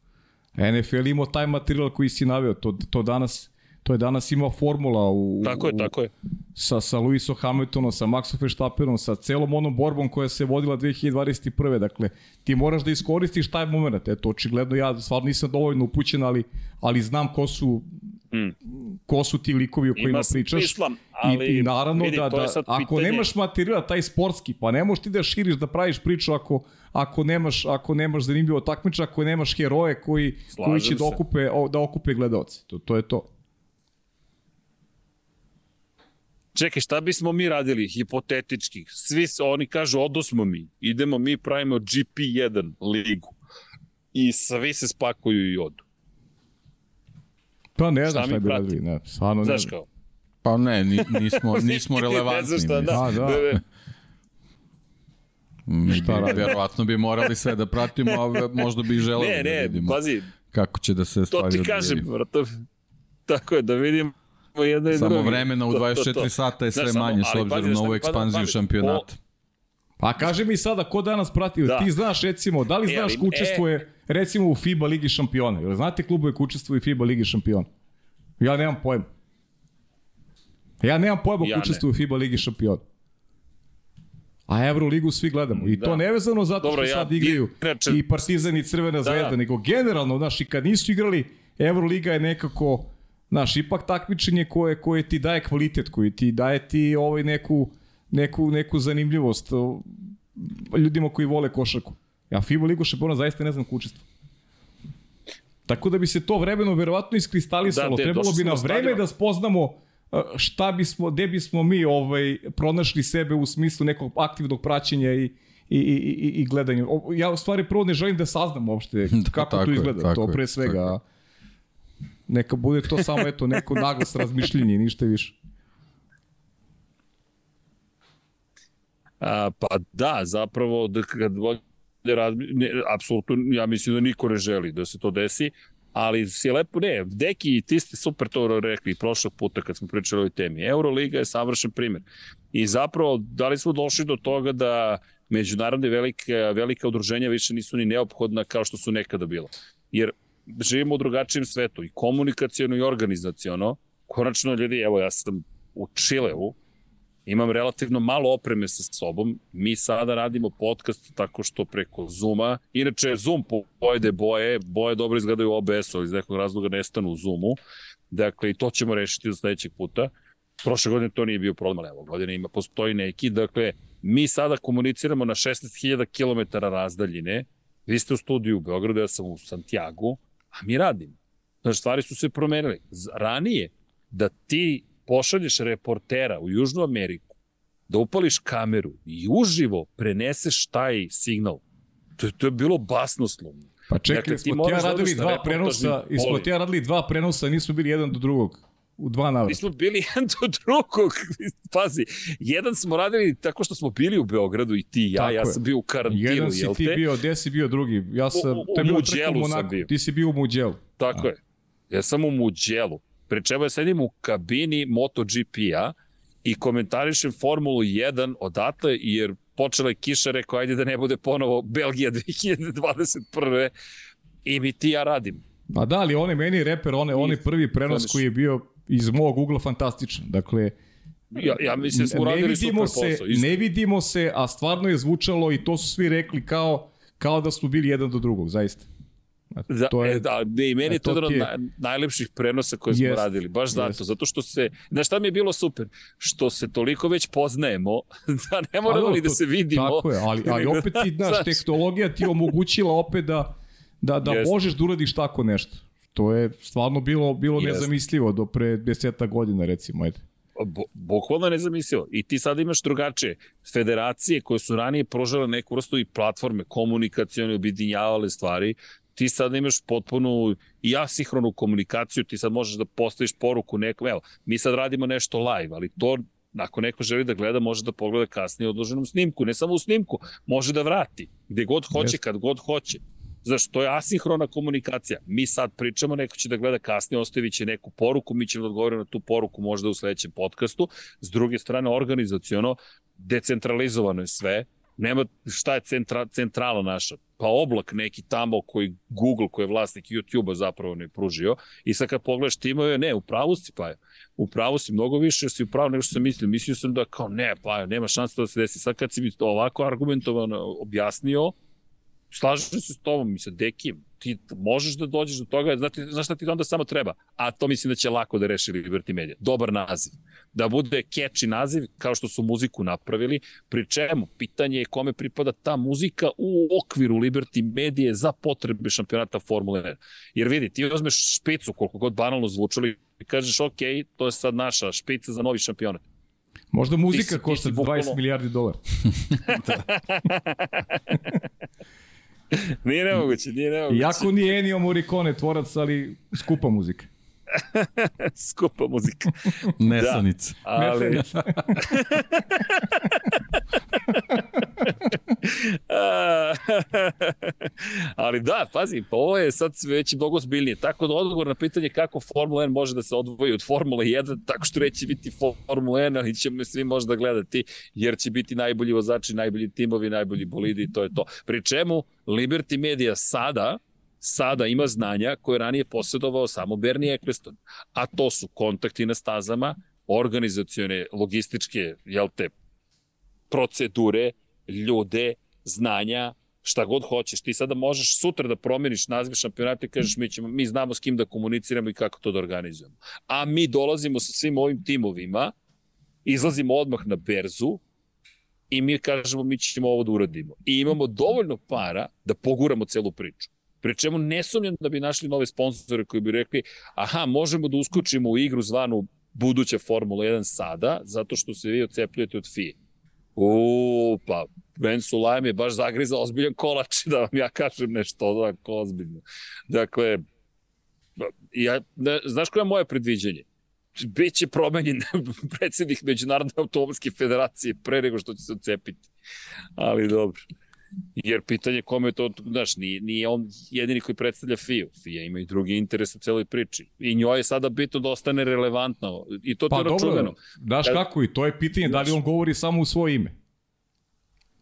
NFL imao taj materijal koji si naveo, to, to danas to je danas imao formula u, tako je, tako je. sa, sa Lewisom Hamiltonom, sa Maxom Verstappenom, sa celom onom borbom koja se vodila 2021. Dakle, ti moraš da iskoristiš taj moment. Eto, očigledno ja stvarno nisam dovoljno upućen, ali, ali znam ko su mm. ko su ti likovi o kojima Ima pričaš. Smislam, ali, I, I naravno vidi, da, da ako pitanje... nemaš materijal taj sportski, pa ne možeš ti da širiš da praviš priču ako, ako nemaš ako nemaš zanimljivo takmiča, ako nemaš heroje koji Slažem koji će da okupe da okupe gledaoce. To to je to. Čekaj, šta bismo mi radili hipotetički? Svi oni kažu odosmo mi, idemo mi pravimo GP1 ligu i svi se spakuju i odu. Pa ne znam šta bi radili, ne, stvarno ne Znaš kao? Pa ne, nismo, nismo relevantni. ne šta, da. A, da. Mi šta bi, morali sve da pratimo, a možda bi želeli ne, da ne, da vidimo pazi, kako će da se stvari To ti kažem, vrto, tako je, da vidimo jedno i Samo drugi. vremena u 24 to, to, to. sata je sve Znaš, manje s obzirom na ovu ekspanziju šampionata. Pa kaži mi sada ko danas prati, da. ti znaš recimo, da li e, znaš ko učestvuje e... recimo u FIBA Ligi šampiona? Jel znate klubove koji učestvuju u FIBA Ligi šampiona? Ja nemam pojma. Ja nemam pojma ja ko učestvuju u FIBA Ligi šampiona. A Euroligu svi gledamo. I da. to nevezano zato Dobro, što sad ja, igraju inače, i Partizan i Crvena da. zvezda, nego generalno, znaš, i kad nisu igrali, Euroliga je nekako, znaš, ipak takmičenje koje, koje ti daje kvalitet, koje ti daje ti ovaj neku, neku, neku zanimljivost ljudima koji vole košarku. Ja FIBA ligu šampiona zaista ne znam ko učestvo. Tako da bi se to vremeno verovatno iskristalisalo. Da, Trebalo bi na vreme da spoznamo šta bismo, gde bismo mi ovaj, pronašli sebe u smislu nekog aktivnog praćenja i, i, i, i gledanja. Ja u stvari prvo ne želim da saznam uopšte da, kako to izgleda, je, to pre svega. Tako. Neka bude to samo eto neko naglas razmišljenje, ništa više. A, pa da, zapravo da kad volje ne, apsolutno ja mislim da niko ne želi da se to desi, ali si lepo, ne, Deki, ti ste super to rekli prošlog puta kad smo pričali o ovoj temi. Euroliga je savršen primer. I zapravo, da li smo došli do toga da međunarodne velike, velike udruženja više nisu ni neophodna kao što su nekada bila. Jer živimo u drugačijem svetu i komunikacijono i organizacijono. Konačno, ljudi, evo, ja sam u Čileu, imam relativno malo opreme sa sobom. Mi sada radimo podcast tako što preko Zuma, inače Zoom pojede boje, boje dobro izgledaju u OBS-u, iz nekog razloga nestanu u Zoomu. Dakle, i to ćemo rešiti do sledećeg puta. Prošle godine to nije bio problem, ali evo, godine ima, postoji neki. Dakle, mi sada komuniciramo na 16.000 km razdaljine. Vi ste u studiju u Beogradu, ja sam u Santiago, a mi radimo. Znači, stvari su se promenile. Ranije, da ti pošalješ reportera u Južnu Ameriku, da upališ kameru i uživo preneseš taj signal, to, to je bilo basnoslovno. Pa čekaj, dakle, smo ti ja da radili dva prenosa, i smo ti ja radili dva prenosa, nismo bili jedan do drugog u dva navrata. Nismo bili jedan do drugog. Pazi, jedan smo radili tako što smo bili u Beogradu i ti i ja, tako ja sam bio u karantinu, jedan si ti bio, gde si bio drugi? Ja sam, u, u, u Muđelu sam bio. Ti si bio u Muđelu. Tako A. je. Ja sam u Muđelu. Pre čemu ja sedim u kabini MotoGP-a i komentarišem Formulu 1 odatle, jer počela je kiša, rekao, ajde da ne bude ponovo Belgija 2021. I mi ti ja radim. Pa da, ali on je meni reper, on je, on je prvi prenos koji je bio iz mog ugla fantastičan. Dakle, Ja, ja mislim da smo radili super posao. Se, ne vidimo se, a stvarno je zvučalo i to su svi rekli kao, kao da smo bili jedan do drugog, zaista. Da, to je, e, da, ne, i meni je to jedan od naj, najlepših prenosa koje smo jest, radili, baš zato, jest. zato što se, znaš šta mi je bilo super? Što se toliko već poznajemo, da ne moramo ni da se vidimo. Tako je, ali, ali opet ti, znaš, tehnologija ti omogućila opet da, da, da jest. možeš da uradiš tako nešto. To je stvarno bilo, bilo jest. nezamislivo do pre deseta godina, recimo, ajde. Bukvalno nezamislivo. I ti sad imaš drugačije federacije koje su ranije prožele neku vrstu i platforme komunikacijone, objedinjavale stvari, ti sad imaš potpunu i asihronu komunikaciju, ti sad možeš da postaviš poruku nekom, evo, mi sad radimo nešto live, ali to ako neko želi da gleda, može da pogleda kasnije odloženom snimku, ne samo u snimku, može da vrati, gde god hoće, kad god hoće. Znaš, to je asinhrona komunikacija. Mi sad pričamo, neko će da gleda kasnije, ostavit će neku poruku, mi ćemo da odgovoriti na tu poruku možda u sledećem podcastu. S druge strane, organizacijono, decentralizovano je sve, Nema šta je centra, centrala naša. Pa oblak neki tamo koji Google, koji je vlasnik YouTube-a zapravo ne pružio. I sad kad pogledaš timove, ne, u pravu si pa je. U pravu si mnogo više, si u pravu nego što sam mislio. Mislio sam da kao ne, pa nema šanse da se desi. Sad kad si mi to ovako argumentovano objasnio, slažem se s tobom, mi se dekim, ti možeš da dođeš do toga, znate, znaš šta ti onda samo treba, a to mislim da će lako da reši Liberty Media. Dobar naziv. Da bude catchy naziv, kao što su muziku napravili, pri čemu pitanje je kome pripada ta muzika u okviru Liberty Media za potrebe šampionata Formule 1. Jer vidi, ti uzmeš špicu, koliko god banalno zvučali, i kažeš, ok, to je sad naša špica za novi šampionat. Možda muzika košta 20 bukvalno... milijardi dolara. nije nemoguće, nije nemoguće. Iako nije Ennio Morricone tvorac, ali skupa muzika. Skupa muzika. Nesanica. Da, ali... ali da, pazi, pa ovo je sad već mnogo zbiljnije. Tako da odgovor na pitanje kako Formula 1 može da se odvoji od Formula 1, tako što reći biti Formula 1, ali ćemo svi možda gledati, jer će biti najbolji vozači, najbolji timovi, najbolji bolidi i to je to. Pri čemu Liberty Media sada sada ima znanja koje ranije posjedovao samo Bernie Eccleston. A to su kontakti na stazama, organizacione, logističke, jel te, procedure, ljude, znanja, šta god hoćeš. Ti sada možeš sutra da promeniš naziv šampionata i kažeš mi, ćemo, mi znamo s kim da komuniciramo i kako to da organizujemo. A mi dolazimo sa svim ovim timovima, izlazimo odmah na berzu i mi kažemo mi ćemo ovo da uradimo. I imamo dovoljno para da poguramo celu priču. Pri čemu ne sumnjam da bi našli nove sponzore koji bi rekli aha, možemo da uskočimo u igru zvanu buduća Formula 1 sada, zato što se vi ocepljujete od FIE. U, pa Ben Sulajm je baš zagrizao ozbiljan kolač, da vam ja kažem nešto ovako ozbiljno. Dakle, ja, ne, znaš koje je moje predviđenje? Biće promenjen predsednik Međunarodne automobilske federacije pre nego što će se ocepiti. Ali dobro. Jer pitanje kome je to, znaš, nije, nije on jedini koji predstavlja FIU. FIA ima i drugi interes u celoj priči. I njoj je sada bitno da ostane relevantno. I to pa, je čuveno. Daš kako, i to je pitanje, da li on govori samo u svoje ime.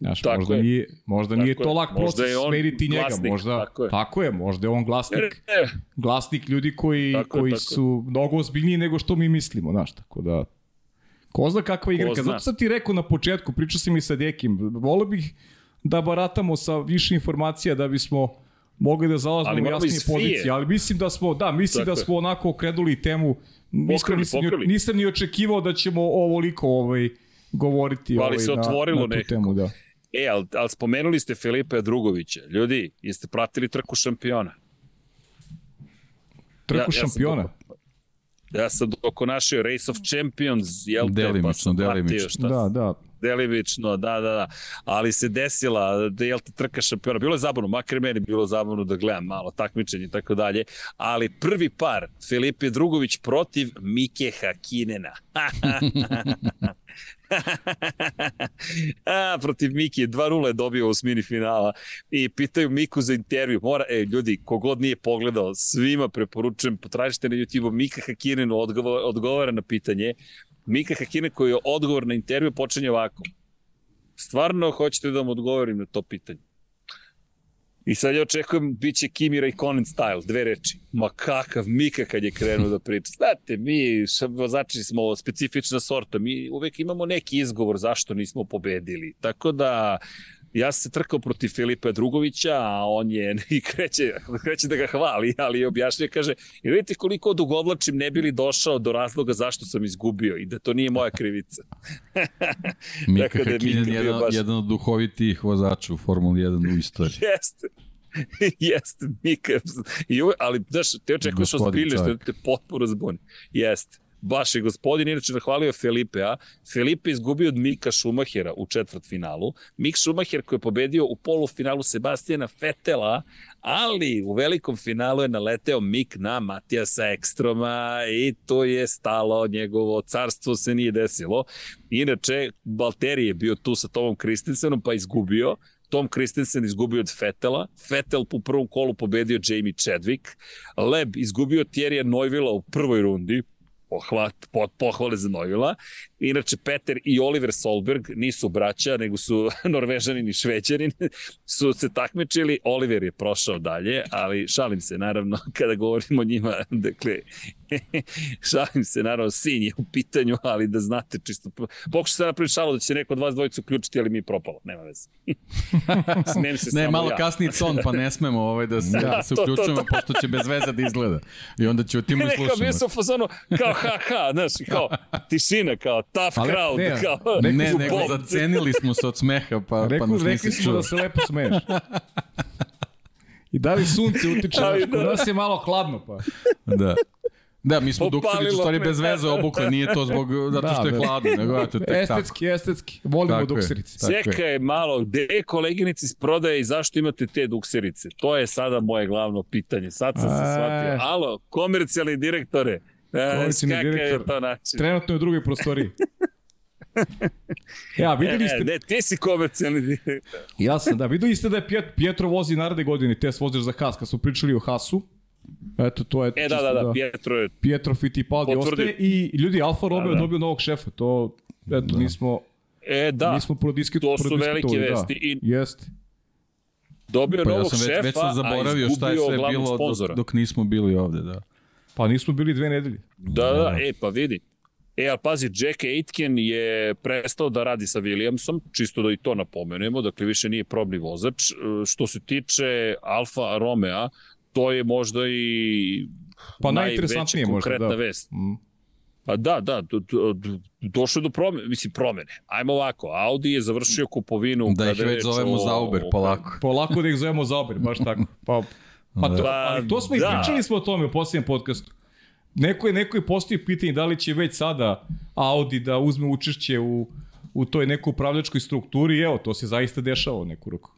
Znaš, tako možda je. nije, možda nije to lak proces smeriti njega, glasnik, možda, tako je. tako je, možda je on glasnik, e, glasnik ljudi koji, tako koji je, su mnogo ozbiljniji nego što mi mislimo, znaš, tako da, ko zna kakva igraka, zato sam ti rekao na početku, pričao si mi sa Dekim, volio bih da baratamo sa više informacija da bismo mogli da zalazimo u jasnije pozicije, ali mislim da smo, da, mislim Tako da smo onako okrenuli temu, mislim, nisam, ni, nisam ni očekivao da ćemo ovoliko ovaj, govoriti ali ovaj, se otvorilo na, na tu temu, da. E, ali, ali spomenuli ste Filipa Drugovića. Ljudi, jeste pratili trku šampiona? Trku ja, šampiona? Ja sam, ja sam oko našoj Race of Champions, jel te, delimično, pa sam delimično. Šta, da, da delimično, da, da, da. Ali se desila, da jel te trka šampiona. Bilo je zabavno, makar meni bilo zabavno da gledam malo takmičenje i tako dalje. Ali prvi par, Filipe Drugović protiv Mike Hakinena. A, protiv Miki 2-0 je dobio u smini finala i pitaju Miku za intervju. Mora, e, ljudi, kogod nije pogledao, svima preporučujem, potražite na YouTube-u Mika odgovara, odgovara na pitanje Mika Hakine koji je odgovor na intervju počinje ovako. Stvarno hoćete da vam odgovorim na to pitanje? I sad ja očekujem, bit će Kimi Raikkonen style, dve reči. Ma kakav Mika kad je krenuo da priča. Znate, mi vozači smo specifična sorta, mi uvek imamo neki izgovor zašto nismo pobedili. Tako da ja sam se trkao protiv Filipa Drugovića, a on je i kreće, kreće da ga hvali, ali objašnja, kaže, i vidite koliko odugovlačim ne bili došao do razloga zašto sam izgubio i da to nije moja krivica. Mika dakle, Hakinen je jedan, baš... jedan od duhovitih vozača u Formuli 1 u istoriji. Jeste. Jeste, Mika. I, ali, znaš, te očekuješ ozbiljno, što te potpuno zbuni. Jeste baš je gospodin inače nahvalio a? Felipe izgubio od Mika Šumahera u četvrt finalu. Mik Šumacher koji je pobedio u polufinalu Sebastijana Fetela, ali u velikom finalu je naleteo Mik na Matijasa Ekstroma i to je stalo, njegovo carstvo se nije desilo. Inače, Balteri je bio tu sa Tomom Kristensenom pa izgubio, Tom Christensen izgubio od Fetela, Fetel u prvom kolu pobedio Jamie Chadwick, Leb izgubio Thierry Neuvilla u prvoj rundi, pohvat, pod, pohvale za Novila. Inače, Peter i Oliver Solberg nisu braća, nego su norvežanin i šveđanin, su se takmičili, Oliver je prošao dalje, ali šalim se, naravno, kada govorimo o njima, dakle, šalim se, naravno, sin je u pitanju, ali da znate čisto, pokušaj se napraviti šalo da će neko od vas dvojicu uključiti, ali mi je propalo, nema veze. se ne, malo ja. kasniji ton, pa ne smemo ovaj da se, da, se uključujemo, to, to, to. pošto će bez veze da izgleda. I onda će tim i slušamo. Neka bio sam u fazonu, kao ha ha, znaš, kao tišina, kao tough Ali, crowd. Ne, kao, ne, ne nego zacenili smo se od smeha, pa, reku, pa nas nisi čuo. Rekli smo da se lepo smeješ. I da li sunce utiče, znaš, da. nas je malo hladno, pa. Da. Da, mi smo Dukserić u stvari bez veze obukli, nije to zbog, zato što je da, hladno, nego eto, tek estetski, tako. estetski, volimo dukserice. Čekaj malo, gde je koleginici iz prodaje i zašto imate te dukserice? To je sada moje glavno pitanje, sad sam se shvatio. Alo, komercijalni direktore, komercijalni direktor, je to način? Trenutno je u drugoj prostoriji. ja, videli ste... Ne, ne, ti si komercijalni direktor. ja sam, da, videli ste da je Pietro vozi naredne godine test vozač za Haas, kad smo pričali o Haasu. Eto, to je... E, da, da, da, da, Pietro je... Pietro Fittipaldi ostaje i ljudi, Alfa Romeo da, da. dobio novog šefa. To, eto, da. nismo... E, da, nismo to su velike da. vesti. I... Jeste. Dobio pa novog ja sam šefa, već, već sam zaboravio šta je sve bilo dok, dok nismo bili ovde, da. Pa nismo bili dve nedelje. Da, da, da, e, pa vidi. E, ali pazi, Jack Aitken je prestao da radi sa Williamsom, čisto da i to napomenemo, dakle više nije probni vozač. E, što se tiče Alfa Romeo, to je možda i pa najveća konkretna možda, da. vest. Mm. Pa da, da, do, do, do, došlo do promene, mislim promene. Ajmo ovako, Audi je završio kupovinu... Da ih već zovemo o, Zauber, polako. Polako da ih zovemo Zauber, baš tako. Pa, pa to, pa, ali to smo da. i pričali smo o tome u posljednjem podcastu. Neko je, neko je postoji pitanje da li će već sada Audi da uzme učešće u, u toj nekoj upravljačkoj strukturi evo, to se zaista dešava neku ruku.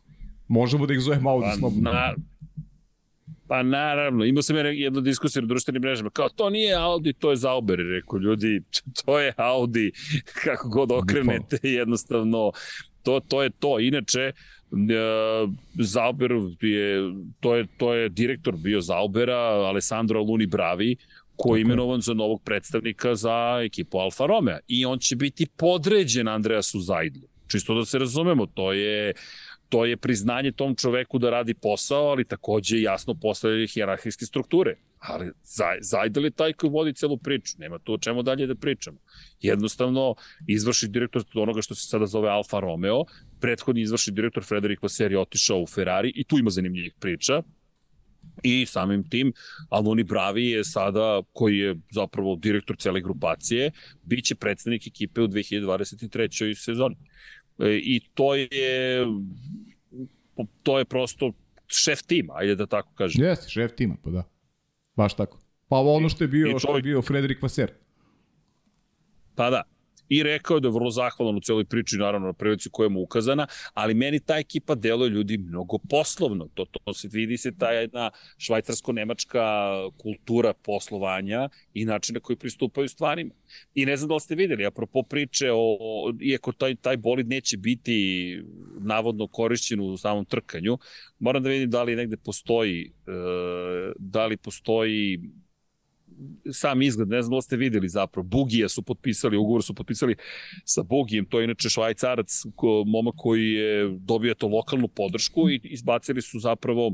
Možemo da ih zovemo Audi pa, slobodno. Na, Pa naravno, imao sam jednu diskusiju na društvenim mrežama, kao to nije Audi, to je Zauber, rekao ljudi, to je Audi, kako god okrenete, jednostavno, to, to je to. Inače, Zauber je, to je, to je direktor bio Zaubera, Alessandro Luni Bravi, koji je imenovan za novog predstavnika za ekipu Alfa Romeo. I on će biti podređen Andreasu Zajdlu. Čisto da se razumemo, to je to je priznanje tom čoveku da radi posao, ali takođe jasno postavljaju hjerarhijske strukture. Ali Zajdel je taj koji vodi celu priču, nema tu o čemu dalje da pričamo. Jednostavno, izvrši direktor onoga što se sada zove Alfa Romeo, prethodni izvrši direktor Frederik je otišao u Ferrari i tu ima zanimljivih priča, i samim tim Aluni Bravi je sada, koji je zapravo direktor cele grupacije, bit će predstavnik ekipe u 2023. sezoni. E, I to je to je prosto šef tima, ajde da tako kažem. Jeste, šef tima, pa da. Baš tako. Pa ono što je bio, čovjek... što je bio Frederik Vaser. Pa da i rekao da je vrlo zahvalan u celoj priči, naravno na prilici koja mu ukazana, ali meni ta ekipa deluje ljudi mnogo poslovno. To, to se vidi se ta jedna švajcarsko-nemačka kultura poslovanja i način na koji pristupaju stvarima. I ne znam da li ste videli, apropo priče, o, o, iako taj, taj bolid neće biti navodno korišćen u samom trkanju, moram da vidim da li negde postoji, e, da li postoji sam izgled, ne znam da ste videli zapravo, Bugija su potpisali, ugovor su potpisali sa Bugijem, to je inače švajcarac, ko, momak koji je dobio to lokalnu podršku i izbacili su zapravo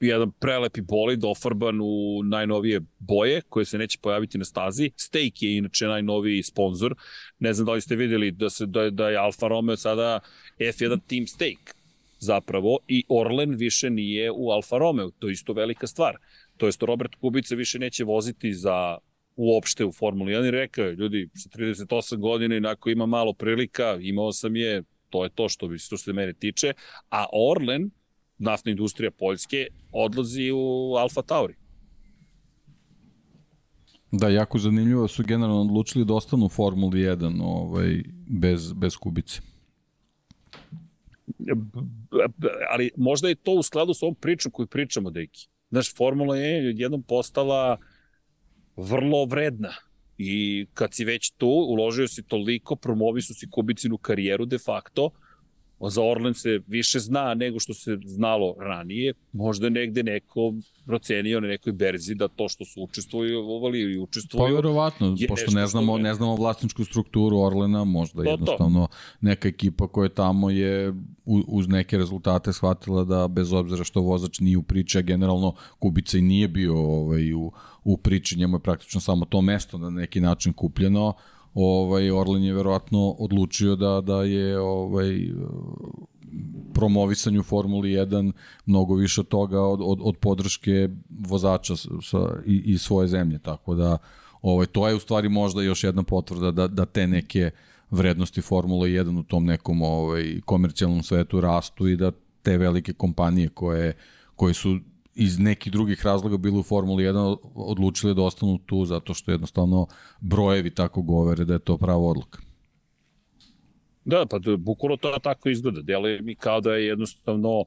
jedan prelepi bolid ofarban u najnovije boje koje se neće pojaviti na stazi. Stake je inače najnoviji sponsor. Ne znam da li ste videli da, se, da, da je Alfa Romeo sada F1 Team Stake zapravo i Orlen više nije u Alfa Romeo. To je isto velika stvar to jest Robert Kubica više neće voziti za uopšte u Formuli 1 i rekao je, ljudi, sa 38 godina inako ima malo prilika, imao sam je, to je to što, bi, što se mene tiče, a Orlen, naftna industrija Poljske, odlazi u Alfa Tauri. Da, jako zanimljivo su generalno odlučili da ostanu u Formuli 1 ovaj, bez, bez Kubice. Ali možda je to u skladu s ovom pričom koju pričamo, Deki. Znaš, Formula je jednom postala vrlo vredna. I kad si već tu, uložio si toliko, promovi su si Kubicinu karijeru de facto, za Orlen se više zna nego što se znalo ranije. Možda negde neko procenio na nekoj berzi da to što su učestvovali i učestvuju... Pa verovatno, pošto ne znamo, ne znamo vlasničku strukturu Orlena, možda to, jednostavno to. neka ekipa koja je tamo je uz neke rezultate shvatila da bez obzira što vozač nije u priči, a generalno Kubica i nije bio ovaj, u, u priči, njemu je praktično samo to mesto na neki način kupljeno, ovaj Orlen je verovatno odlučio da da je ovaj promovisanju Formuli 1 mnogo više toga od, od, od podrške vozača sa, i, i svoje zemlje, tako da ovaj, to je u stvari možda još jedna potvrda da, da te neke vrednosti Formula 1 u tom nekom ovaj, komercijalnom svetu rastu i da te velike kompanije koje, koje su iz nekih drugih razloga bili u Formuli 1 odlučili da ostanu tu zato što jednostavno brojevi tako govore da je to prava odluka. Da, pa bukvalno to tako izgleda. Deluje mi kao da je jednostavno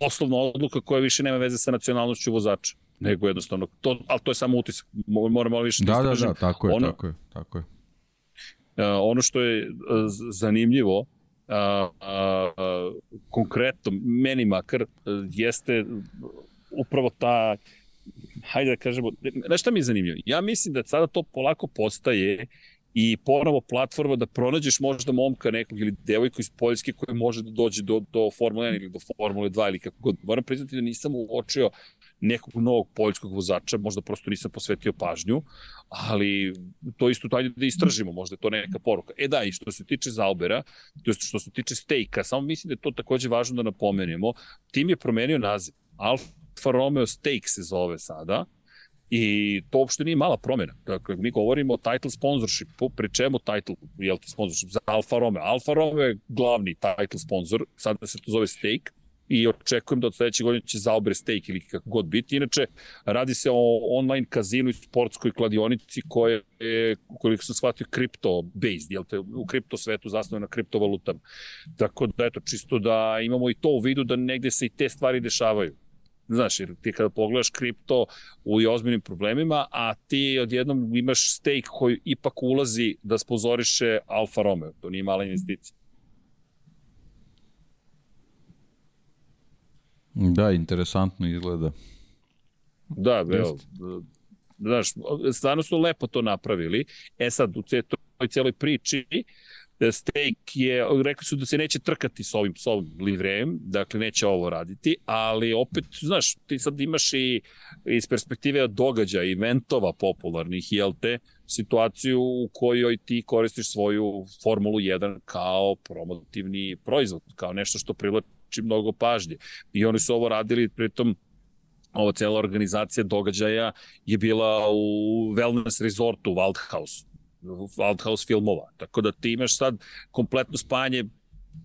poslovna odluka koja više nema veze sa nacionalnošću vozača nego jednostavno to, ali to je samo utisak. Moram malo više da, da, da, da, tako je, ono, tako je, tako je. Uh, ono što je uh, zanimljivo, uh, uh, konkretno, meni makar, uh, jeste upravo ta, hajde da kažemo, znaš šta mi je zanimljivo? Ja mislim da sada to polako postaje i ponovo platforma da pronađeš možda momka nekog ili devojku iz Poljske koji može da dođe do, do Formule 1 ili do Formule 2 ili kako god. Moram priznati da nisam uočio nekog novog poljskog vozača, možda prosto nisam posvetio pažnju, ali to isto tajde da istražimo, možda je to neka poruka. E da, i što se tiče Zaubera, to je što se tiče Stejka, samo mislim da je to takođe važno da napomenemo, tim je promenio naziv. Alfa Romeo Stake se zove sada, I to uopšte nije mala promjena. Dakle, mi govorimo o title sponsorshipu, pri čemu title, jel ti sponsorship za Alfa Romeo. Alfa Romeo je glavni title sponsor, sada se to zove Stake, i očekujem da od sledeće godine će zaobre stake ili kako god biti. Inače, radi se o online kazinu i sportskoj kladionici koje je, koliko sam shvatio, kripto-based, jel te, u kripto svetu zasnovano na kriptovalutama. Tako da, eto, čisto da imamo i to u vidu da negde se i te stvari dešavaju. Znaš, jer ti kada pogledaš kripto u ozbiljnim problemima, a ti odjednom imaš stake koji ipak ulazi da spozoriše Alfa Romeo. To nije mala investicija. Da, interesantno izgleda. Da, evo, znaš, stvarno su lepo to napravili. E sad, u toj celoj priči, Steak je, rekli su da se neće trkati s ovim, s ovim livrejem, dakle neće ovo raditi, ali opet, znaš, ti sad imaš i iz perspektive događaja, eventova popularnih, jel te, situaciju u kojoj ti koristiš svoju Formulu 1 kao promotivni proizvod, kao nešto što privlači mnogo pažnje. I oni su ovo radili, pritom ova cela organizacija događaja je bila u wellness resortu Waldhaus, Waldhaus filmova. Tako da ti imaš sad kompletno spajanje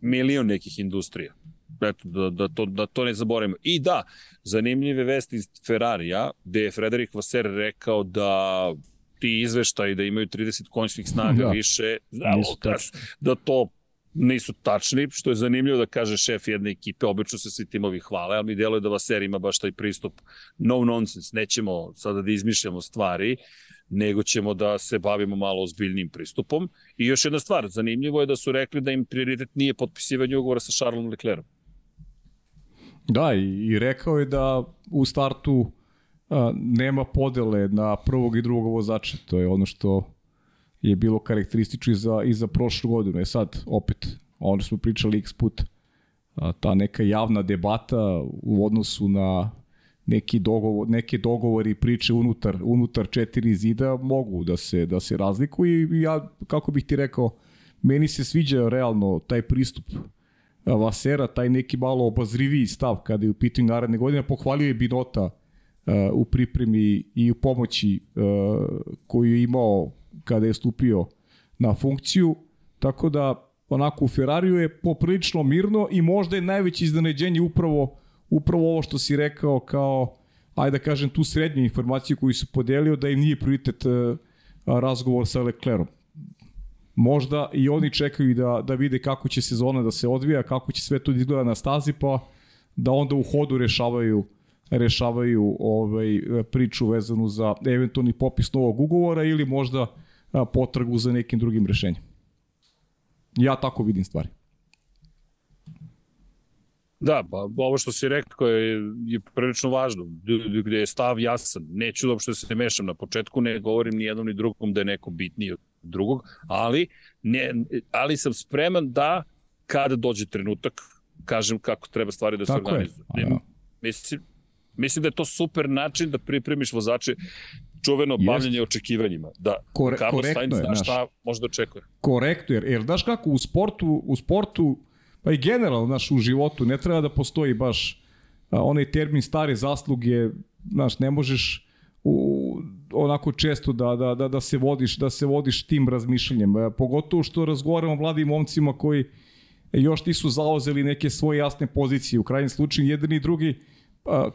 milion nekih industrija. Eto, da, da, to, da to ne zaboravimo. I da, zanimljive vesti iz Ferrarija, gde je Frederik Vaser rekao da ti izveštaji da imaju 30 konjskih snaga da. više, da, Lukas, da to nisu tačni, što je zanimljivo da kaže šef jedne ekipe, obično se svi timovi hvale, ali mi deluje da Vaser ima baš taj pristup no nonsense, nećemo sada da izmišljamo stvari, nego ćemo da se bavimo malo ozbiljnim pristupom. I još jedna stvar, zanimljivo je da su rekli da im prioritet nije potpisivanje ugovora sa Charlesom Leclerom. Da, i, i rekao je da u startu a, nema podele na prvog i drugog vozača. To je ono što je bilo karakteristično i za, i za prošlu godinu. E sad, opet, ono smo pričali x put, a, ta neka javna debata u odnosu na neki dogovor, neke dogovori priče unutar, unutar četiri zida mogu da se, da se razlikuju i ja, kako bih ti rekao, meni se sviđa realno taj pristup Vasera, taj neki malo obazriviji stav kada je u pitanju naredne godine, pohvalio je Binota uh, u pripremi i u pomoći uh, koju je imao kada je stupio na funkciju, tako da onako u Ferrariju je poprilično mirno i možda je najveće iznenađenje upravo, upravo ovo što si rekao kao, ajde da kažem, tu srednju informaciju koju su podelio da im nije prioritet uh, razgovor sa Leclerom. Možda i oni čekaju da, da vide kako će sezona da se odvija, kako će sve to da izgleda na stazi, pa da onda u hodu rešavaju rešavaju ovaj priču vezanu za eventualni popis novog ugovora ili možda potragu za nekim drugim rešenjem. Ja tako vidim stvari. Da, pa ovo što si rekao je, je prilično važno, gde je stav jasan. Neću da uopšte se mešam na početku, ne govorim ni jednom ni drugom da je neko bitniji od drugog, ali, ne, ali sam spreman da kada dođe trenutak kažem kako treba stvari da se organizuju. Mislim, mislim da je to super način da pripremiš vozače čuveno bavljanje Jest. očekivanjima. Da Kore, Carlos Sainz zna šta može da očekuje. Korektno, jer, jer daš kako u sportu, u sportu, pa i generalno naš u životu ne treba da postoji baš a, onaj termin stare zasluge, znaš, ne možeš u, onako često da, da, da, da se vodiš da se vodiš tim razmišljanjem. A, pogotovo što razgovaramo mladim momcima koji još nisu zauzeli neke svoje jasne pozicije. U krajnjem slučaju jedan i drugi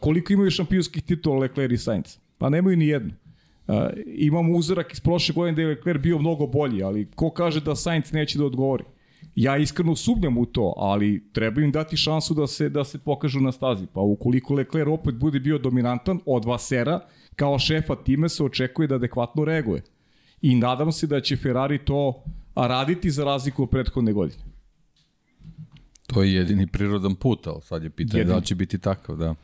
koliko imaju šampionskih titula Leclerc i Sainz? Pa nemaju ni jednu. Uh, imamo uzorak iz prošle godine da je Leclerc bio mnogo bolji, ali ko kaže da Sainz neće da odgovori? Ja iskreno sumnjam u to, ali treba im dati šansu da se da se pokažu na stazi. Pa ukoliko Leclerc opet bude bio dominantan od Vasera, kao šefa time se očekuje da adekvatno reaguje. I nadam se da će Ferrari to raditi za razliku od prethodne godine. To je jedini prirodan put, ali sad je pitanje jedini. da li će biti takav, da.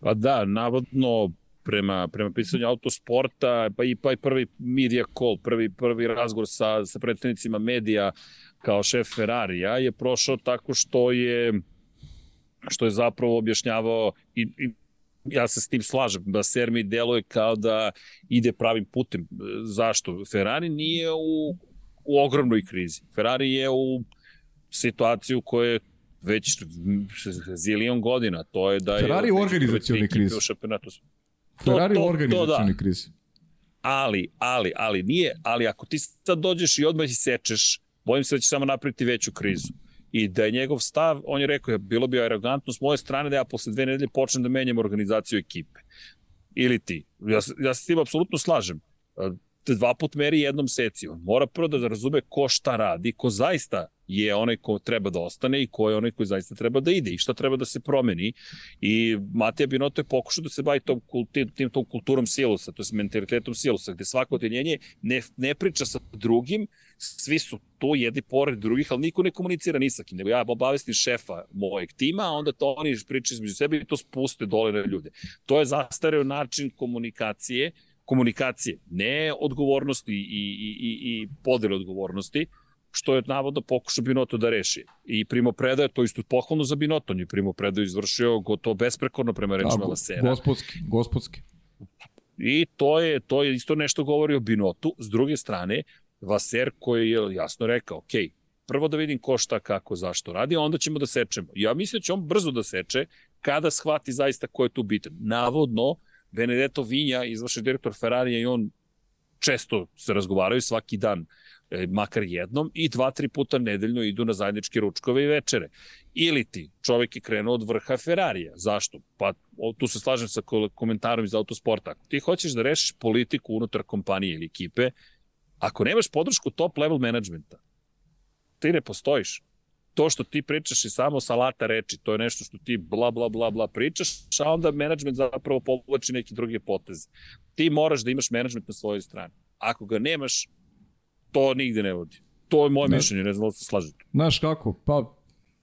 Pa da, navodno prema, prema pisanju autosporta, pa i, pa i prvi media call, prvi, prvi razgovor sa, sa predstavnicima medija kao šef Ferrarija je prošao tako što je što je zapravo objašnjavao i, i ja se s tim slažem, da Sermi deluje kao da ide pravim putem. Zašto? Ferrari nije u, u ogromnoj krizi. Ferrari je u situaciju koja je već zilion godina. To je da Ferrari je... u organizacioni krizi. Ferrari u organizacioni da. krizi. Ali, ali, ali, nije, ali ako ti sad dođeš i odmah sečeš, bojim se da će samo napraviti veću krizu. I da je njegov stav, on je rekao, bilo bi arrogantno s moje strane da ja posle dve nedelje počnem da menjam organizaciju ekipe. Ili ti. Ja, ja se s tim apsolutno slažem dva put meri jednom seci. Mora prvo da razume ko šta radi, ko zaista je onaj ko treba da ostane i ko je onaj koji zaista treba da ide i šta treba da se promeni. I Matija Binoto je pokušao da se bavi tom, tim, tim tom kulturom silusa, to je mentalitetom silusa, gde svako odeljenje ne, ne priča sa drugim, svi su tu jedni pored drugih, ali niko ne komunicira ni sa kim, nego ja obavestim šefa mojeg tima, a onda to oni pričaju između sebe i to spuste dole na ljude. To je zastareo način komunikacije komunikacije, ne odgovornosti i, i, i, i podele odgovornosti, što je navodno pokušao Binoto da reši. I primo predaje, to isto pohvalno za Binoto, on je primo predaju izvršio gotovo besprekorno prema rečima da, Lasera. Gospodski, gospodski. I to je, to je isto nešto govori o Binotu. S druge strane, Vaser koji je jasno rekao, ok, prvo da vidim ko šta, kako, zašto radi, onda ćemo da sečemo. Ja mislim da će on brzo da seče kada shvati zaista ko je tu bitan. Navodno, Benedetto Vinja, izvršni direktor Ferrarija i on često se razgovaraju svaki dan, e, makar jednom, i dva, tri puta nedeljno idu na zajedničke ručkove i večere. Ili ti, čovek je krenuo od vrha Ferrarija. Zašto? Pa tu se slažem sa komentarom iz autosporta. Ako ti hoćeš da rešiš politiku unutar kompanije ili ekipe, ako nemaš podršku top level managementa, ti ne postojiš to što ti pričaš je samo salata reči, to je nešto što ti bla bla bla bla pričaš, a onda menadžment zapravo povlači neki drugi potez. Ti moraš da imaš menadžment na svojoj strani. Ako ga nemaš, to nigde ne vodi. To je moje ne, mišljenje, ne znam da se slažete. Znaš kako, pa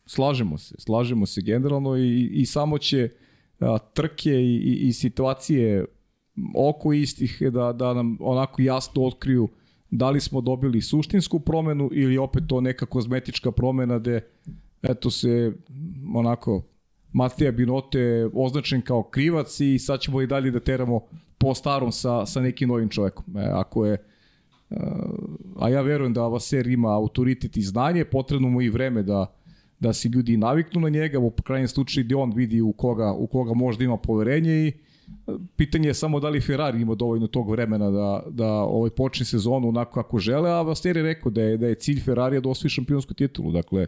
slažemo se, slažemo se generalno i, i samo će a, trke i, i, i situacije oko istih da, da nam onako jasno otkriju da li smo dobili suštinsku promenu ili opet to neka kozmetička promena gde eto se onako Matija Binote označen kao krivac i sad ćemo i dalje da teramo po starom sa, sa nekim novim čovekom. E, ako je a ja verujem da Vaser ima autoritet i znanje, potrebno mu i vreme da, da se ljudi naviknu na njega, u krajnjem slučaju gde on vidi u koga, u koga možda ima poverenje i pitanje je samo da li Ferrari ima dovoljno tog vremena da, da ovaj počne sezonu onako kako žele, a Vasteri je rekao da je, da je cilj Ferrarija da osvoji šampionsku titulu, dakle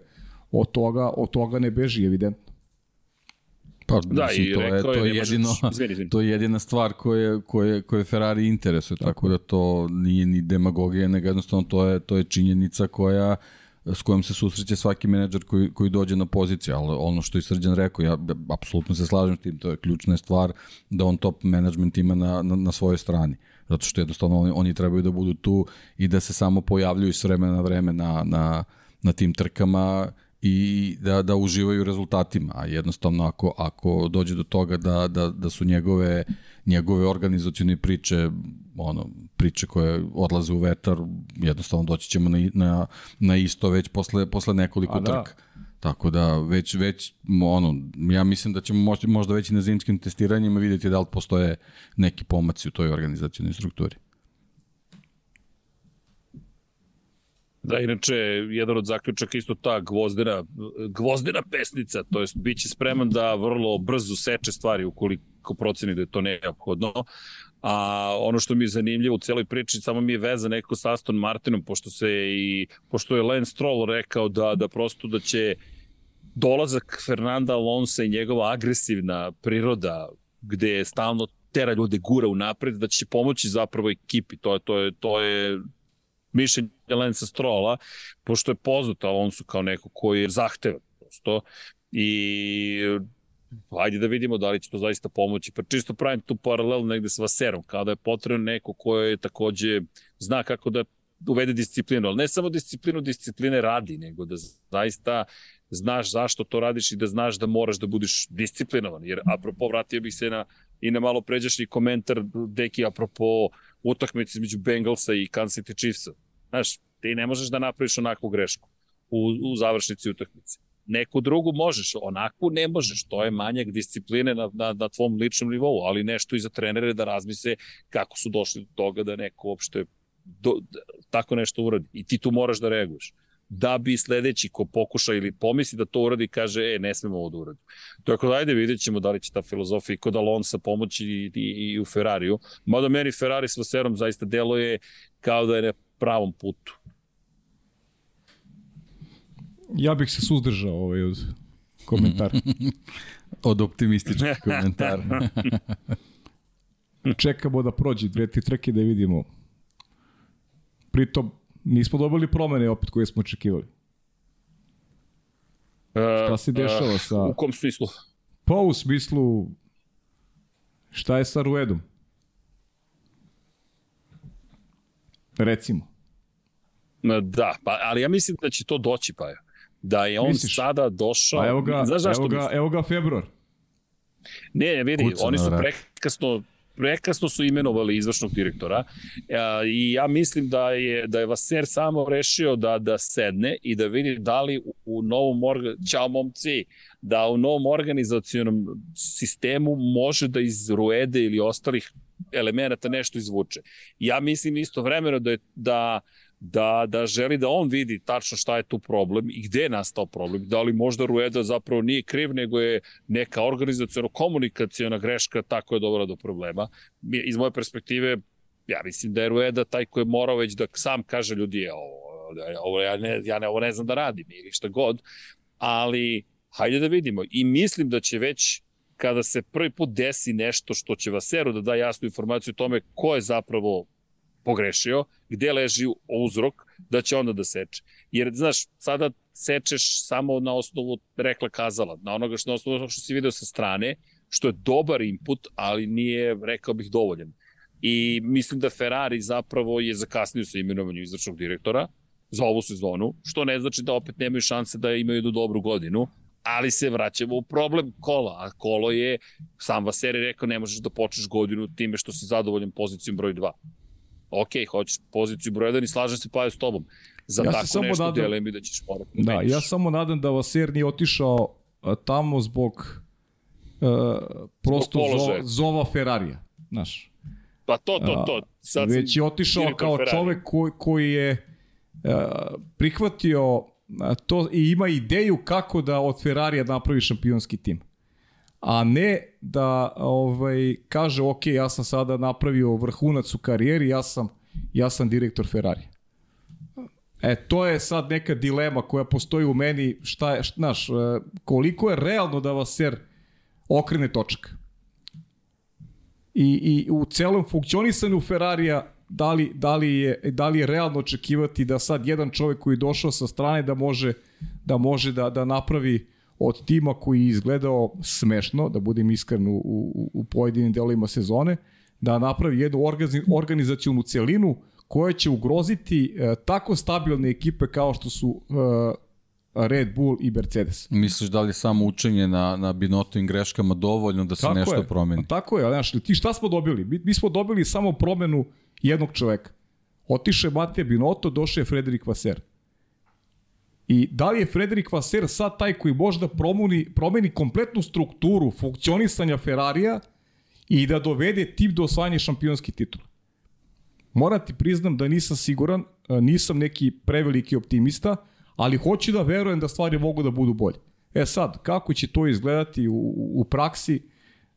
od toga, od toga ne beži evidentno. Pa, da, mislim, i to, je, to, je jedino, to je jedina stvar koje, koje, koje Ferrari interesuje, tako, tako da to nije ni demagogija, nego jednostavno to je, to je činjenica koja s kojom se susreće svaki menadžer koji, koji dođe na poziciju, ali ono što je Srđan rekao, ja apsolutno se slažem s tim, to je ključna stvar da on top management ima na, na, na svojoj strani. Zato što jednostavno oni, oni trebaju da budu tu i da se samo pojavljuju s vremena na vreme na, na, na tim trkama i da, da uživaju rezultatima. A jednostavno ako, ako dođe do toga da, da, da su njegove, njegove organizacijone priče ono, priče koje odlaze u vetar, jednostavno doći ćemo na, na, na isto već posle, posle nekoliko da. trka. Tako da već, već ono, ja mislim da ćemo možda, možda već i na zimskim testiranjima videti da li postoje neki pomaci u toj organizacijnoj strukturi. Da, inače, jedan od zaključaka isto ta gvozdena, gvozdena pesnica, to jest bit će spreman da vrlo brzo seče stvari ukoliko proceni da je to neophodno. A ono što mi je zanimljivo u celoj priči, samo mi je veza neko sa Aston Martinom, pošto se i, pošto je Lance Stroll rekao da, da prosto da će dolazak Fernanda Alonso i njegova agresivna priroda gde je stalno tera ljude gura u napred, da će pomoći zapravo ekipi. To je, to je, to je mišljenje Lensa Strola, pošto je poznat Alonso kao neko koji je zahtevan prosto i ajde da vidimo da li će to zaista pomoći. Pa čisto pravim tu paralelu negde sa Vaserom, kao da je potrebno neko ko je takođe zna kako da uvede disciplinu, ali ne samo disciplinu discipline radi, nego da zaista znaš zašto to radiš i da znaš da moraš da budiš disciplinovan. Jer, apropo, vratio bih se na, i na malo pređašnji komentar, deki, apropo utakmice između Bengalsa i Kansas City Chiefsa. Znaš, ti ne možeš da napraviš onakvu grešku u, u završnici utakmice. Neku drugu možeš, onakvu ne možeš, to je manjak discipline na, na, na tvom ličnom nivou, ali nešto i za trenere da razmise kako su došli do toga da neko uopšte do, da, tako nešto uradi. I ti tu moraš da reaguješ da bi sledeći ko pokuša ili pomisli da to uradi kaže, e, ne smemo ovo da uradi. Tako da ajde vidjet ćemo da li će ta filozofija i kod Alonsa pomoći i, i, i u Ferrariju. Mada meni Ferrari s Vaserom zaista deluje kao da je pravom putu. Ja bih se suzdržao ovaj od komentara. od optimističnih komentara. Čekamo da prođe dve, tri trke da vidimo. Pritom, nismo dobili promene opet koje smo očekivali. Uh, šta se dešava uh, sa... U kom smislu? Pa u smislu šta je sa Ruedom? Recimo. Da, pa, ali ja mislim da će to doći, pa je. Da je on Misliš? sada došao... Pa evo ga, Znaš evo, ga, evo ga februar. Ne, vidi, Kuca oni su prekasno prekasno su imenovali izvršnog direktora i ja mislim da je da je Vaser samo rešio da da sedne i da vidi da li u, u novom organ ćao momci da u novom organizacionom sistemu može da iz Ruede ili ostalih elemenata nešto izvuče. Ja mislim isto vremeno da je da da, da želi da on vidi tačno šta je tu problem i gde je nastao problem. Da li možda Rueda zapravo nije kriv, nego je neka organizacijono-komunikacijona greška tako je dovela do problema. Iz moje perspektive, ja mislim da je Rueda taj koji je morao već da sam kaže ljudi, je ovo, ovo ja, ne, ja ne, ovo ne znam da radim ili šta god, ali hajde da vidimo. I mislim da će već kada se prvi put desi nešto što će Vaseru da da jasnu informaciju o tome ko je zapravo pogrešio, gde leži uzrok, da će onda da seče. Jer, znaš, sada sečeš samo na osnovu rekla kazala, na onoga što, na osnovu što si video sa strane, što je dobar input, ali nije, rekao bih, dovoljan. I mislim da Ferrari zapravo je zakasnio sa imenovanjem izvršnog direktora za ovu sezonu, što ne znači da opet nemaju šanse da imaju do dobru godinu, ali se vraćamo u problem kola, a kolo je, sam Vaseri rekao, ne možeš da počneš godinu time što si zadovoljan pozicijom broj 2 ok, hoćeš poziciju broj 1 i slažem se pa s tobom. Za ja tako nešto nadam, dele mi da ćeš morati da Da, ja samo nadam da Vaser nije otišao tamo zbog uh, prosto zo, zova Ferrarija, znaš. Pa to, to, to. Sad već je otišao kao Ferrari. čovek koji, koji je uh, prihvatio to i ima ideju kako da od Ferrarija napravi šampionski tim a ne da ovaj kaže ok, ja sam sada napravio vrhunac u karijeri, ja sam ja sam direktor Ferrari. E, to je sad neka dilema koja postoji u meni, šta je, znaš, e, koliko je realno da vas ser okrene točak. I, i u celom funkcionisanju Ferrarija da li, da, li je, da li je realno očekivati da sad jedan čovek koji je došao sa strane da može da može da, da napravi od tima koji je izgledao smešno, da budem iskren u, u, u pojedinim delovima sezone, da napravi jednu organizacijonu celinu koja će ugroziti e, tako stabilne ekipe kao što su e, Red Bull i Mercedes. Misliš da li je samo učenje na, na binotovim greškama dovoljno da se tako nešto je. promeni? Tako je, znaš, ti šta smo dobili? Mi, mi smo dobili samo promenu jednog čoveka. Otiše Matija Binoto, došao je Frederik Vaser. I da li je Frederik Vaser sad taj koji može da promeni, promeni kompletnu strukturu funkcionisanja Ferrarija i da dovede tip do osvajanja šampionskih titula? Moram ti priznam da nisam siguran, nisam neki preveliki optimista, ali hoću da verujem da stvari mogu da budu bolje. E sad, kako će to izgledati u, u praksi,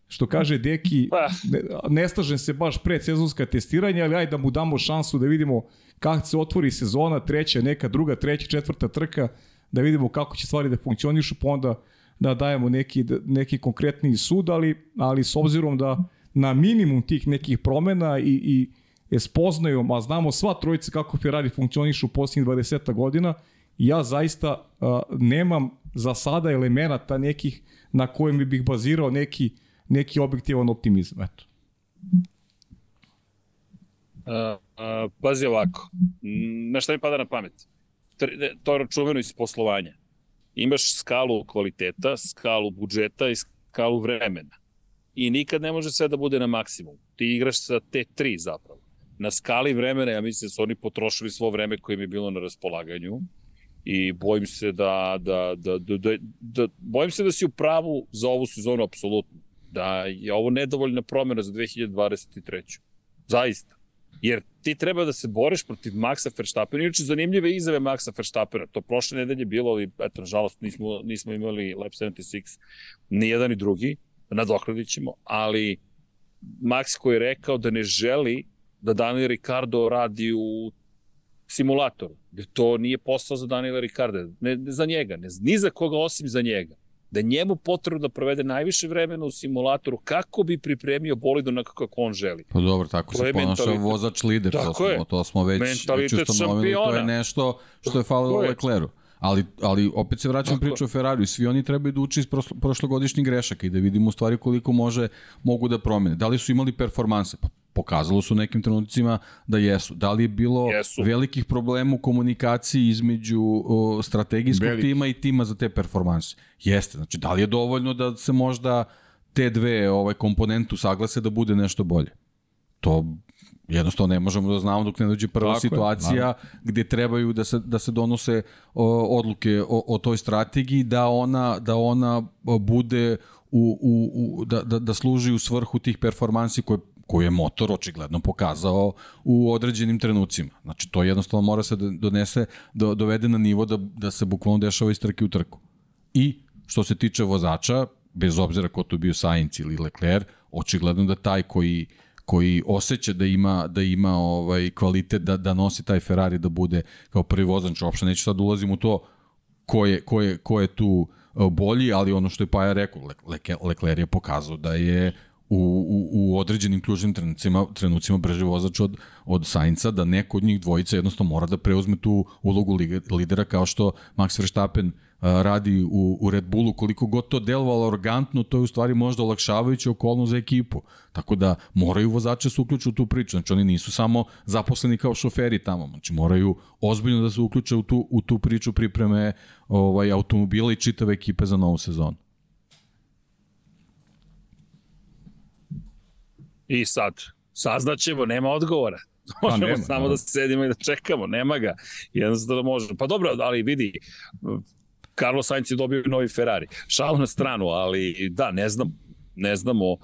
što kaže Deki, pa. ne, ne stažem se baš pred sezonska testiranja, ali ajde da mu damo šansu da vidimo kako se otvori sezona, treća, neka druga, treća, četvrta trka, da vidimo kako će stvari da funkcionišu, pa onda da dajemo neki, neki konkretni sud, ali, ali s obzirom da na minimum tih nekih promena i, i je spoznaju, a znamo sva trojica kako Ferrari funkcionišu u posljednjih 20 godina, ja zaista a, nemam za sada elemenata nekih na kojem bih bazirao neki, neki objektivan optimizam. Eto. Uh, uh, pazi ovako, na šta mi pada na pamet? To račuveno iz poslovanja. Imaš skalu kvaliteta, skalu budžeta i skalu vremena. I nikad ne može sve da bude na maksimum. Ti igraš sa te tri zapravo. Na skali vremena, ja mislim da su oni potrošili svo vreme koje im je bilo na raspolaganju i bojim se da, da, da, da, da, da bojim se da si u pravu za ovu sezonu apsolutno. Da je ovo nedovoljna promjena za 2023. Zaista. Jer ti treba da se boriš protiv Maxa Verstappena. Inače, zanimljive izave Maxa Verstappena. To prošle nedelje bilo, ali eto, nažalost nismo, nismo imali Lab 76, ni jedan ni drugi. Nadokladit ćemo. Ali Max koji je rekao da ne želi da Daniel Ricardo radi u simulatoru. To nije posao za Daniela Ricarda. Ne, ne za njega, ne, ni za koga osim za njega da njemu potrebno da provede najviše vremena u simulatoru kako bi pripremio bolid onako kako on želi. Pa dobro, tako to se ponaša vozač lider, to smo, to smo već, već ustanovili, to je nešto što je falilo Lecleru. Ali, ali opet se vraćam priču o Ferrariju, svi oni trebaju da uči iz prošlogodišnjih grešaka i da vidimo u stvari koliko može, mogu da promene. Da li su imali performanse? Pa pokazalo su nekim trenucima da jesu. Da li je bilo jesu. velikih problema u komunikaciji između o, strategijskog Velik. tima i tima za te performanse? Jeste. Znači, da li je dovoljno da se možda te dve ovaj, komponentu saglase da bude nešto bolje? To jednostavno ne možemo da znamo dok ne dođe prva Tako situacija je, gde trebaju da se, da se donose o, odluke o, o toj strategiji, da ona, da ona bude u, u, u, da, da, da služi u svrhu tih performansi koje koju je motor očigledno pokazao u određenim trenucima. Znači, to jednostavno mora se da donese, do, dovede na nivo da, da se bukvalno dešava iz trke u trku. I, što se tiče vozača, bez obzira ko to bio Sainz ili Leclerc, očigledno da taj koji koji osjeća da ima da ima ovaj kvalitet da da nosi taj Ferrari da bude kao prvi vozač, uopšte neću sad da ulazim u to ko je, ko je, ko je tu e, bolji, ali ono što je Paja rekao, Leclerc je pokazao da je u, u, u određenim ključnim trenucima, trenucima brže vozač od, od Sainca, da neko od njih dvojica jednostavno mora da preuzme tu ulogu lidera kao što Max Verstappen radi u, u Red Bullu, koliko god to delovalo organtno, to je u stvari možda olakšavajuća okolnost za ekipu. Tako da moraju vozače da se uključiti u tu priču. Znači oni nisu samo zaposleni kao šoferi tamo, znači moraju ozbiljno da se uključe u tu, u tu priču pripreme ovaj, automobila i čitave ekipe za novu sezonu. I sad, saznaćemo, nema odgovora. Pa Možemo nema, samo da sedimo i da čekamo, nema ga. Jednostavno možemo. Pa dobro, ali vidi, Carlos Sainz je dobio novi Ferrari. Šal na stranu, ali da, ne znam, ne znamo,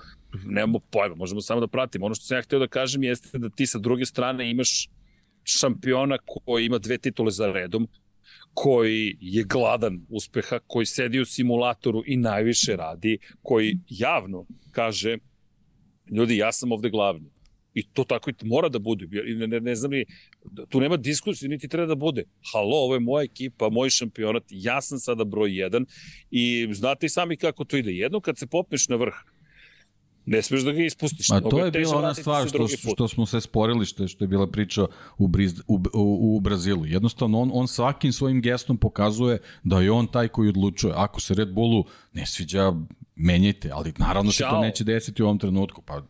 nemamo pojma, možemo samo da pratimo. Ono što sam ja htio da kažem jeste da ti sa druge strane imaš šampiona koji ima dve titule za redom, koji je gladan uspeha, koji sedi u simulatoru i najviše radi, koji javno kaže ljudi, ja sam ovde glavni. I to tako i mora da bude. Ne, ne, ne znam ni, tu nema diskusije, niti treba da bude. Halo, ovo je moja ekipa, moj šampionat, ja sam sada broj jedan i znate i sami kako to ide. Jedno kad se popneš na vrh, ne smeš da ga ispustiš. A to je bila ona stvar što, što smo se sporili, što je, što je bila priča u, Briz, u, u, u Brazilu. Jednostavno, on, on svakim svojim gestom pokazuje da je on taj koji odlučuje. Ako se Red Bullu ne sviđa, menjajte, ali naravno Ćao. se to neće desiti u ovom trenutku. Pa,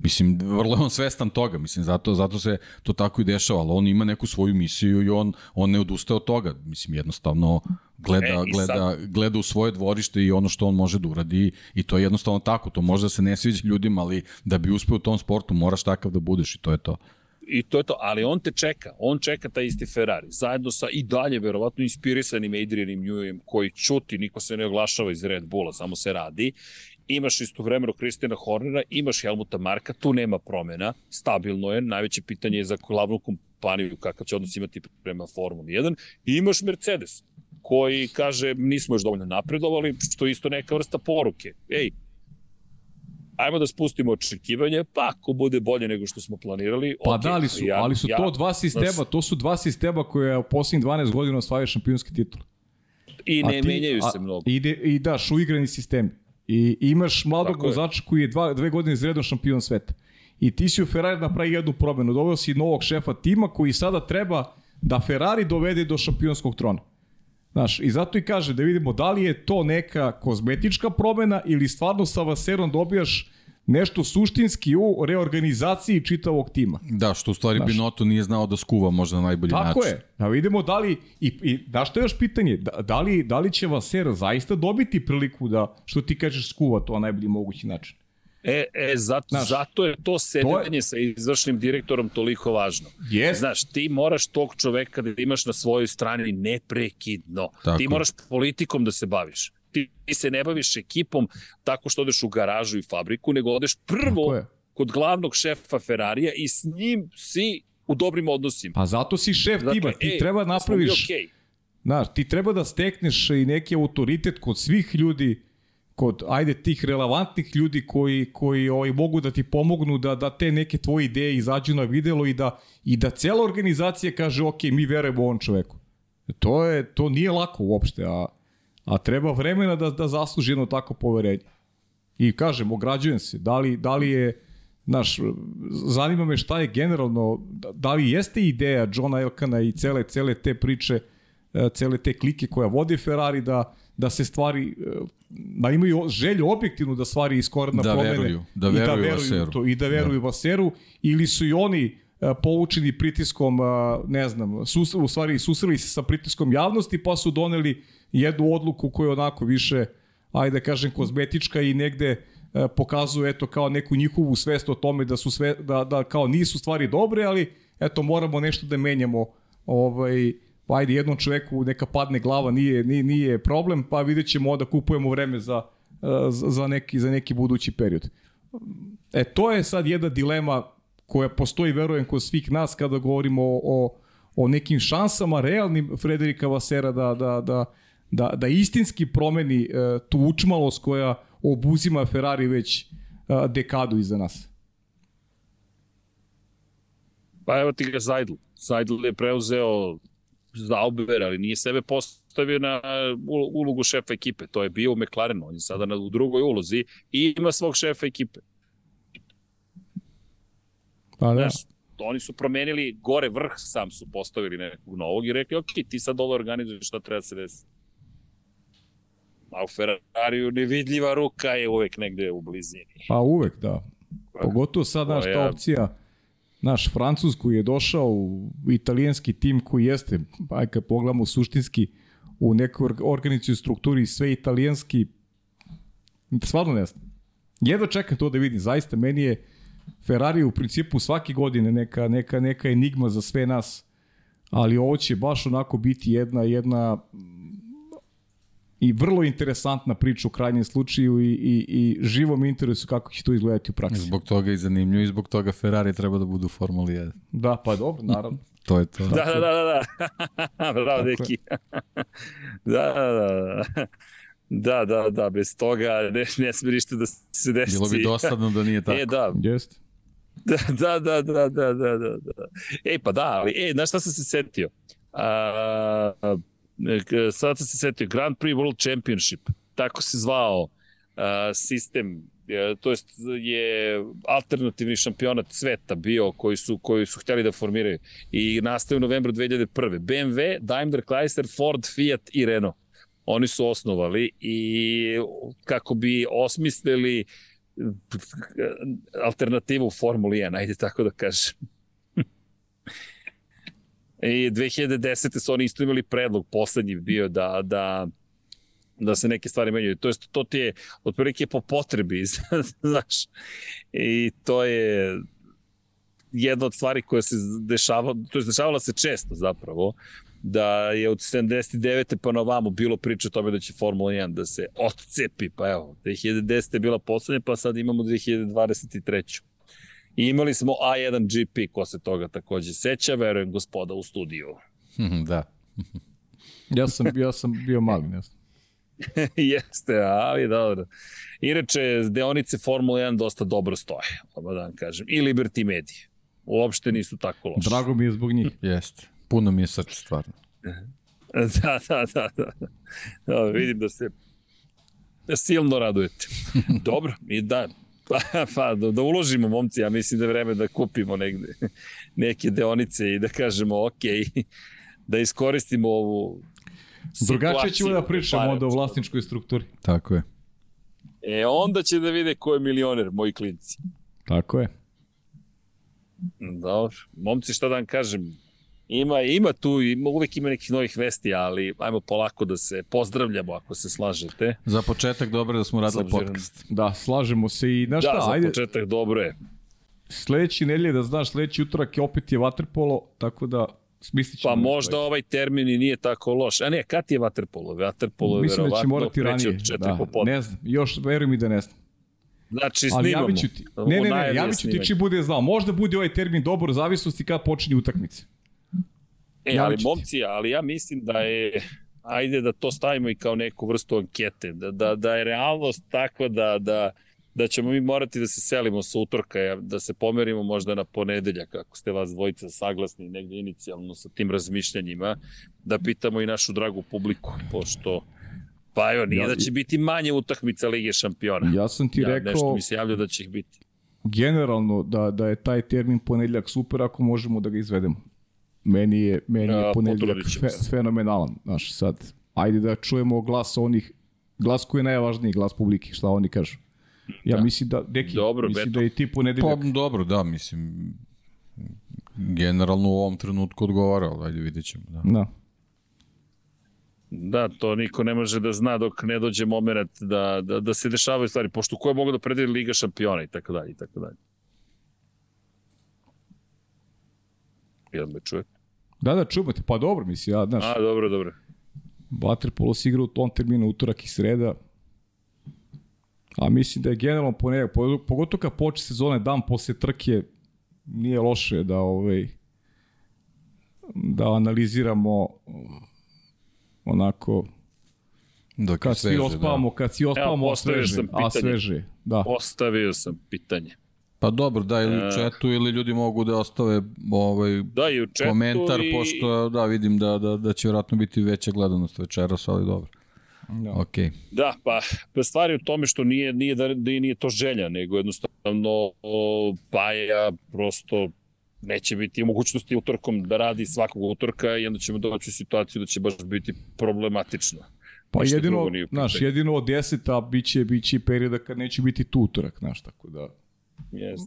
Mislim, vrlo je on svestan toga, mislim, zato, zato se to tako i dešava, ali on ima neku svoju misiju i on, on ne odustaje od toga. Mislim, jednostavno gleda, e, gleda, sad... gleda u svoje dvorište i ono što on može da uradi i to je jednostavno tako. To može da se ne sviđa ljudima, ali da bi uspeo u tom sportu moraš takav da budeš i to je to i to je to, ali on te čeka, on čeka taj isti Ferrari, zajedno sa i dalje verovatno inspirisanim Adrianim Newem koji čuti, niko se ne oglašava iz Red Bulla, samo se radi imaš istovremeno Kristina Hornera, imaš Helmuta Marka, tu nema promena, stabilno je, najveće pitanje je za glavnu kompaniju kakav će odnos imati prema Formuli 1, i imaš Mercedes, koji kaže nismo još dovoljno napredovali, što je isto neka vrsta poruke. Ej, ajmo da spustimo očekivanje, pa ako bude bolje nego što smo planirali. Pa okay, da, ali su, ja, ali su ja, to dva sistema, to su dva sistema koje u poslednjih 12 godina osvajaju šampionski titul. I ne ti, menjaju se mnogo. Ide, I daš uigrani sistemi. I imaš mladog vozača koji je dva, dve godine zredno šampion sveta. I ti si u Ferrari napravi jednu promenu. Doveo si novog šefa tima koji sada treba da Ferrari dovede do šampionskog trona. Znaš, i zato i kaže da vidimo da li je to neka kozmetička promena ili stvarno sa Vaserom dobijaš nešto suštinski u reorganizaciji čitavog tima. Da, što u stvari Znaš, Binotto nije znao da skuva možda na najbolji tako način. Tako je. Da vidimo da li, i, i da što je još pitanje, da, da, li, da li će Vasera zaista dobiti priliku da, što ti kažeš, skuva to na najbolji mogući način? E, e zato, Znaš, zato je to sedenje je... sa izvršnim direktorom toliko važno. Yes. Znaš, ti moraš tog čoveka da imaš na svojoj strani neprekidno. Tako. Ti moraš politikom da se baviš ti, se ne baviš ekipom tako što odeš u garažu i fabriku, nego odeš prvo kod glavnog šefa Ferrarija i s njim si u dobrim odnosima. Pa zato si šef dakle, tima, ti ej, treba napraviš... Okay. Znaš, ti treba da stekneš i neki autoritet kod svih ljudi, kod, ajde, tih relevantnih ljudi koji, koji ovaj, mogu da ti pomognu da, da te neke tvoje ideje izađu na videlo i da, i da cela organizacija kaže, ok, mi verujemo ovom čoveku. To, je, to nije lako uopšte, a a treba vremena da, da zasluži jedno tako poverenje. I kažem, ograđujem se, da li, da li je, znaš, zanima me šta je generalno, da li jeste ideja Johna Elkana i cele, cele te priče, e, cele te klike koja vodi Ferrari da, da se stvari, e, da imaju želju objektivnu da stvari iz korena da promene. Veruju, da veruju, i da veruju Vaseru. To, I da veruju da. Vaseru, ili su i oni e, poučeni pritiskom, ne znam, sus, u stvari susreli se sa pritiskom javnosti pa su doneli jednu odluku koja je onako više, ajde da kažem, kozmetička i negde e, pokazuje eto kao neku njihovu svest o tome da su sve da da kao nisu stvari dobre, ali eto moramo nešto da menjamo. Ovaj pa ajde jednom čoveku neka padne glava, nije nije, nije problem, pa videćemo da kupujemo vreme za za neki za neki budući period. E to je sad jedna dilema koja postoji verujem kod svih nas kada govorimo o, o, o nekim šansama realnim Frederika Vasera da da da da, da istinski promeni uh, tu učmalost koja obuzima Ferrari već uh, dekadu iza nas. Pa evo ti ga Zajdl. Zajdl je preuzeo Zauber, ali nije sebe postavio na ulogu šefa ekipe. To je bio u McLarenu. On je sada na, u drugoj ulozi i ima svog šefa ekipe. Pa da. Znaš, oni su promenili gore vrh, sam su postavili nekog novog i rekli, ok, ti sad ovo organizuješ šta treba da se desiti. A u Ferrariju nevidljiva ruka je uvek negde u blizini. Pa uvek, da. Pogotovo sad, naš, ta opcija, naš Francuz koji je došao u italijanski tim koji jeste, aj kad pogledamo suštinski, u nekoj organizaciju strukturi sve italijanski, stvarno ne znam. Jedva čekam to da vidim, zaista meni je Ferrari u principu svake godine neka, neka, neka enigma za sve nas, ali ovo će baš onako biti jedna, jedna i vrlo interesantna priča u krajnjem slučaju i, i, i živo mi interesu kako će to izgledati u praksi. Zbog toga i zanimljivo i zbog toga Ferrari treba da budu u Formuli 1. Da, pa dobro, naravno. to je to. Da, da, da, da. da. Bravo, deki. da, da, da. Da, da, da, bez toga ne, ne sme ništa da se desi. Bilo bi dosadno da nije tako. E, da. Jeste. Da, da, da, da, da, da, da. Ej, pa da, ali, ej, znaš šta sam se setio? A, sad sam se setio, Grand Prix World Championship, tako se zvao uh, sistem, uh, to jest je alternativni šampionat sveta bio koji su, koji su htjeli da formiraju i nastaje u novembru 2001. BMW, Daimler Chrysler, Ford, Fiat i Renault. Oni su osnovali i kako bi osmislili alternativu Formuli 1, ajde tako da kažem. I 2010. su oni isto imali predlog, poslednji bio da, da, da se neke stvari menjaju. To, jest, to ti je otprilike po potrebi, znaš. I to je jedna od stvari koja se dešava, to je dešavala se često zapravo, da je od 79. pa na ovamo bilo priča o tome da će Formula 1 da se odcepi, pa evo, 2010. je bila poslednja, pa sad imamo 2023. I imali smo A1 GP, ko se toga takođe seća, verujem gospoda u studiju. da. ja, sam, ja sam bio mali, ne znam. Jeste, ali dobro. Inače, deonice Formula 1 dosta dobro stoje, odmah da vam kažem. I Liberty Media. Uopšte nisu tako loše. Drago mi je zbog njih. Jeste. Puno mi je srce, stvarno. Da, da, da, da. da vidim da se silno radujete. Dobro, i da, pa, pa da, da uložimo momci, ja mislim da je vreme da kupimo negde neke deonice i da kažemo ok, da iskoristimo ovu Drugačije ćemo da pričamo onda o vlasničkoj strukturi. Tako je. E, onda će da vide ko je milioner, moji klinci. Tako je. Dobro. Momci, šta da vam kažem, Ima, ima tu, ima, uvek ima nekih novih vesti, ali ajmo polako da se pozdravljamo ako se slažete. Za početak dobro da smo radili Obzirom... podcast. Da, slažemo se i znaš da, šta, za ajde. početak dobro je. Sledeći nedelje, da znaš, sledeći utorak je opet je Waterpolo, tako da smislit ćemo. Pa možda sledeći. ovaj termin i nije tako loš. A ne, kad je Waterpolo? Waterpolo je Mislim da će morati ranije. Da, ne znam, još verujem i da ne znam. Znači, snimamo. Ali javit ću ti. Ne, ne, ne, javit ću ti či bude znao. Možda bude ovaj termin dobar u zavisnosti kad počinje utakmice. E, ali momci, ali ja mislim da je, ajde da to stavimo i kao neku vrstu ankete, da, da, da je realnost takva da, da, da ćemo mi morati da se selimo sa utorka, da se pomerimo možda na ponedeljak, ako ste vas dvojica saglasni negde inicijalno sa tim razmišljanjima, da pitamo i našu dragu publiku, pošto Pa evo, nije ja, da će biti manje utakmica Lige šampiona. Ja sam ti ja, rekao... Nešto mi se javlja da će ih biti. Generalno, da, da je taj termin ponedeljak super ako možemo da ga izvedemo. Meni je, meni je ponedeljak fe, fenomenalan. Znaš, sad, ajde da čujemo glas onih, glas koji je najvažniji, glas publike, šta oni kažu. Ja da. mislim da, deki, dobro, mislim beto. da je ti ponedeljak... Pa, dobro, da, mislim, generalno u ovom trenutku odgovara, ali ajde vidjet ćemo. Da. da. Da, to niko ne može da zna dok ne dođe moment da, da, da se dešavaju stvari, pošto ko je mogu da predeli Liga šampiona i tako dalje i tako dalje. Jel me čuje? Da, da, čujemo te. Pa dobro, misli, ja, znaš. A, dobro, dobro. Waterpolo se igra u tom terminu utorak i sreda. A mislim da je generalno ponedjak, pogotovo kad poče sezone dan posle trke, nije loše da ovaj da analiziramo onako Dok kad sveže, svi ospavamo, da. kad svi ospavamo Evo, sveže, a sveže, da. Postavio sam pitanje. Pa dobro, da, ili u četu ili ljudi mogu da ostave ovaj, da, i u četu komentar, i... pošto da, vidim da, da, da će vjerojatno biti veća gledanost večeras, ali dobro. Da. Okay. Da, pa, pa stvari u tome što nije, nije, da, da nije to želja, nego jednostavno Paja prosto neće biti mogućnosti utorkom da radi svakog utorka i onda ćemo doći u situaciju da će baš biti problematično. Pa Ništa jedino, znaš, jedino od deseta biće, biće perioda kad neće biti tu utorak, znaš, tako da... Yes.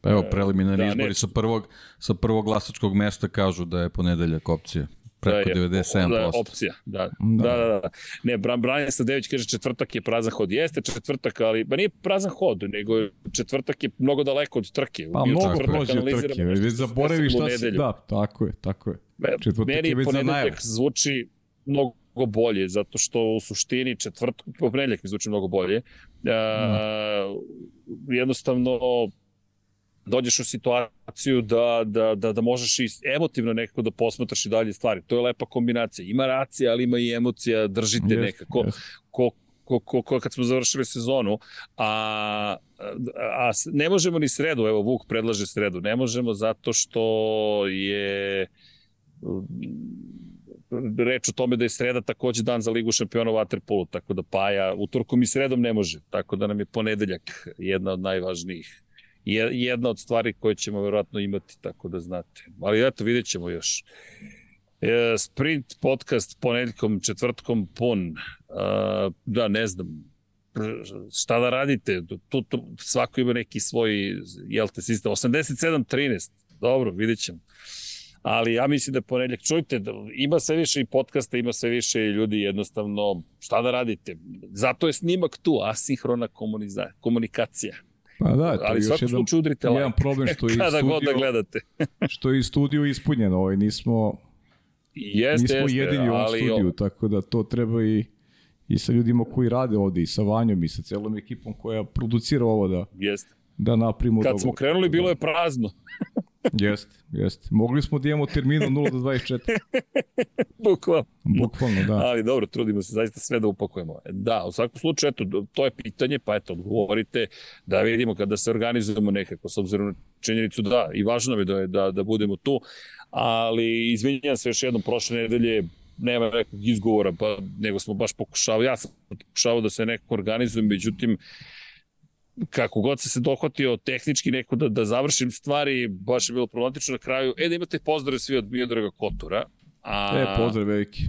Pa evo, preliminarni da, izbori ne. sa prvog, sa prvog glasačkog mesta kažu da je ponedeljak opcija. Preko da je, 97%. Da, opcija, da. Da, da, da. da. Ne, Bran, Brian Sadević kaže četvrtak je prazan hod. Jeste četvrtak, ali ba nije prazan hod, nego četvrtak je mnogo daleko od trke. Pa mnogo prođe od trke, već zaboravi šta se... Da, tako je, tako je. Četvrtak Meni je ponedeljak zvuči mnogo bolje, zato što u suštini četvrtak, ponedeljak mi zvuči mnogo bolje. Uh, jednostavno, dođeš u situaciju da, da, da, da možeš i emotivno nekako da posmatraš i dalje stvari. To je lepa kombinacija. Ima racija, ali ima i emocija, držite yes, nekako. Yes. Ko, ko, ko, ko, kad smo završili sezonu, a, a ne možemo ni sredu, evo Vuk predlaže sredu, ne možemo zato što je reč o tome da je sreda takođe dan za Ligu šampiona u Waterpolu, tako da Paja utorkom i sredom ne može, tako da nam je ponedeljak jedna od najvažnijih jedna od stvari koje ćemo verovatno imati, tako da znate. Ali eto, vidjet ćemo još. E, sprint podcast ponedeljkom, četvrtkom pun. da, ne znam, šta da radite, tu, tu svako ima neki svoj, jel te, sistem, 87-13, dobro, vidjet ćemo. Ali ja mislim da ponedeljak, čujte, da ima sve više i podcasta, ima sve više ljudi, jednostavno, šta da radite? Zato je snimak tu, asinhrona komunikacija. Pa da, to ali još jedan, udrite like. jedan problem što je Kada studio, god da gledate. što je i studio ispunjeno, ovaj, nismo, jeste, nismo jeste, jedini u ovom studiju, o... tako da to treba i, i sa ljudima koji rade ovde, i sa Vanjom, i sa celom ekipom koja producira ovo da, jeste. da naprimo Kad dobro. smo krenuli, bilo je prazno. Jeste, jeste. Mogli smo da imamo terminu 0 do 24. Bukvalno. Bukvalno, da. Ali dobro, trudimo se zaista sve da upakujemo. Da, u svakom slučaju, eto, to je pitanje, pa eto, odgovorite da vidimo kada se organizujemo nekako, s obzirom na činjenicu da, i važno je da, da, da budemo tu, ali izvinjam se još jednom, prošle nedelje nema nekog izgovora, pa nego smo baš pokušavali, ja sam pokušavao da se nekako organizujem, međutim, kako god se se dohvatio tehnički neko da, da završim stvari, baš je bilo problematično na kraju. E, da imate pozdrave svi od Miodraga Kotura. A, e, pozdrav veliki.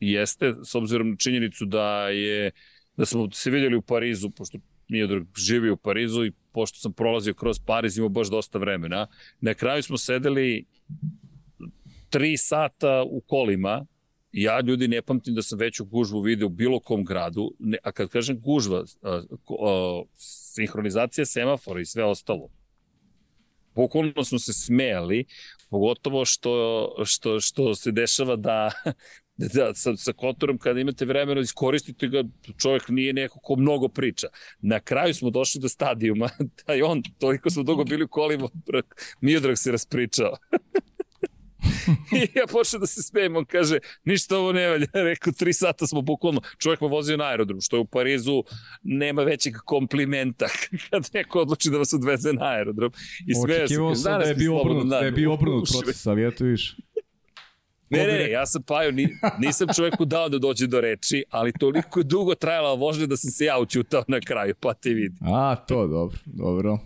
Jeste, s obzirom na činjenicu da je da smo se vidjeli u Parizu, pošto Miodrag živi u Parizu i pošto sam prolazio kroz Pariz, imao baš dosta vremena. Na kraju smo sedeli tri sata u kolima, ja ljudi ne pamtim da sam veću gužvu video u bilo kom gradu, ne, a kad kažem gužva, a, a, sinhronizacija semafora i sve ostalo, bukvalno smo se smejali, pogotovo što, što, što se dešava da, da sa, sa Kotorom kada imate vremena iskoristite ga, čovjek nije neko ko mnogo priča. Na kraju smo došli do stadijuma da je on, toliko smo dugo bili u kolima, Miodrag se raspričao. I ja počeo da se smijem, on kaže, ništa ovo ne valja. Rekao, tri sata smo bukvalno, čovjek me vozio na aerodrom, što je u Parizu nema većeg komplimenta kad neko odluči da vas odveze na aerodrom. I sve Očekivao sam da je bio obrnut, da je bio obrnut proces, ali eto viš. Ne, ne, ne, ja sam Paju, nisam čovjeku dao da dođe do reči, ali toliko dugo trajala vožnja da sam se ja učutao na kraju, pa te vidi. A, to dobro, dobro.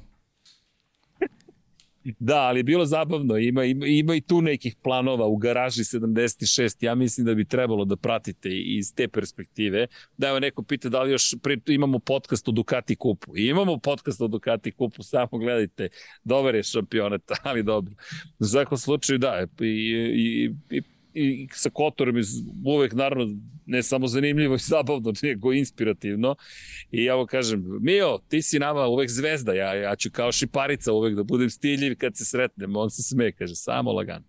Da, ali je bilo zabavno. Ima, ima, ima i tu nekih planova u garaži 76. Ja mislim da bi trebalo da pratite iz te perspektive. Da evo neko pita da li još pri, imamo podcast o Ducati kupu. I imamo podcast o Ducati kupu, samo gledajte. Dobar je šampionat, ali dobro. U svakom slučaju da, i, i, i i sa Kotorom iz uvek naravno ne samo zanimljivo i zabavno, nego inspirativno. I ja mu kažem, Mio, ti si nama uvek zvezda, ja, ja ću kao šiparica uvek da budem stiljiv kad se sretnemo. On se sme, kaže, samo lagano.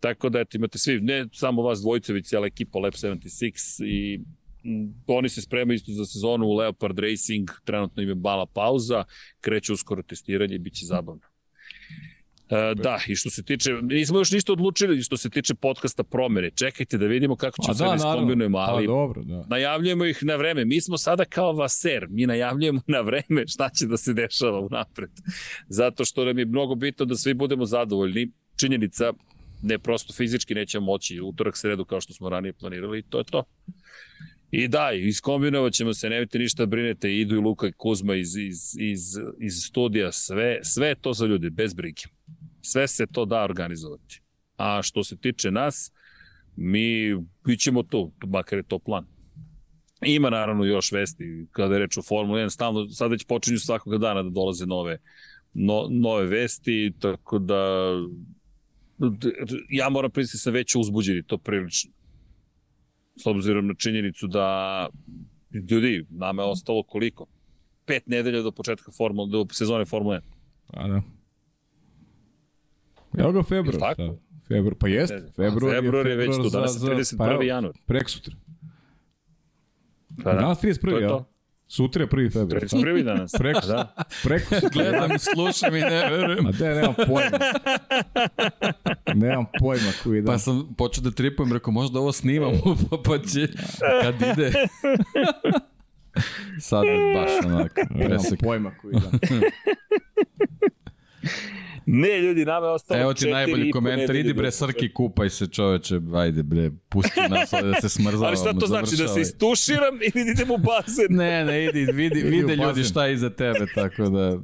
Tako da, eto, imate svi, ne samo vas dvojice, već cijela ekipa Lab 76 i oni se spremaju isto za sezonu u Leopard Racing, trenutno im je bala pauza, kreće uskoro testiranje i bit će zabavno. E, da, i što se tiče, nismo još ništa odlučili što se tiče podcasta promere. Čekajte da vidimo kako ćemo sve da, iskombinujemo, ali pa, dobro, da. najavljujemo ih na vreme. Mi smo sada kao vaser, mi najavljujemo na vreme šta će da se dešava u napred. Zato što nam je mnogo bitno da svi budemo zadovoljni. Činjenica, ne prosto fizički nećemo moći utorak sredu kao što smo ranije planirali i to je to. I da, iskombinovat ćemo se, nemojte ništa brinete, idu i Luka i Kuzma iz, iz, iz, iz studija, sve, sve to za ljudi, bez brige. Sve se to da organizovati. A što se tiče nas, mi bićemo tu, makar je to plan. Ima naravno još vesti kada je reč o Formula 1, stalno, sad već počinju svakog dana da dolaze nove, no, nove vesti, tako da ja moram priznati da sam već uzbuđeni, to prilično. S obzirom na činjenicu da ljudi, nama je ostalo koliko? Pet nedelja do početka formula, do sezone Formule 1. A da. Evo ga februar. Tako? Da. Februar, pa jest. Februar, je, februar je već tu, danas je 31. Pa, januar. Prek sutra. Pa da. Danas 31. ja. Sutra je 1. februar. 31. danas. Preko, da. Preko sutra. Gledam i slušam i ne verujem. A da, nemam pojma. nemam pojma koji dan. Pa sam počeo da tripujem, rekao, možda ovo snimamo, pa, pa će, kad ide. Sad baš onako. Nemam pojma koji dan. Ne, ljudi, nama je ostalo Evo ti najbolji komentar, idi bre Srki, kupaj se čoveče, ajde bre, pusti nas da se smrzavamo. Ali šta to znači, da se istuširam ili da idem u bazen? ne, ne, idi, vidi, vide ljudi šta je iza tebe, tako da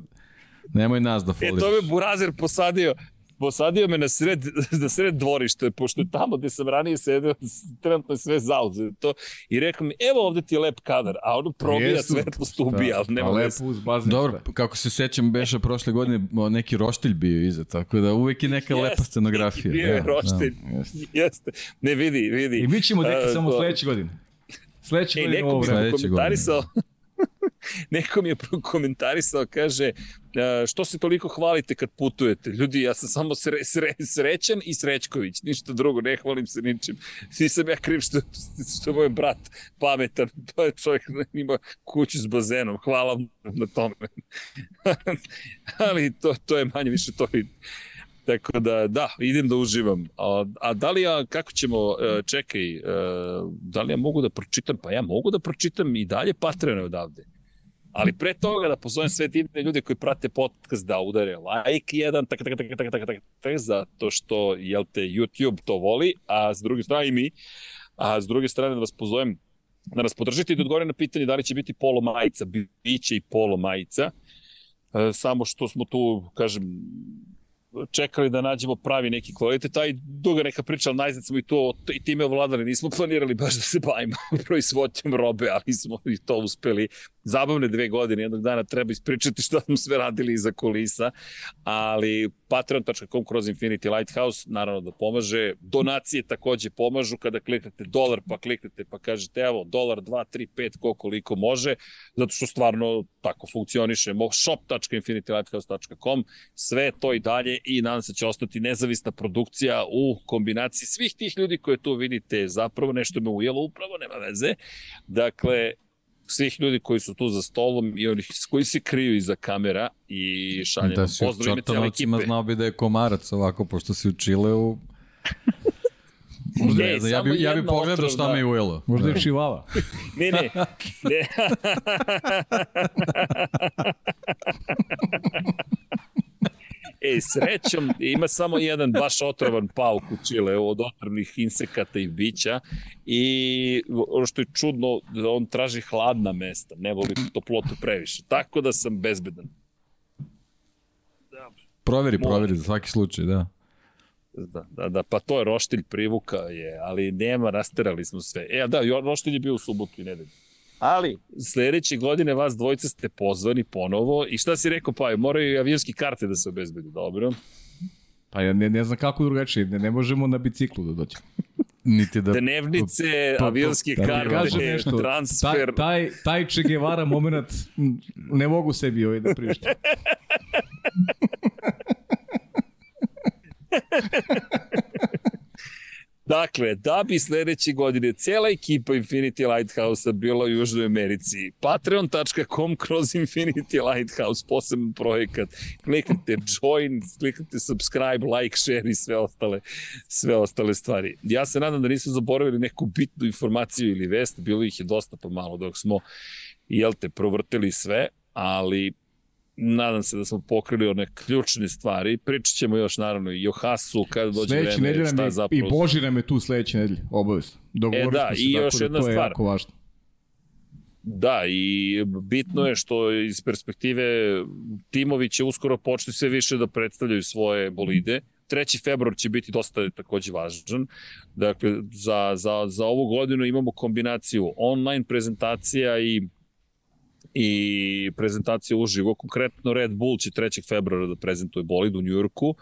nemoj nas da foliš. E, to me Burazer posadio, posadio me na sred, na sred dvorište, pošto je tamo gde sam ranije sedeo, trenutno je sve zauzeto, i rekao mi, evo ovde ti je lep kadar, a ono probija Jesu, svetlost ubija, ali nema lepo uz bazen. Dobro, kako se sećam, beše prošle godine neki roštilj bio iza, tako da uvek je neka jest, lepa scenografija. Bio je ja, roštilj, da, jeste. jeste. Ne, vidi, vidi. I mi ćemo deki samo sledeće godine. Sledeće e, godine ovo vreme. Neko mi komentarisao, neko mi je komentarisao, kaže, što se toliko hvalite kad putujete? Ljudi, ja sam samo sre, sre, srećan i Srećković, ništa drugo, ne hvalim se ničim. Nisam ja kriv što, što je moj brat pametan, to je čovjek ima kuću s bazenom, hvala na tome. Ali to, to je manje više to i Tako da, da, idem da uživam. A, a da li ja, kako ćemo, e, čekaj, e, da li ja mogu da pročitam? Pa ja mogu da pročitam i dalje Patreon odavde. Ali pre toga da pozovem sve divne ljude koji prate podcast da udare like jedan, tak, tak, tak, tak, tak, tak, tak, zato što, jel te, YouTube to voli, a s druge strane i mi, a s druge strane da vas pozovem da nas podržite i da odgovorim na pitanje da li će biti polo majica, biće i polo majica, e, samo što smo tu, kažem, čekali da nađemo pravi neki kvalitet, taj duga neka priča, ali najzad smo i to i time ovladali, nismo planirali baš da se bavimo proizvodnjom robe, ali smo i to uspeli zabavne dve godine, jednog dana treba ispričati šta smo sve radili iza kulisa, ali patreon.com kroz Infinity Lighthouse naravno da pomaže, donacije takođe pomažu. Kada kliknete dolar pa kliknete pa kažete evo dolar 2, 3, 5 ko koliko može, zato što stvarno tako funkcioniše, shop.infinitylighthouse.com sve to i dalje i nadam se da će ostati nezavisna produkcija u kombinaciji svih tih ljudi koje tu vidite, zapravo nešto me ujelo upravo, nema veze, dakle svih ljudi koji su tu za stolom i onih koji se kriju iza kamera i šaljem da pozdrav ime cijela ekipe. Da znao bi da je komarac ovako, pošto si u Čileu. Možda, ne, ja bi, ja bi pogledao šta da. me je ujelo. Možda je čivava. ne, ne. ne. E, srećom, ima samo jedan baš otrovan pauk u Čile od otrovnih insekata i bića i ono što je čudno, da on traži hladna mesta, ne voli toplotu previše. Tako da sam bezbedan. Da. Proveri, proveri za svaki slučaj, da. Da, da, da, pa to je roštilj privuka je, ali nema, rasterali smo sve. E, da, roštilj je bio u subotu i nedelju. Ali, sledeće godine vas dvojica ste pozvani ponovo i šta si rekao, pa moraju i avionski karte da se obezbedi, dobro? Pa ja ne, ne znam kako drugačije, ne, ne možemo na biciklu da dođemo. Niti da... Dnevnice, pa, pa, avionske da, karte, nešto, transfer. Taj, taj, taj Che Guevara moment ne mogu sebi ovaj da prištim. Dakle, da bi sledeće godine cijela ekipa Infinity Lighthouse-a bila u Južnoj Americi, patreon.com kroz Infinity Lighthouse, poseban projekat, kliknite join, kliknite subscribe, like, share i sve ostale, sve ostale stvari. Ja se nadam da nismo zaboravili neku bitnu informaciju ili vest, bilo ih je dosta pa malo dok smo, jel te, provrtili sve, ali nadam se da smo pokrili one ključne stvari. Pričat ćemo još naravno i o Hasu kada dođe sledeće vreme. Šta je zapravo... I Boži nam je tu sledeće nedelje, obavezno. Dogovorili e, da, i još da jedna to stvar. je jako važno. Da, i bitno je što iz perspektive timovi će uskoro početi sve više da predstavljaju svoje bolide. 3. februar će biti dosta takođe važan. Dakle, za, za, za ovu godinu imamo kombinaciju online prezentacija i i prezentacija uživo. Konkretno Red Bull će 3. februara da prezentuje bolid u Njujorku.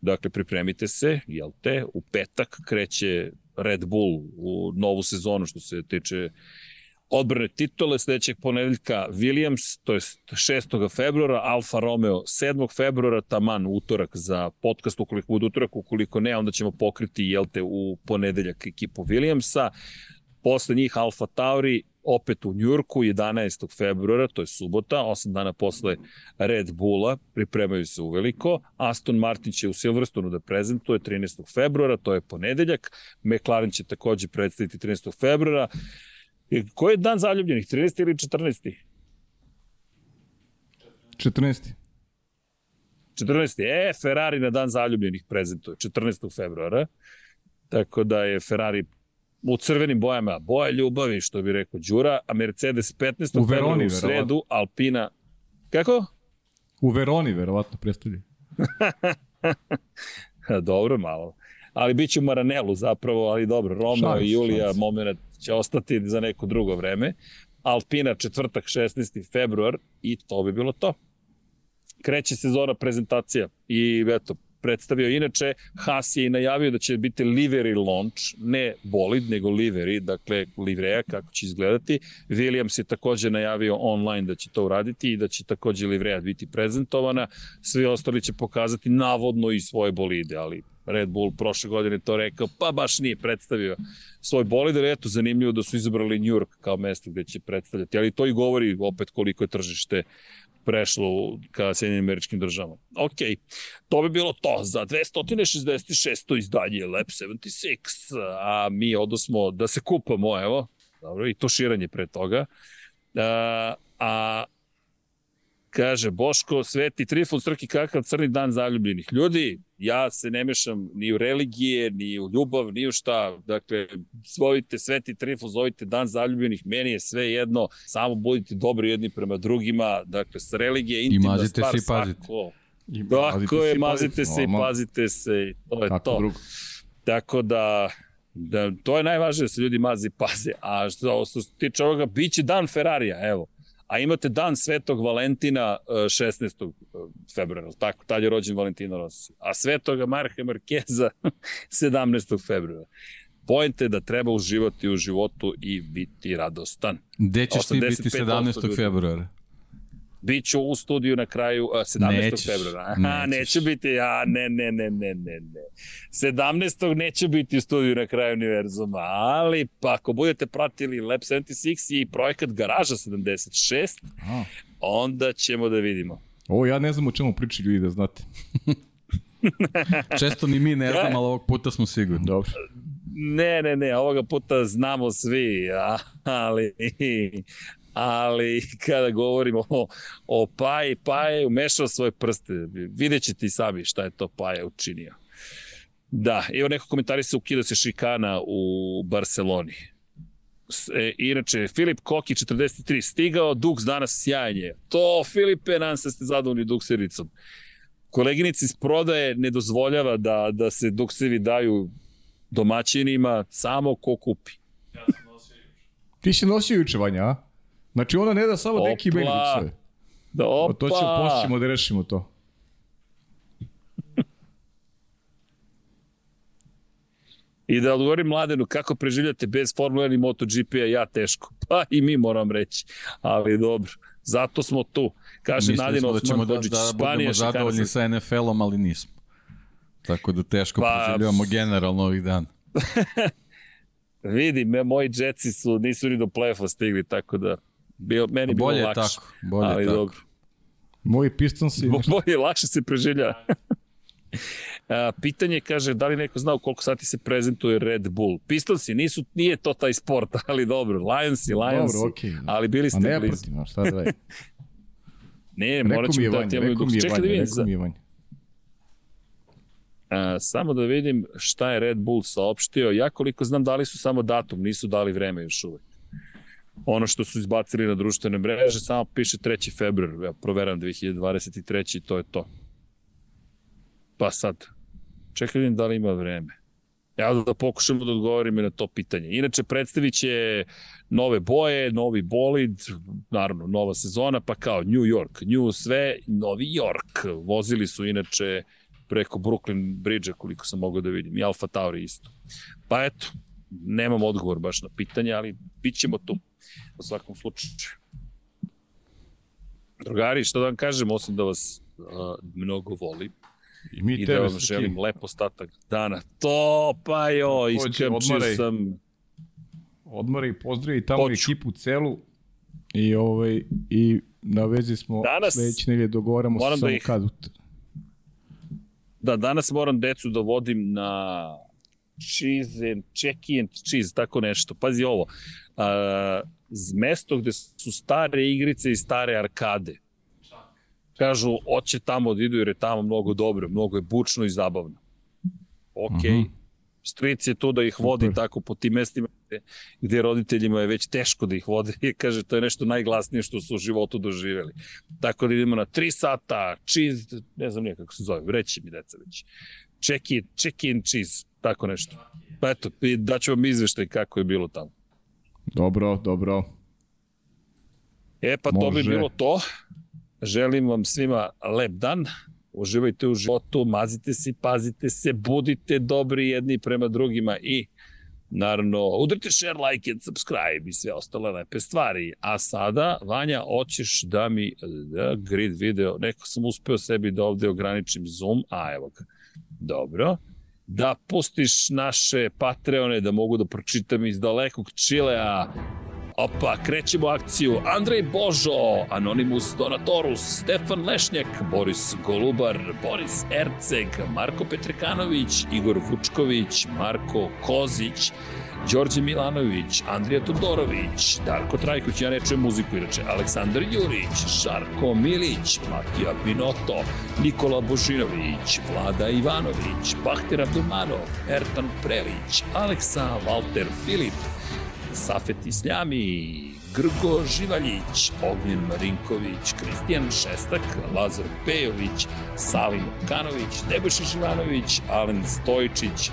Dakle, pripremite se, jel te, u petak kreće Red Bull u novu sezonu što se tiče odbrane titule sledećeg ponedeljka Williams, to je 6. februara, Alfa Romeo 7. februara, taman utorak za podcast, ukoliko bude utorak, ukoliko ne, onda ćemo pokriti, jel te, u ponedeljak ekipu Williamsa. Posle njih Alfa Tauri, opet u Njurku 11. februara, to je subota, 8 dana posle Red Bulla, pripremaju se uveliko. Aston Martin će u Silverstonu da prezentuje 13. februara, to je ponedeljak. McLaren će takođe predstaviti 13. februara. Koji je dan zaljubljenih, 13. ili 14. 14. 14. E, Ferrari na dan zaljubljenih prezentuje 14. februara. Tako da je Ferrari u crvenim bojama, boja ljubavi, što bi rekao Đura, a Mercedes 15. U Veroni, u sredu, verovatno. Alpina... Kako? U Veroni, verovatno, predstavlja. dobro, malo. Ali bit će u Maranelu zapravo, ali dobro, Romeo i Julija šans. moment će ostati za neko drugo vreme. Alpina četvrtak 16. februar i to bi bilo to. Kreće sezona prezentacija i eto, predstavio. Inače, Haas je i najavio da će biti livery launch, ne bolid, nego livery, dakle livreja, kako će izgledati. Williams je takođe najavio online da će to uraditi i da će takođe livreja biti prezentovana. Svi ostali će pokazati navodno i svoje bolide, ali Red Bull prošle godine to rekao, pa baš nije predstavio svoj bolid, ali eto, zanimljivo da su izabrali New York kao mesto gde će predstavljati, ali to i govori opet koliko je tržište prešlo ka Sjedinim američkim državama. Ok, to bi bilo to za 266. izdanje Lab 76, a mi odosmo da se kupamo, evo, dobro, i to širanje pre toga. A, a Kaže, Boško, Sveti Trifun, Srki, kakav crni dan zaljubljenih. Ljudi, ja se ne mešam ni u religije, ni u ljubav, ni u šta. Dakle, svojite Sveti Trifun, zovite dan zaljubljenih, meni je sve jedno, samo budite dobri jedni prema drugima. Dakle, s religije intimna stvar, se i pazite. Svako. I Tako je, mazite se i pazite se. To je Kako to. Drugo. Tako da, da, to je najvažnije da se ljudi mazi i paze. A što, što se tiče ovoga, bit će dan Ferrarija, evo a imate dan Svetog Valentina 16. E, februara, tako, tad je rođen Valentino Rossi, a Svetoga Marka Markeza 17. februara. Pojente je da treba uživati u životu i biti radostan. Gde ćeš ti biti 17. februara? Biću u studiju na kraju uh, 17. Nećeš, februara. Aha, neću biti, ja, ne, ne, ne, ne, ne, ne. 17. neću biti u studiju na kraju univerzuma, ali pa ako budete pratili Lab 76 i projekat Garaža 76, Aha. onda ćemo da vidimo. Ovo ja ne znam o čemu priči ljudi da znate. Često ni mi ne znamo, ali ovog puta smo sigurni. Dobro. Ne, ne, ne, ovoga puta znamo svi, ali ali kada govorimo o, o Paji, Paja je umešao svoje prste. Vidjet ćete i sami šta je to Paja učinio. Da, evo neko komentari se ukida se šikana u Barceloni. E, inače, Filip Koki 43 stigao, Dux danas sjajnje. To, Filipe, nam se ste zadovoljni Duxericom. Koleginici iz prodaje ne dozvoljava da, da se Duxevi daju domaćinima samo ko kupi. Ja sam nosio juče. Ti si nosio juče, Vanja, a? Znači ona ne da samo Opla. neki meni sve. Da, opa. To ćemo, poslije ćemo da rešimo to. I da odgovorim Mladenu, kako preživljate bez Formula 1 i MotoGP-a, ja teško. Pa i mi moram reći, ali dobro. Zato smo tu. Kaže Nadine Osman da ćemo da, da budemo zadovoljni sa NFL-om, ali nismo. Tako da teško pa, preživljavamo generalno ovih dana. Vidi, me, moji džetci su, nisu ni do play stigli, tako da Bio, meni bolje bilo lakše. Tako, bolje ali tako. dobro. Moji pistonsi... Bo, bolje, lakše se preživlja. A, pitanje kaže, da li neko znao koliko sati se prezentuje Red Bull? Pistonsi, nisu, nije to taj sport, ali dobro. Lionsi, Lionsi, dobro, okay. ali bili ste ne blizu. Šta da je? ne, morat ćemo da ti imaju dok. Čekaj da vidim. Za... A, samo da vidim šta je Red Bull saopštio. Ja koliko znam dali su samo datum, nisu dali vreme još uvek ono što su izbacili na društvene mreže, samo piše 3. februar, ja proveram 2023. i to je to. Pa sad, čekaj da li ima vreme. Ja da pokušamo da odgovorim na to pitanje. Inače, predstavit će nove boje, novi bolid, naravno, nova sezona, pa kao New York, New sve, Novi York. Vozili su inače preko Brooklyn Bridge-a, koliko sam mogao da vidim, i Alfa Tauri isto. Pa eto, nemam odgovor baš na pitanje, ali bit ćemo tu u svakom slučaju. Drugari, što da vam kažem, osim da vas uh, mnogo volim, I, mi I da vam želim lep ostatak dana. To, pa jo, iskrpčio sam... Odmara i pozdravi tamo Hoću. ekipu celu i, ovaj, i na vezi smo danas, sledeće nedelje dogovaramo se da samo da ih, kad. Da, danas moram decu da vodim na cheese and check and cheese, tako nešto. Pazi ovo, uh, mesto gde su stare igrice i stare arkade. Kažu, oće tamo da idu jer je tamo mnogo dobro, mnogo je bučno i zabavno. Ok, mhm. -huh. stric je tu da ih vodi Super. tako po tim mestima gde, gde roditeljima je već teško da ih vode i kaže to je nešto najglasnije što su u životu doživjeli. Tako da idemo na 3 sata, cheese, ne znam nije kako se zove, reći mi deca već. Check in, check in cheese, tako nešto. Pa eto, daću vam izveštaj kako je bilo tamo. Dobro, dobro. E pa Može. to bi bilo to. Želim vam svima lep dan. Uživajte u životu, mazite se, pazite se, budite dobri jedni prema drugima i naravno udrite share, like and subscribe i sve ostale lepe stvari. A sada, Vanja, hoćeš da mi da, grid video, neko sam uspeo sebi da ovde ograničim zoom, a evo ga. Dobro da pustiš naše Patreone da mogu da pročitam iz dalekog Čilea. Opa, krećemo akciju. Andrej Božo, Anonimus Donatorus, Stefan Lešnjak, Boris Golubar, Boris Erceg, Marko Petrekanović, Igor Vučković, Marko Kozić, Đorđe Milanović, Andrija Todorović, Darko Trajković, ja ne čujem muziku inače, Aleksandar Jurić, Žarko Milić, Matija Pinoto, Nikola Božinović, Vlada Ivanović, Bahter Abdumanov, Ertan Prelić, Aleksa Walter Filip, Safet Isljami, Grgo Živaljić, Ognjen Marinković, Kristijan Šestak, Lazar Pejović, Salim Kanović, Nebojša Živanović, Alen Stojičić,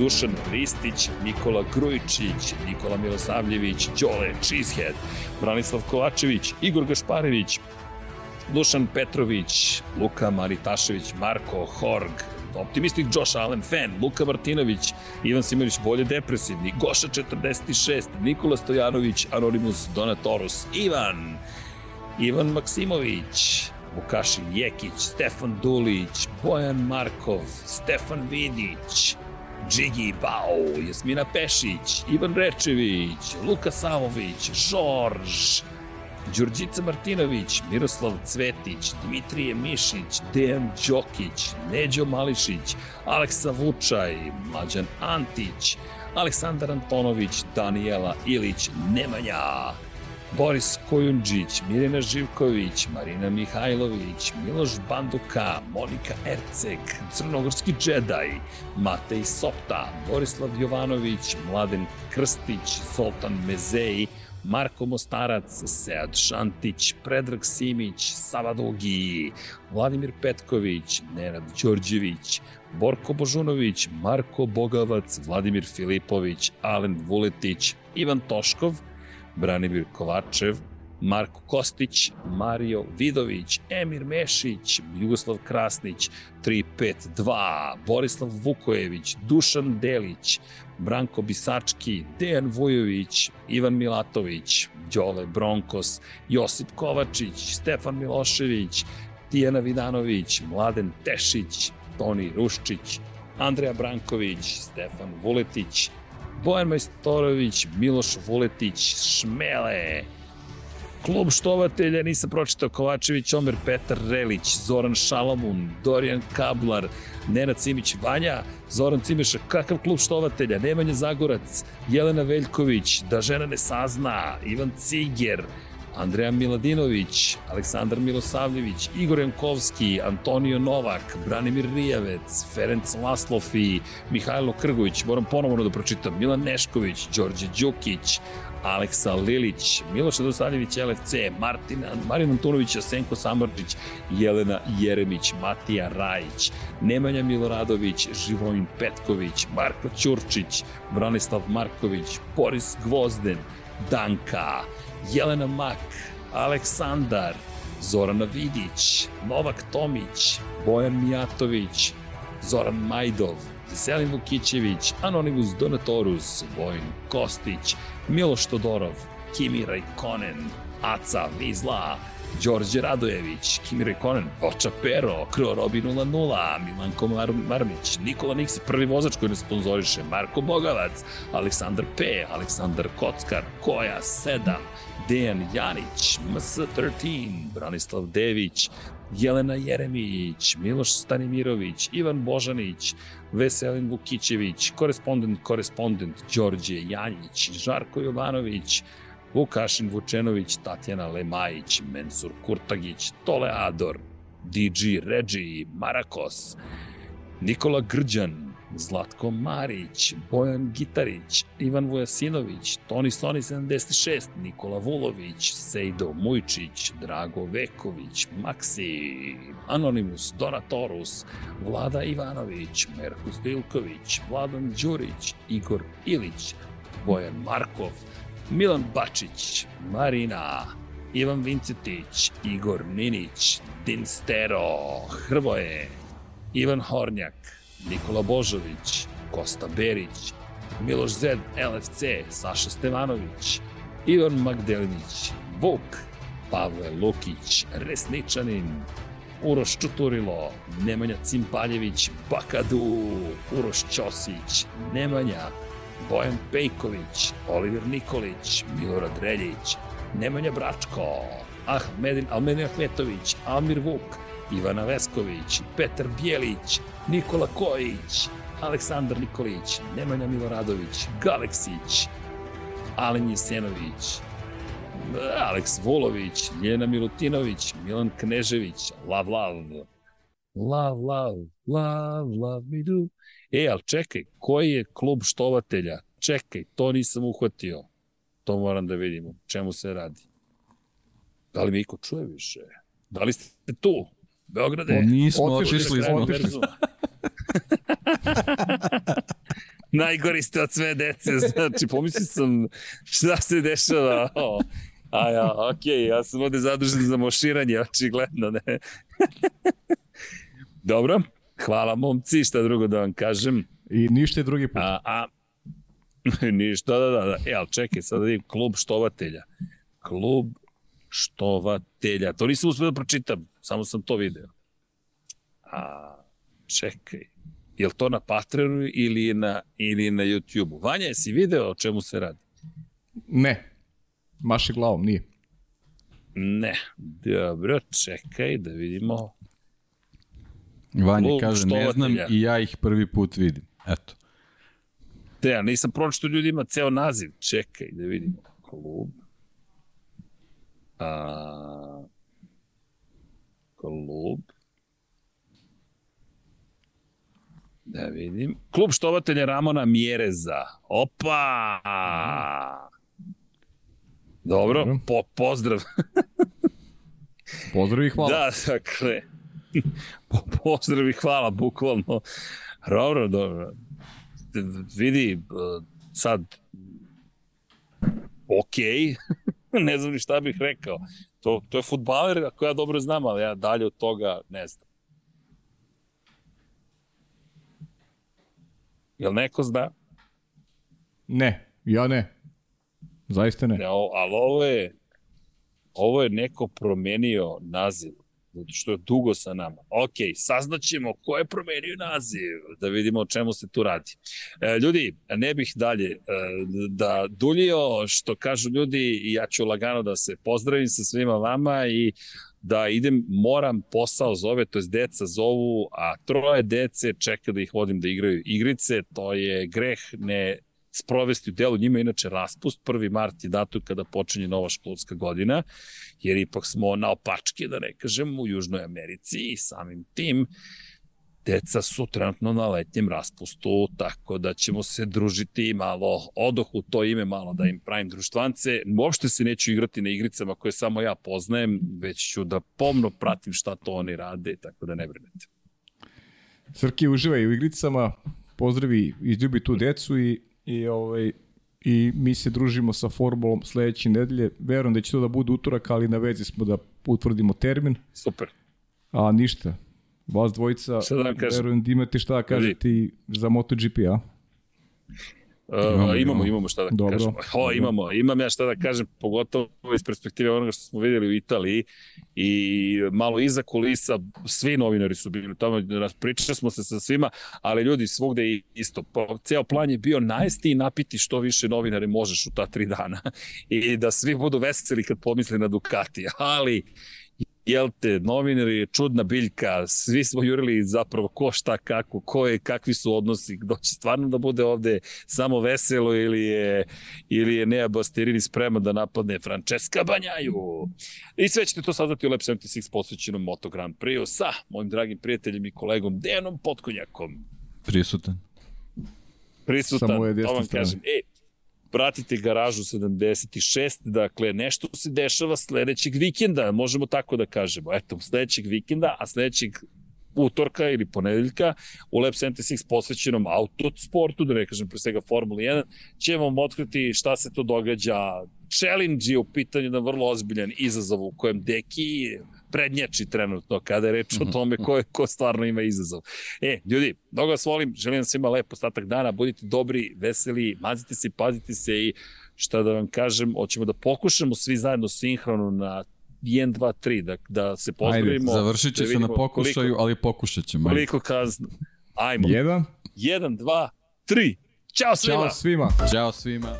Dušan Ristić, Nikola Grujičić, Nikola Milosavljević, Đole Cheesehead, Branislav Kovačević, Igor Gašparević, Dušan Petrović, Luka Maritašević, Marko Horg, Optimistik Josh Allen, fan, Luka Martinović, Ivan Simović, bolje depresivni, Goša 46, Nikola Stojanović, Anonimus Donatorus, Ivan, Ivan Maksimović, Vukašin Jekić, Stefan Dulić, Bojan Markov, Stefan Vidić, Džigi Bao, Jasmina Pešić, Ivan Rečević, Luka Savović, Žorž, Đurđica Martinović, Miroslav Cvetić, Dmitrije Mišić, Dejan Đokić, Neđo Mališić, Aleksa Vučaj, Mlađan Antić, Aleksandar Antonović, Danijela Ilić, Nemanja, Boris Kojundžić, Mirina Živković, Marina Mihajlović, Miloš Banduka, Monika Erceg, Crnogorski džedaj, Matej Sopta, Borislav Jovanović, Mladen Krstić, Zoltan Mezeji, Marko Mostarac, Sead Šantić, Predrag Simić, Sava Dugi, Vladimir Petković, Nenad Đorđević, Borko Božunović, Marko Bogavac, Vladimir Filipović, Alen Vuletić, Ivan Toškov, Branimir Kovačev, Marko Kostić, Mario Vidović, Emir Mešić, Jugoslav Krasnić, 352, Borislav Vukojević, Dušan Delić, Branko Bisački, Dejan Vujović, Ivan Milatović, Đole Bronkos, Josip Kovačić, Stefan Milošević, Tijana Vidanović, Mladen Tešić, Toni Ruščić, Andreja Branković, Stefan Vuletić, Bojan Majstorović, Miloš Vuletić, Šmele, Klub štovatelja, nisam pročitao Kovačević, Omer Petar Relić, Zoran Šalamun, Dorijan Kablar, Nenad Simić, Vanja, Zoran Cimeša, kakav klub štovatelja, Nemanja Zagorac, Jelena Veljković, Da žena ne sazna, Ivan Ciger, Andreja Miladinović, Aleksandar Milosavljević, Igor Jankovski, Antonio Novak, Branimir Rijavec, Ferenc Laslov i Mihajlo Krgović, moram ponovno da pročitam, Milan Nešković, Đorđe Đukić, Aleksa Lilić, Miloš Dosadjević, LFC, Martin, Marin Antunović, Jasenko Samorčić, Jelena Jeremić, Matija Rajić, Nemanja Miloradović, Živojin Petković, Marko Ćurčić, Branislav Marković, Boris Gvozden, Danka, Jelena Mak, Aleksandar, Zorana Vidić, Novak Tomić, Bojan Mijatović, Zoran Majdov, Veselin Vukićević, Anonimus Donatorus, Vojn Kostić, Miloš Todorov, Kimi Rajkonen, Aca Vizla, Đorđe Radojević, Kimi Rekonen, Voča Pero, Kro Robi 00, Milanko Mar Marmić, Nikola Niksi, prvi vozač koji ne sponzoriše, Marko Bogavac, Aleksandar P, Aleksandar Kockar, Koja 7, Dejan Janić, MS13, Branislav Dević, Jelena Jeremić, Miloš Stanimirović, Ivan Božanić, Veselin Vukićević, korespondent, korespondent Đorđe Janjić, Žarko Jovanović, Vukašin Vučenović, Tatjana Lemajić, Mensur Kurtagić, Tole Ador, DG Regi, Marakos, Nikola Grđan, Zlatko Marić, Bojan Gitarić, Ivan Vujasinović, Toni Soni 76, Nikola Vulović, Sejdo Mujčić, Drago Veković, Maksi, Anonimus, Donatorus, Vlada Ivanović, Merkus Vilković, Vladan Đurić, Igor Ilić, Bojan Markov, Milan Bačić, Marina, Ivan Vincetić, Igor Ninić, Dinstero, Hrvoje, Ivan Hornjak, Nikola Božović, Kosta Berić, Miloš Zed, LFC, Saša Stevanović, Ivan Magdelinić, Vuk, Pavle Lukić, Resničanin, Uroš Čuturilo, Nemanja Cimpaljević, Bakadu, Uroš Ćosić, Nemanja, Bojan Pejković, Oliver Nikolić, Milorad Reljić, Nemanja Bračko, Ahmedin Almedin Ahmetović, Almir Vuk, Ivana Vesković, Petar Bjelić, Nikola Kojić, Aleksandar Nikolić, Nemanja Miloradović, Galeksić, Alen Jesenović, Aleks Vulović, Ljena Milutinović, Milan Knežević, Lav Lav, Lav Lav, Lav Lav mi do. E, ali čekaj, koji je klub štovatelja? Čekaj, to nisam uhvatio. To moram da vidimo. Čemu se radi? Da li mi iko čuje više? Da li ste tu? Beograde? O, nismo, otišli smo. Najgori ste od sve dece, znači pomislio sam šta se dešava. O, a ja, okej, okay, ja sam ovde zadužen za moširanje, očigledno, ne. Dobro, hvala momci, šta drugo da vam kažem. I ništa drugi put. A, a, ništa, da, da, da. E, ali čekaj, sada vidim, klub štovatelja. Klub štovatelja. To nisam uspio da pročitam, samo sam to video. A, čekaj. Je li to na Patreonu ili na, ili na YouTube-u? Vanja, jesi video o čemu se radi? Ne. Maši glavom, nije. Ne. Dobro, čekaj da vidimo. Vanja Klub kaže, ne znam i ja ih prvi put vidim. Eto. Te, ja nisam pročito ljudi ima ceo naziv. Čekaj da vidimo. Klub. A, klub. Da vidim. Klub štovatelja Ramona Mjereza. Opa! Dobro, Dobro. Po, pozdrav. pozdrav i hvala. Da, dakle, po, pozdrav i hvala, bukvalno. Dobro, dobro. Vidi, sad, ok, ne znam ni šta bih rekao. To, to je futbaler, ako ja dobro znam, ali ja dalje od toga ne znam. Jel neko zna? Ne, ja ne. Zaista ne. ne ali ovo je, ovo je neko promenio naziv, zato što je dugo sa nama. Ok, saznaćemo ko je promenio naziv, da vidimo o čemu se tu radi. E, ljudi, ne bih dalje e, da duljio, što kažu ljudi, i ja ću lagano da se pozdravim sa svima vama i da idem, moram, posao zove, to je deca zovu, a troje dece čeka da ih vodim da igraju igrice, to je greh ne sprovesti u delu. Njima inače raspust, 1. mart je datum kada počinje nova školska godina, jer ipak smo na opačke, da ne kažem, u Južnoj Americi i samim tim deca su trenutno na letnjem raspustu, tako da ćemo se družiti malo, odoh u to ime malo da im pravim društvance. Uopšte se neću igrati na igricama koje samo ja poznajem, već ću da pomno pratim šta to oni rade, tako da ne brinete. Srki, uživaj u igricama, pozdravi, izljubi tu decu i i ovaj i mi se družimo sa formulom sledeće nedelje. Verujem da će to da bude utorak, ali na vezi smo da utvrdimo termin. Super. A ništa. Vas dvojica, da verujem da imate šta da kažete i za MotoGP, a? Uh, imamo, imamo šta da Dobro. kažemo. O, imamo, imam ja šta da kažem, pogotovo iz perspektive onoga što smo videli u Italiji i malo iza kulisa, svi novinari su bili tamo, pričali smo se sa svima, ali ljudi svugde je isto. Ceo plan je bio najesti i napiti što više novinare možeš u ta tri dana i da svi budu veseli kad pomisle na Ducati, ali jel te, novinari je čudna biljka, svi smo jurili zapravo ko šta kako, ko je, kakvi su odnosi, kdo će stvarno da bude ovde samo veselo ili je, ili je Nea Basterini spreman da napadne Francesca Banjaju. I sve ćete to saznati u Lab 76 posvećenom Moto Grand Prix sa mojim dragim prijateljem i kolegom Dejanom Potkonjakom. Prisutan. Prisutan, to vam kažem. E, pratite garažu 76, dakle nešto se dešava sledećeg vikenda, možemo tako da kažemo. Eto, sledećeg vikenda, a sledećeg utorka ili ponedeljka u Lab 76 posvećenom autosportu, da ne kažem pre svega Formula 1, ćemo vam otkriti šta se to događa. Challenge je u pitanju na vrlo ozbiljan izazov u kojem Deki prednjači trenutno kada je reč o mhm. tome ko, je, ko stvarno ima izazov. E, ljudi, mnogo vas volim, želim vam svima lep ostatak dana, budite dobri, veseli, mazite se, pazite se i šta da vam kažem, hoćemo da pokušamo svi zajedno sinhrono na 1, 2, 3, da, da se pozdravimo. Ajde, završit će da se na pokušaju, koliko, ali pokušat ćemo. Koliko kazno. Ajmo. Jedan. Jedan, dva, tri. Ćao svima. Ćao svima. Ćao svima.